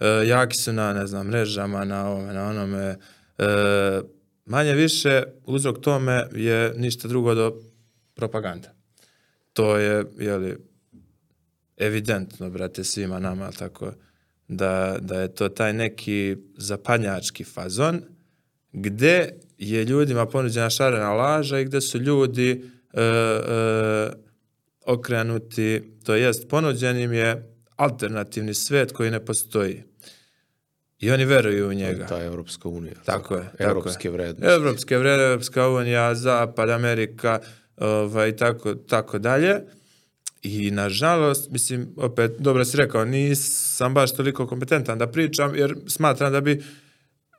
e, jaki su na, ne znam, mrežama, na ovome, na onome. E, manje više, uzrok tome je ništa drugo do propaganda. To je, jeli, evidentno, brate, svima nama, tako, da, da je to taj neki zapadnjački fazon, gde je ljudima ponuđena šarena laža i gde su ljudi e, e, okrenuti, to jest ponuđen im je alternativni svet koji ne postoji. I oni veruju u njega. Ta Evropska unija. Tako je. Tako Evropske je. vrednosti. Evropske vrednosti, Evropska unija, Zapad, Amerika, ovaj, tako, tako dalje. I nažalost, mislim, opet, dobro si rekao, nisam baš toliko kompetentan da pričam, jer smatram da bi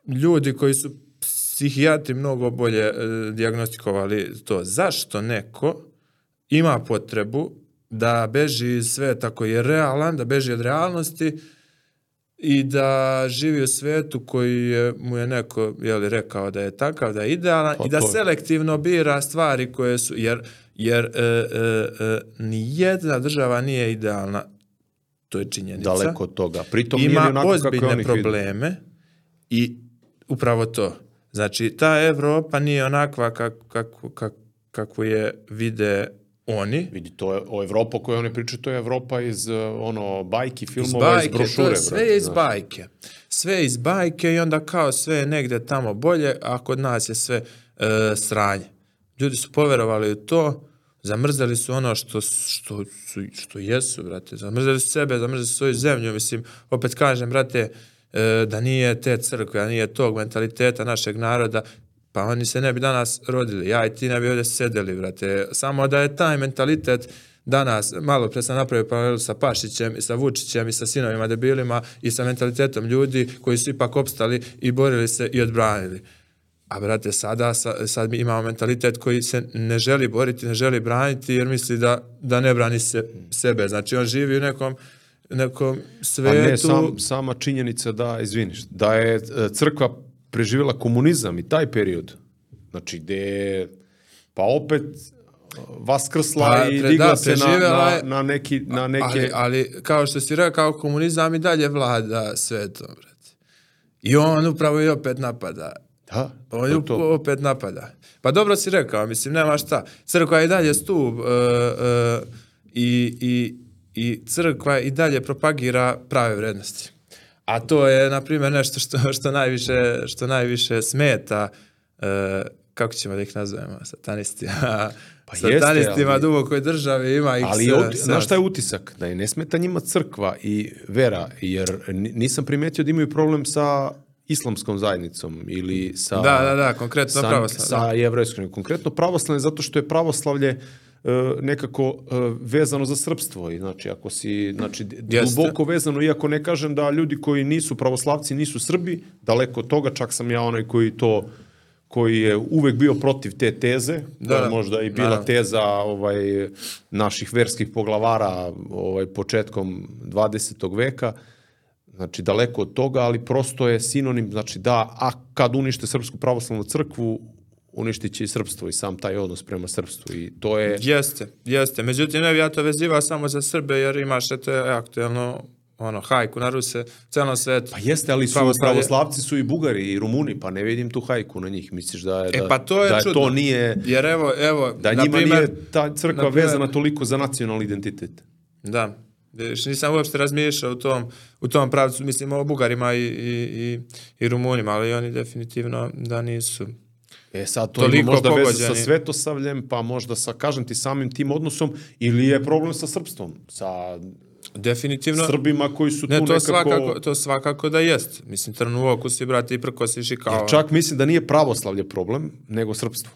ljudi koji su psihijatri mnogo bolje e, diagnostikovali to. Zašto neko ima potrebu da beži iz sveta koji je realan, da beži od realnosti i da živi u svetu koji je, mu je neko jeli, rekao da je takav, da je idealan Pa i da selektivno bira stvari koje su, jer, jer e, e, e, nijedna država nije idealna, to je činjenica Daleko od toga. Pritom nije ima onako kako je ozbiljne probleme i upravo to. Znači, ta Evropa nije onakva kak, kako, kak, kako je vide oni. Vidi, to je o Evropa o kojoj oni pričaju, to je Evropa iz uh, ono, bajki, Iz filmova, iz, bajke, brošure. to je sve je iz bajke. Sve iz bajke i onda kao sve je negde tamo bolje, a kod nas je sve e, sranje. Ljudi su poverovali u to, zamrzeli su ono što, što, su, što jesu, brate. Zamrzeli su sebe, zamrzeli su svoju zemlju. Mislim, opet kažem, brate, e, da nije te crkve, da nije tog mentaliteta našeg naroda, pa oni se ne bi danas rodili. Ja i ti ne bi ovdje sedeli, brate. Samo da je taj mentalitet danas, malo pre sam napravio paralelu sa Pašićem i sa Vučićem i sa sinovima debilima i sa mentalitetom ljudi koji su ipak opstali i borili se i odbranili. A brate, sada, sa- sad mi imamo mentalitet koji se ne želi boriti, ne želi braniti jer misli da, da ne brani se, sebe. Znači on živi u nekom, nekom A svetu. Pa ne, sam, sama činjenica da, izviniš, da je e, crkva preživjela komunizam i taj period. Znači, gde je, pa opet vaskrsla Pa, i digla da, se na, na, na, neki, na neke... Ali, ali, kao što si rekao, komunizam i dalje vlada svetom, brate. I on upravo i opet napada. Da, On to ju je to. opet napada. Pa dobro si rekao, mislim, nema šta. Crkva je i dalje stup uh, uh, i, i, i crkva i dalje propagira prave vrednosti. A to je, na primjer, nešto što, što, najviše, što najviše smeta, uh, kako ćemo da ih nazovemo, satanistima. Pa jeste, Satanistima ali- dubokoj državi ima ih Ali znaš šta je utisak? Da je ne smeta njima crkva i vera, jer ni- nisam primetio da imaju problem sa islamskom zajednicom ili sa... Da, da, da, konkretno sa, pravoslavlje. Sa jevrejskom. Konkretno pravoslavlje, zato što je pravoslavlje e, nekako e, vezano za srpstvo i znači ako si znači Jeste. duboko vezano iako ne kažem da ljudi koji nisu pravoslavci nisu Srbi daleko od toga čak sam ja onaj koji to koji je uvek bio protiv te teze da, Da, je da. možda i bila Naravno. teza ovaj naših verskih poglavara ovaj početkom 20. veka znači daleko od toga, ali prosto je sinonim, znači da, a kad unište Srpsku pravoslavnu crkvu, uništit će i srpstvo i sam taj odnos prema srpstvu i to je... Jeste, jeste. Međutim, ne bi ja to vezivao samo za Srbe, jer imaš eto aktuelno ono, hajku na Ruse celom svetu. Pa jeste, ali su Pravoslavlje- pravoslavci su i Bugari i Rumuni, pa ne vidim tu hajku na njih. Misliš da, je, da, E, pa to je da čudno. to nije... Jer evo, evo, Da njima primer, nije ta crkva na primer- vezana toliko za nacionalni identitet. Da. Vidiš, nisam uopšte razmišljao u tom, u tom pravcu, mislim o Bugarima i, i, i, i Rumunima, ali oni definitivno da nisu. E sad to Toliko ima možda veze sa pogođeni. svetosavljem, pa možda sa, kažem ti, samim tim odnosom, ili je problem sa srpstvom, sa Definitivno, Srbima koji su tu ne, to, nekako... svakako, to svakako da jest. Mislim, trn u oku si, brate, i prkosiš i kao... Jer čak mislim da nije pravoslavlje problem, nego srpstvo.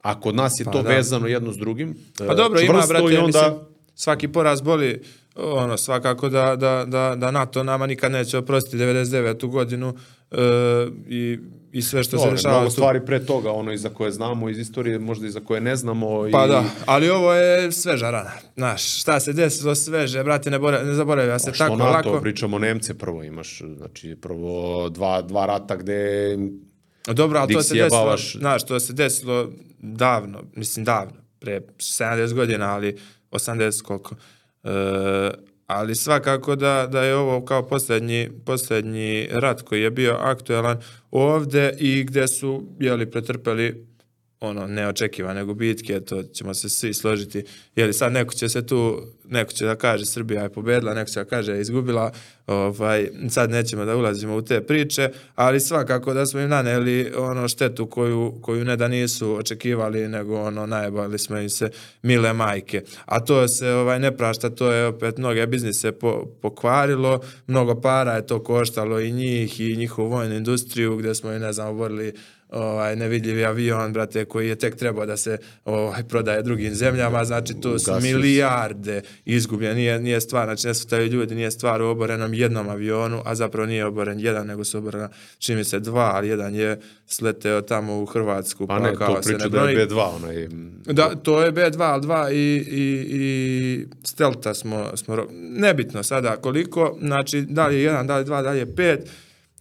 A kod nas je to da. vezano jedno s drugim. Pa dobro, ima, čvrsto brate, i onda... mislim, svaki poraz boli, ono, svakako da, da, da, da NATO nama nikad neće oprostiti 99. godinu e, i, i sve što se Dobro, dešava. mnogo tu. stvari pre toga, ono i za koje znamo iz istorije, možda i za koje ne znamo. Pa i... da, ali ovo je sveža rana. Znaš, šta se desilo sveže, brate, ne, bora, ne zaboravlja se Pa tako NATO, lako. pričamo Nemce prvo imaš, znači prvo dva, dva rata gde Dobro, ali to se desilo, znaš, to se desilo davno, mislim davno, pre 70 godina, ali 80 koliko. Ali svakako da, da je ovo kao posljednji, posljednji rat koji je bio aktuelan ovde i gde su, jeli, pretrpeli ono neočekivane gubitke, to ćemo se svi složiti. Jer sad neko će se tu, neko će da kaže Srbija je pobedila, neko će da kaže je izgubila, ovaj, sad nećemo da ulazimo u te priče, ali svakako da smo im naneli ono štetu koju, koju ne da nisu očekivali, nego ono najbali smo im se mile majke. A to se ovaj ne prašta, to je opet mnoge biznise po, pokvarilo, mnogo para je to koštalo i njih i njihovu vojnu industriju gdje smo i ne znam, borili ovaj nevidljivi avion, brate, koji je tek trebao da se ovaj prodaje drugim zemljama, znači to su milijarde izgubljene, nije, nije stvar, znači ne su ljudi, nije stvar u oborenom jednom avionu, a zapravo nije oboren jedan, nego su oborena, čini se dva, ali jedan je sleteo tamo u Hrvatsku. Pa, pa ne, to priča da je B2, onaj... Da, to je B2, ali dva i, i, i Stelta smo, smo, nebitno sada koliko, znači da li je jedan, da li dva, da li je pet,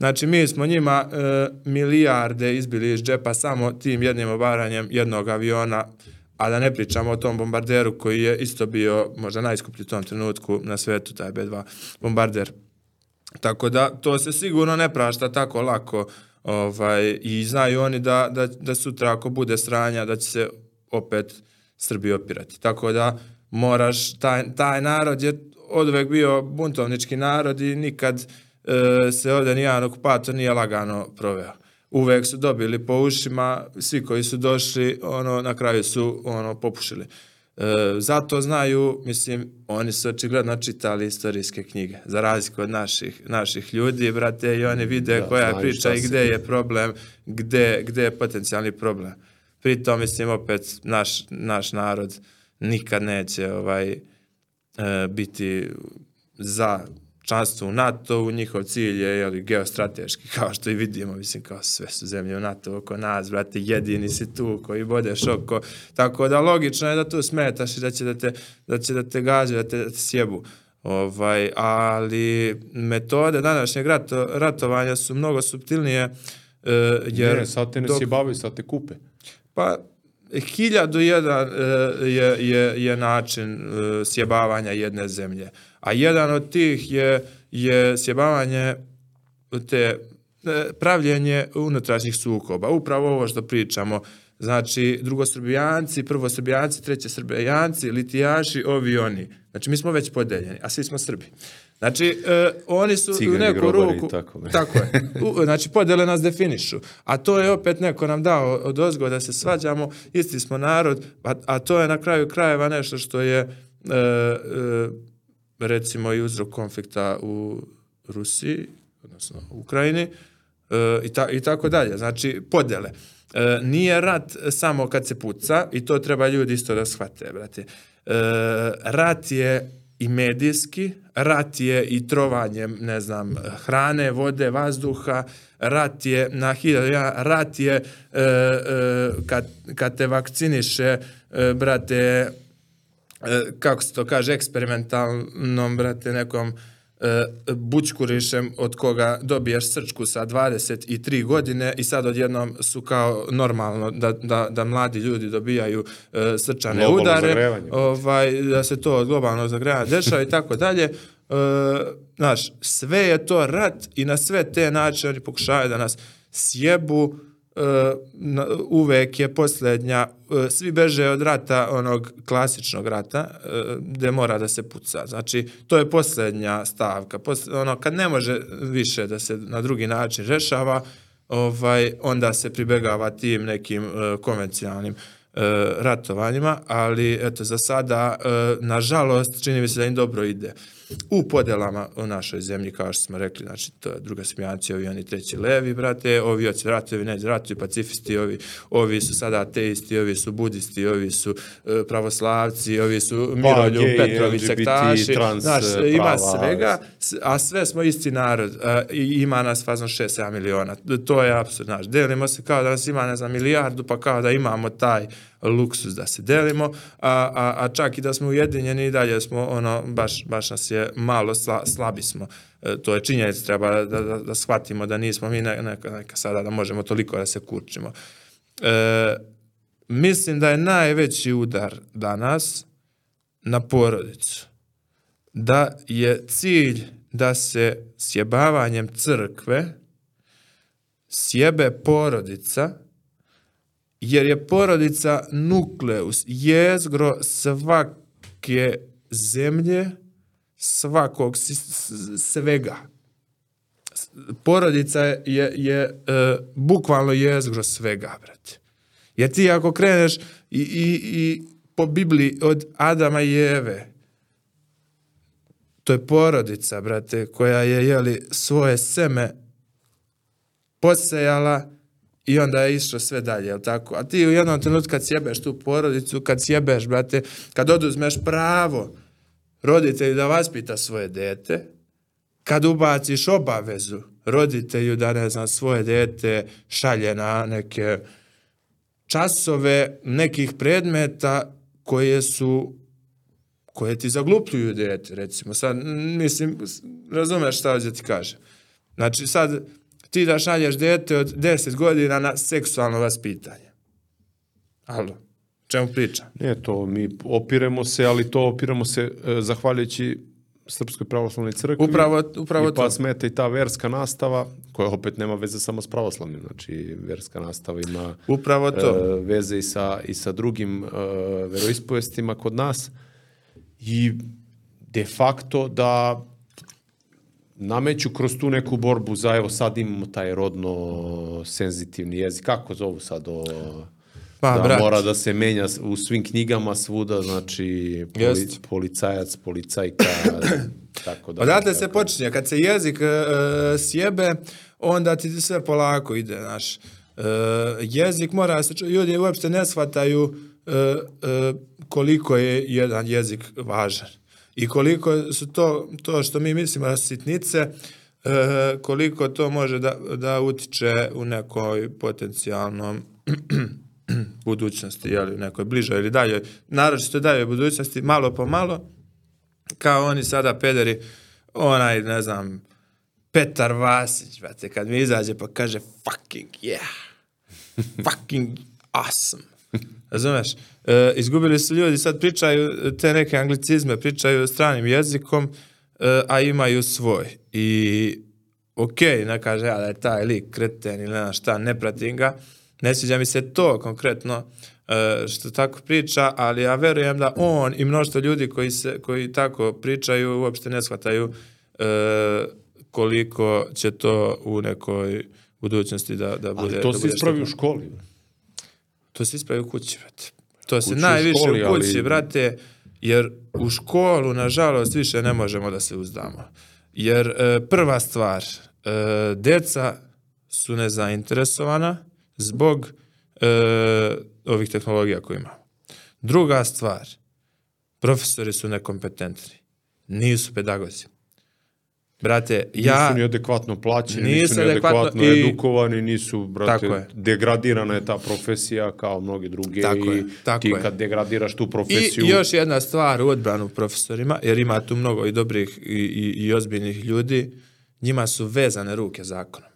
Znači, mi smo njima e, milijarde izbili iz džepa samo tim jednim obaranjem jednog aviona, a da ne pričamo o tom bombarderu koji je isto bio možda najskuplji u tom trenutku na svetu, taj B-2 bombarder. Tako da, to se sigurno ne prašta tako lako ovaj, i znaju oni da, da, da sutra ako bude sranja, da će se opet Srbi opirati. Tako da, moraš, taj, taj narod je od uvek bio buntovnički narod i nikad se ovdje nijedan okupator nije lagano proveo. Uvek su dobili po ušima, svi koji su došli, ono, na kraju su ono popušili. E, zato znaju, mislim, oni su očigledno čitali istorijske knjige, za razliku od naših, naših ljudi, brate, i oni vide da, koja je priča i gde je problem, gde, gde je potencijalni problem. Pritom, mislim, opet, naš, naš narod nikad neće ovaj, e, biti za članstvo u NATO, njihov cilj je jeli, geostrateški, kao što i vidimo, mislim, kao sve su zemlje u NATO oko nas, brate, jedini si tu koji bodeš oko, tako da logično je da tu smetaš i da će da te, da će da te gađe, da te, da te sjebu. Ovaj, ali metode današnjeg rato, ratovanja su mnogo subtilnije, uh, jer... Ne, sad te ne dok, sjebavaju, sad te kupe. Pa, hiljadu jedan uh, je, je, je način uh, sjebavanja jedne zemlje. A jedan od tih je, je sjebavanje te e, pravljenje unutrašnjih sukoba. Upravo ovo što pričamo, znači drugosrbijanci, prvosrbijanci, trećesrbijanci, litijaši, ovi oni. Znači mi smo već podeljeni, a svi smo Srbi. Znači, uh, oni su Cigani, u neku ruku... Tako, tako je. U, znači, podele nas definišu. A to je opet neko nam dao od ozgo da se svađamo, isti smo narod, a, a to je na kraju krajeva nešto što je uh, uh, recimo i uzrok konflikta u Rusiji, odnosno u Ukrajini, e, i, ta, i tako dalje. Znači, podele. E, nije rat samo kad se puca i to treba ljudi isto da shvate, brate. E, rat je i medijski, rat je i trovanjem, ne znam, hrane, vode, vazduha, rat je na hiljadu, rat je e, e, kad, kad te vakciniše, e, brate, E, kako se to kaže, eksperimentalnom, brate, nekom bućkurišem od koga dobiješ srčku sa 23 godine i sad odjednom su kao normalno da, da, da mladi ljudi dobijaju e, srčane globalno udare, ovaj, da se to globalno zagrejanje dešava i tako dalje. E, znaš, sve je to rat i na sve te načine oni pokušaju da nas sjebu, uh, uvek je posljednja, uh, svi beže od rata, onog klasičnog rata, uh, gde mora da se puca. Znači, to je posljednja stavka. Posle, ono, kad ne može više da se na drugi način rešava, ovaj, onda se pribegava tim nekim konvencionalnim ratovanjima, ali eto, za sada, nažalost, čini mi se da im dobro ide. Uh, u podelama u našoj zemlji, kao što smo rekli, znači, to je druga smijanci, ovi oni treći levi, brate, ovi oci ratovi, neđe ratovi, pacifisti, ovi, ovi su sada ateisti, ovi su budisti, ovi su uh, pravoslavci, ovi su pa, Mirolju, gej, Petrovi, LGBT, sektaši, trans, znaš, prava, ima svega, a sve smo isti narod, uh, i ima nas fazno 6-7 miliona, to je apsurd, znaš, delimo se kao da nas ima, ne znam, milijardu, pa kao da imamo taj luksus da se delimo, a, a, a čak i da smo ujedinjeni i dalje smo, ono, baš, baš nas je malo sla, slabi smo. E, to je činjenica, treba da, da, da shvatimo da nismo mi neka, neka, neka sada da možemo toliko da se kurčimo. E, mislim da je najveći udar danas na porodicu. Da je cilj da se sjebavanjem crkve sjebe porodica jer je porodica nukleus, jezgro svake zemlje, svakog svega. Porodica je, je e, bukvalno jezgro svega, brate. Jer ti ako kreneš i, i, i po Bibliji od Adama i Eve, to je porodica, brate, koja je jeli, svoje seme posejala i onda je išlo sve dalje, jel tako? A ti u jednom trenutku kad sjebeš tu porodicu, kad sjebeš, brate, kad oduzmeš pravo roditelju da vaspita svoje dete, kad ubaciš obavezu roditelju da, ne znam, svoje dete šalje na neke časove nekih predmeta koje su koje ti zaglupljuju dete, recimo. Sad, mislim, razumeš šta hoće ti kaže. Znači, sad, ti da šalješ dete od 10 godina na seksualno vaspitanje. Alo, čemu pričam? Ne, to mi opiremo se, ali to opiramo se e, zahvaljujući Srpskoj pravoslavnoj crkvi. Upravo, upravo I pa to. smeta i ta verska nastava, koja opet nema veze samo s pravoslavnim, znači verska nastava ima Upravo to. e, veze i sa, i sa drugim e, veroispovestima kod nas i de facto da nameću kroz tu neku borbu za, evo sad imamo taj rodno senzitivni jezik, kako zovu sad o... Pa, da brat. mora da se menja u svim knjigama svuda, znači poli, Jest. policajac, policajka, tako da. Odatle se počinje, kad se jezik e, sjebe, onda ti sve polako ide, znaš. E, jezik mora se, ču- ljudi uopšte ne shvataju e, e, koliko je jedan jezik važan. I koliko su to, to što mi mislimo na sitnice, e, koliko to može da, da utiče u nekoj potencijalnom budućnosti, jeli, u nekoj bližoj ili daljoj, naročito daljoj budućnosti, malo po malo, kao oni sada pederi, onaj, ne znam, Petar Vasić, brate, kad mi izađe pa kaže fucking yeah, fucking awesome. Razumeš? E, izgubili su ljudi, sad pričaju te neke anglicizme, pričaju stranim jezikom, e, a imaju svoj. I ok, ne kaže ja da je taj lik kreten ili ne šta, ne pratim ga, ne sviđa mi se to konkretno e, što tako priča, ali ja verujem da on i mnoštvo ljudi koji, se, koji tako pričaju uopšte ne shvataju e, koliko će to u nekoj budućnosti da, da bude. Ali to da se ispravi u školi. To se ispravi u kući, brate. To se Kući u najviše školi, u kući, ali- brate, jer u školu, nažalost, više ne možemo da se uzdamo. Jer e, prva stvar, e, deca su nezainteresovana zbog e, ovih tehnologija koje imamo. Druga stvar, profesori su nekompetentni. Nisu pedagozi. Brate, ja... nisu ni adekvatno plaćeni, Nisu nisu, ni adekvatno adekvatno i- edukovani, nisu, brate, Tako je. degradirana je ta profesija kao mnoge druge Tako i je, tako ti je. kad degradiraš tu I profesiju, još jedna stvar u odbranu profesorima, jer ima tu mnogo i dobrih i, i, i ozbiljnih ljudi, njima su vezane ruke zakonom.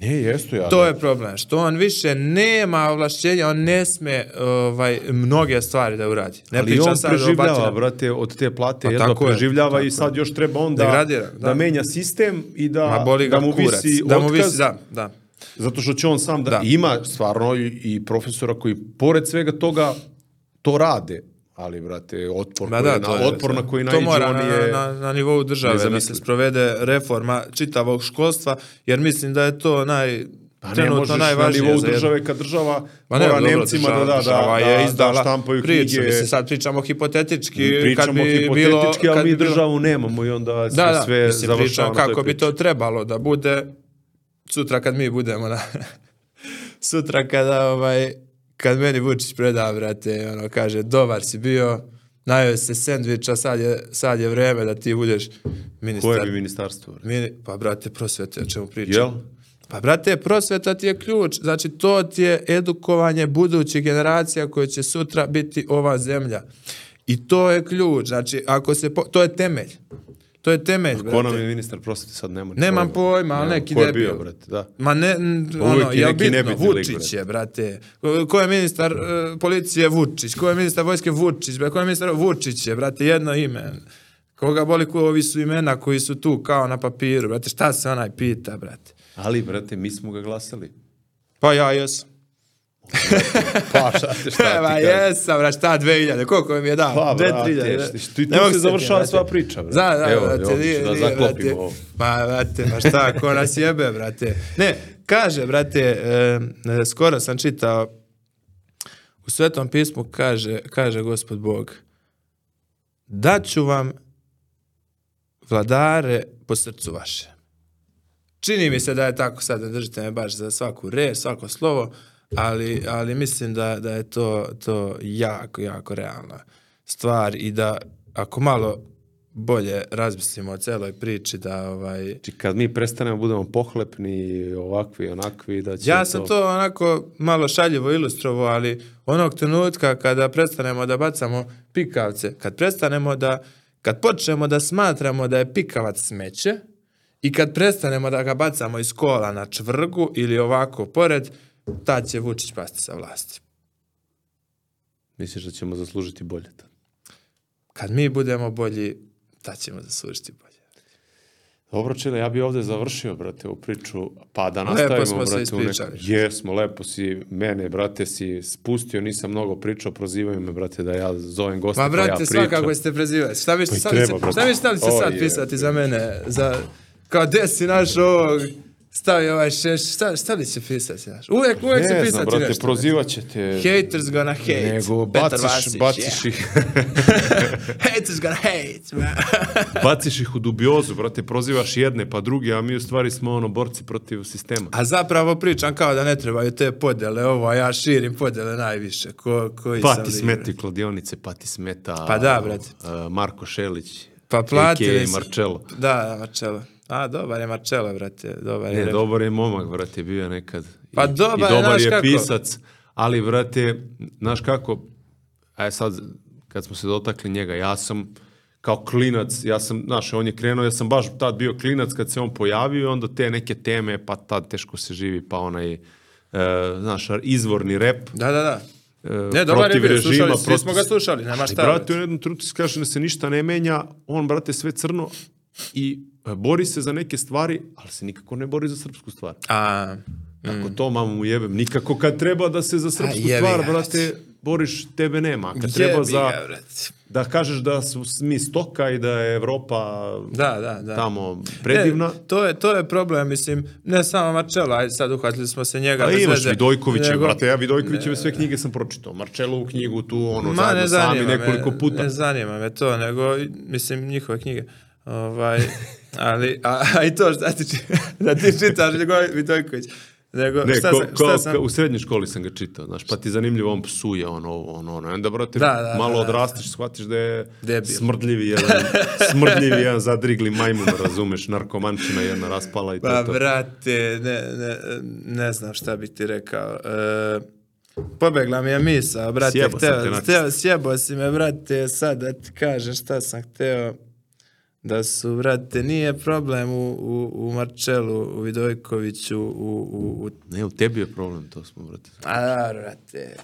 Ne, jesu ja. To je problem, što on više nema ovlašćenja, on ne sme ovaj, mnoge stvari da uradi. Ne Ali on sad preživljava, batinama. brate, od te plate, Pa jedno je, preživljava tako i je. sad još treba onda Degradira, da. da. menja sistem i da, da mu kurac. visi da mu visi, da, da. zato što će on sam da, Da. ima stvarno i profesora koji pored svega toga to rade, ali, brate, otpor, Ma koji, da, na, je, otpor na koji to naiđe, mora on na, je... na, na nivou države da se sprovede reforma čitavog školstva, jer mislim da je to naj, Pa ne možeš na najvažnije nivou za države kad država Ma ne, mora dobro, Nemcima država- da, da, da, država da, je da izdala štampaju priču, knjige. mislim, sad pričamo hipotetički, Pričamo kad bi hipotetički, bilo, ali mi državu nemamo i onda sve, da, da, sve mislim, završava pričam na toj kako bi to trebalo da bude sutra kad mi budemo na... sutra kada ovaj, kad meni Vučić preda, brate, ono, kaže, dobar si bio, najeo se sendviča, sad je, sad je vreme da ti budeš ministar. Koje bi ministarstvo? Mini, pa, brate, prosvete, o čemu pričam? Jel? Pa, brate, prosveta ti je ključ. Znači, to ti je edukovanje budućih generacija koje će sutra biti ova zemlja. I to je ključ. Znači, ako se... Po... To je temelj. To je temelj, Ko brate. nam je ministar prosvete sad nema Nemam pojma, ali neki Ko je debil. bio, brate, da. Ma ne, ono, je bitno, Vučić je, brate. Ko- Ko je ministar e, policije Vučić, ko je ministar vojske Vučić, ko je ministar Vučić je, brate, jedno ime. Koga boli ko ovi su imena koji su tu kao na papiru, brate, šta se onaj pita, brate. Ali, brate, mi smo ga glasali. Pa ja jesam. Pa šta te šta ti Ma kažem? jesam, bra, šta 2000, koliko mi je dao? Pa, Dve, brate, tri hiljade, šti- ti- tu se završava sva priča, brate. Da, da, Evo, brate, nije, da nije, zaklopimo brate. ovo. Ma, brate, ma šta, ko nas jebe, brate. Ne, kaže, brate, e, skoro sam čitao, u Svetom pismu kaže, kaže Gospod Bog, daću vam vladare po srcu vaše. Čini mi se da je tako sad, ne držite me baš za svaku reč, svako slovo, ali, ali mislim da, da je to, to jako, jako realna stvar i da ako malo bolje razmislimo o celoj priči da ovaj Znači, kad mi prestanemo budemo pohlepni, ovakvi, onakvi, da će Ja sam to onako malo šaljivo ilustrovao, ali onog trenutka kada prestanemo da bacamo pikavce, kad prestanemo da, kad počnemo da smatramo da je pikavac smeće i kad prestanemo da ga bacamo iz kola na čvrgu ili ovako pored, tad će Vučić pasti sa vlasti. Misliš da ćemo zaslužiti bolje tad? Kad mi budemo bolji, tad ćemo zaslužiti bolje. Dobro, Čile, ja bi ovde završio, brate, ovu priču, pa da nastavimo, smo se brate, u neku... ispričali. Jesmo, lepo si mene, brate, si spustio, nisam mnogo pričao, prozivaju me, brate, da ja zovem goste, Ma pa ja brate, pričam. svakako ste prezivali. Šta bi Pa šta treba, brate. šta bi se O, sad je. pisati za mene? Za, kao gde si naš ovog, stavi ovaj šeš, šta li će pisati, znaš? Uvijek, uvijek se Ne pisati znam, brate, nešto. prozivat će te... Haters gonna hate. Nego baciš, Vasić, baciš yeah. ih, Haters gonna hate, man. baciš ih u dubiozu, brate, prozivaš jedne pa druge, a mi u stvari smo ono borci protiv sistema. A zapravo pričam kao da ne trebaju te podele, ovo, a ja širim podele najviše. Ko, koji Pa ti smeti kladionice, pa ti smeta... Pa da, brate. uh, Marko Šelić. Pa platili Marcello. Da, da, Marcello. A, dobar je Marcello, brate. Dobar je. Ne, dobar je momak, brate, bio je nekad. I, Pa dobar I je, dobar znaš je kako. pisac, ali, brate, znaš kako, aj sad, kad smo se dotakli njega, ja sam kao klinac, ja sam, znaš, on je krenuo, ja sam baš tad bio klinac kad se on pojavio i onda te neke teme, pa tad teško se živi, pa onaj, e, znaš, izvorni rep, Da, da, da. e, Ne, dobar je bio, režima, slušali, svi protiv- smo ga slušali, nema Ali, šta. brate, u jednom trenutku se kaže da se ništa ne menja, on, brate, sve crno i e, bori se za neke stvari, ali se nikako ne bori za srpsku stvar. A, Ako to mamu mu jebem, nikako kad treba da se za srpsku jebi stvar, brate, boriš, tebe nema. Kad treba jebi za, ga, da kažeš da su mi stoka i da je Evropa Da, da, da. tamo predivna, Ne, to, je, to je problem, mislim, ne samo Marcello, ajde sad uhvatili smo se njega. a bez imaš Vidojkovića, nego- brate, ja Vidojkovićeve sve knjige sam pročitao. Marčelovu knjigu tu, ono, Ma, zajedno ne sami zanima nekoliko me, puta. Ne zanima me to, nego, mislim, njihove knjige. Ovaj, ali, a, a i to šta ti, da ti čitaš njegov Vidojković. Nego, Ne, šta, ko, sam, ko, šta sam, ko- u srednjoj školi sam ga čitao, znaš, pa ti zanimljivo, on psuje, ono, ovo, ono, ono, onda, brate, Da, da, malo da, da. odrasteš, shvatiš da je Debil. smrdljivi jedan, smrdljivi jedan zadrigli majmun, razumeš, narkomančina jedna raspala i to Pa, to. brate, ne, ne, ne znam šta bi ti rekao. E, pobegla mi je misa, brate. Sjebo hteo, načisto. hteo, sjebo si me, brate, sad da ti kažem šta sam hteo. Da su, brate, nije problem u, u, u Marčelu, u Vidojkoviću, u, u, u Ne, u tebi je problem, to smo, brate. A da, brate.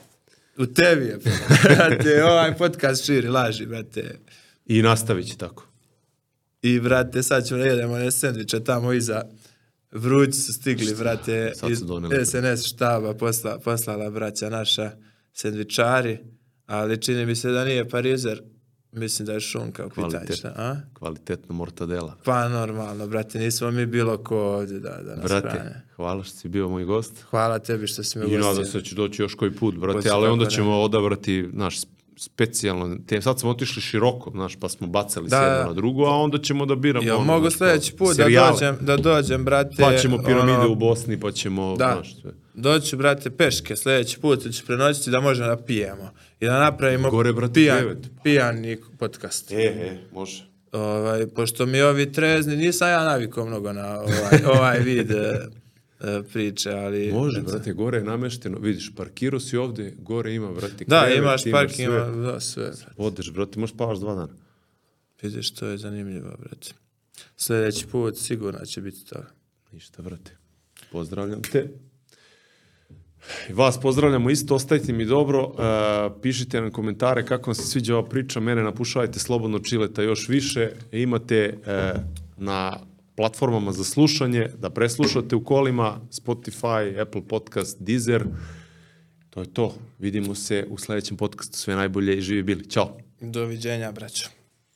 U tebi je, brate, ovaj podcast širi laži, brate. I nastavit će tako. I, brate, sad ćemo da jedemo one sendviče tamo iza. Vrući su stigli, brate, Sad iz doneli. SNS štaba posla, poslala braća naša sendvičari, ali čini mi se da nije parizer, mislim da je šunka u pitanju, Kvalitet. a? Kvalitetno mortadela. Pa normalno, brate, nismo mi bilo ko ovdje da, da nas Brate, hrane. hvala što si bio moj gost. Hvala tebi što si me I nadam se da će doći još koji put, brate, Hoće ali onda ne. ćemo odabrati, naš specijalno, te, sad smo otišli široko, znaš, pa smo bacali Da, se jedno da. na drugo, a onda ćemo da biramo Jo, ono, mogu sljedeći put da serijale. dođem, da dođem, brate. Pa ćemo piramide ono, u Bosni, pa ćemo, Da, znaš, sve. doću, brate, peške, sljedeći put ću prenoćiti da možemo da pijemo. I da napravimo Gore, brate, pijan, pijani podcast. E, e, može. Ovaj, pošto mi ovi trezni, nisam ja navikao mnogo na ovaj, ovaj vid e, e, priče, ali... Može, brate, gore je namešteno, vidiš, parkirao si ovde, gore ima, brate, Da, krevet, imaš parking, sve. ima, da, sve. brate. Odeš, brate, možeš spavaš dva dana. Vidiš, to je zanimljivo, brate. Sljedeći put sigurno će biti to. Ništa, brate. Pozdravljam te. Vas pozdravljamo isto, ostajte mi dobro, uh, pišite nam komentare kako vam se sviđa ova priča, mene napušavajte slobodno čileta još više, imate uh, na platformama za slušanje, da preslušate u kolima, Spotify, Apple Podcast, Deezer, To je to. Vidimo se u sledećem podcastu. Sve najbolje i živi bili. Ćao. Doviđenja, braćo.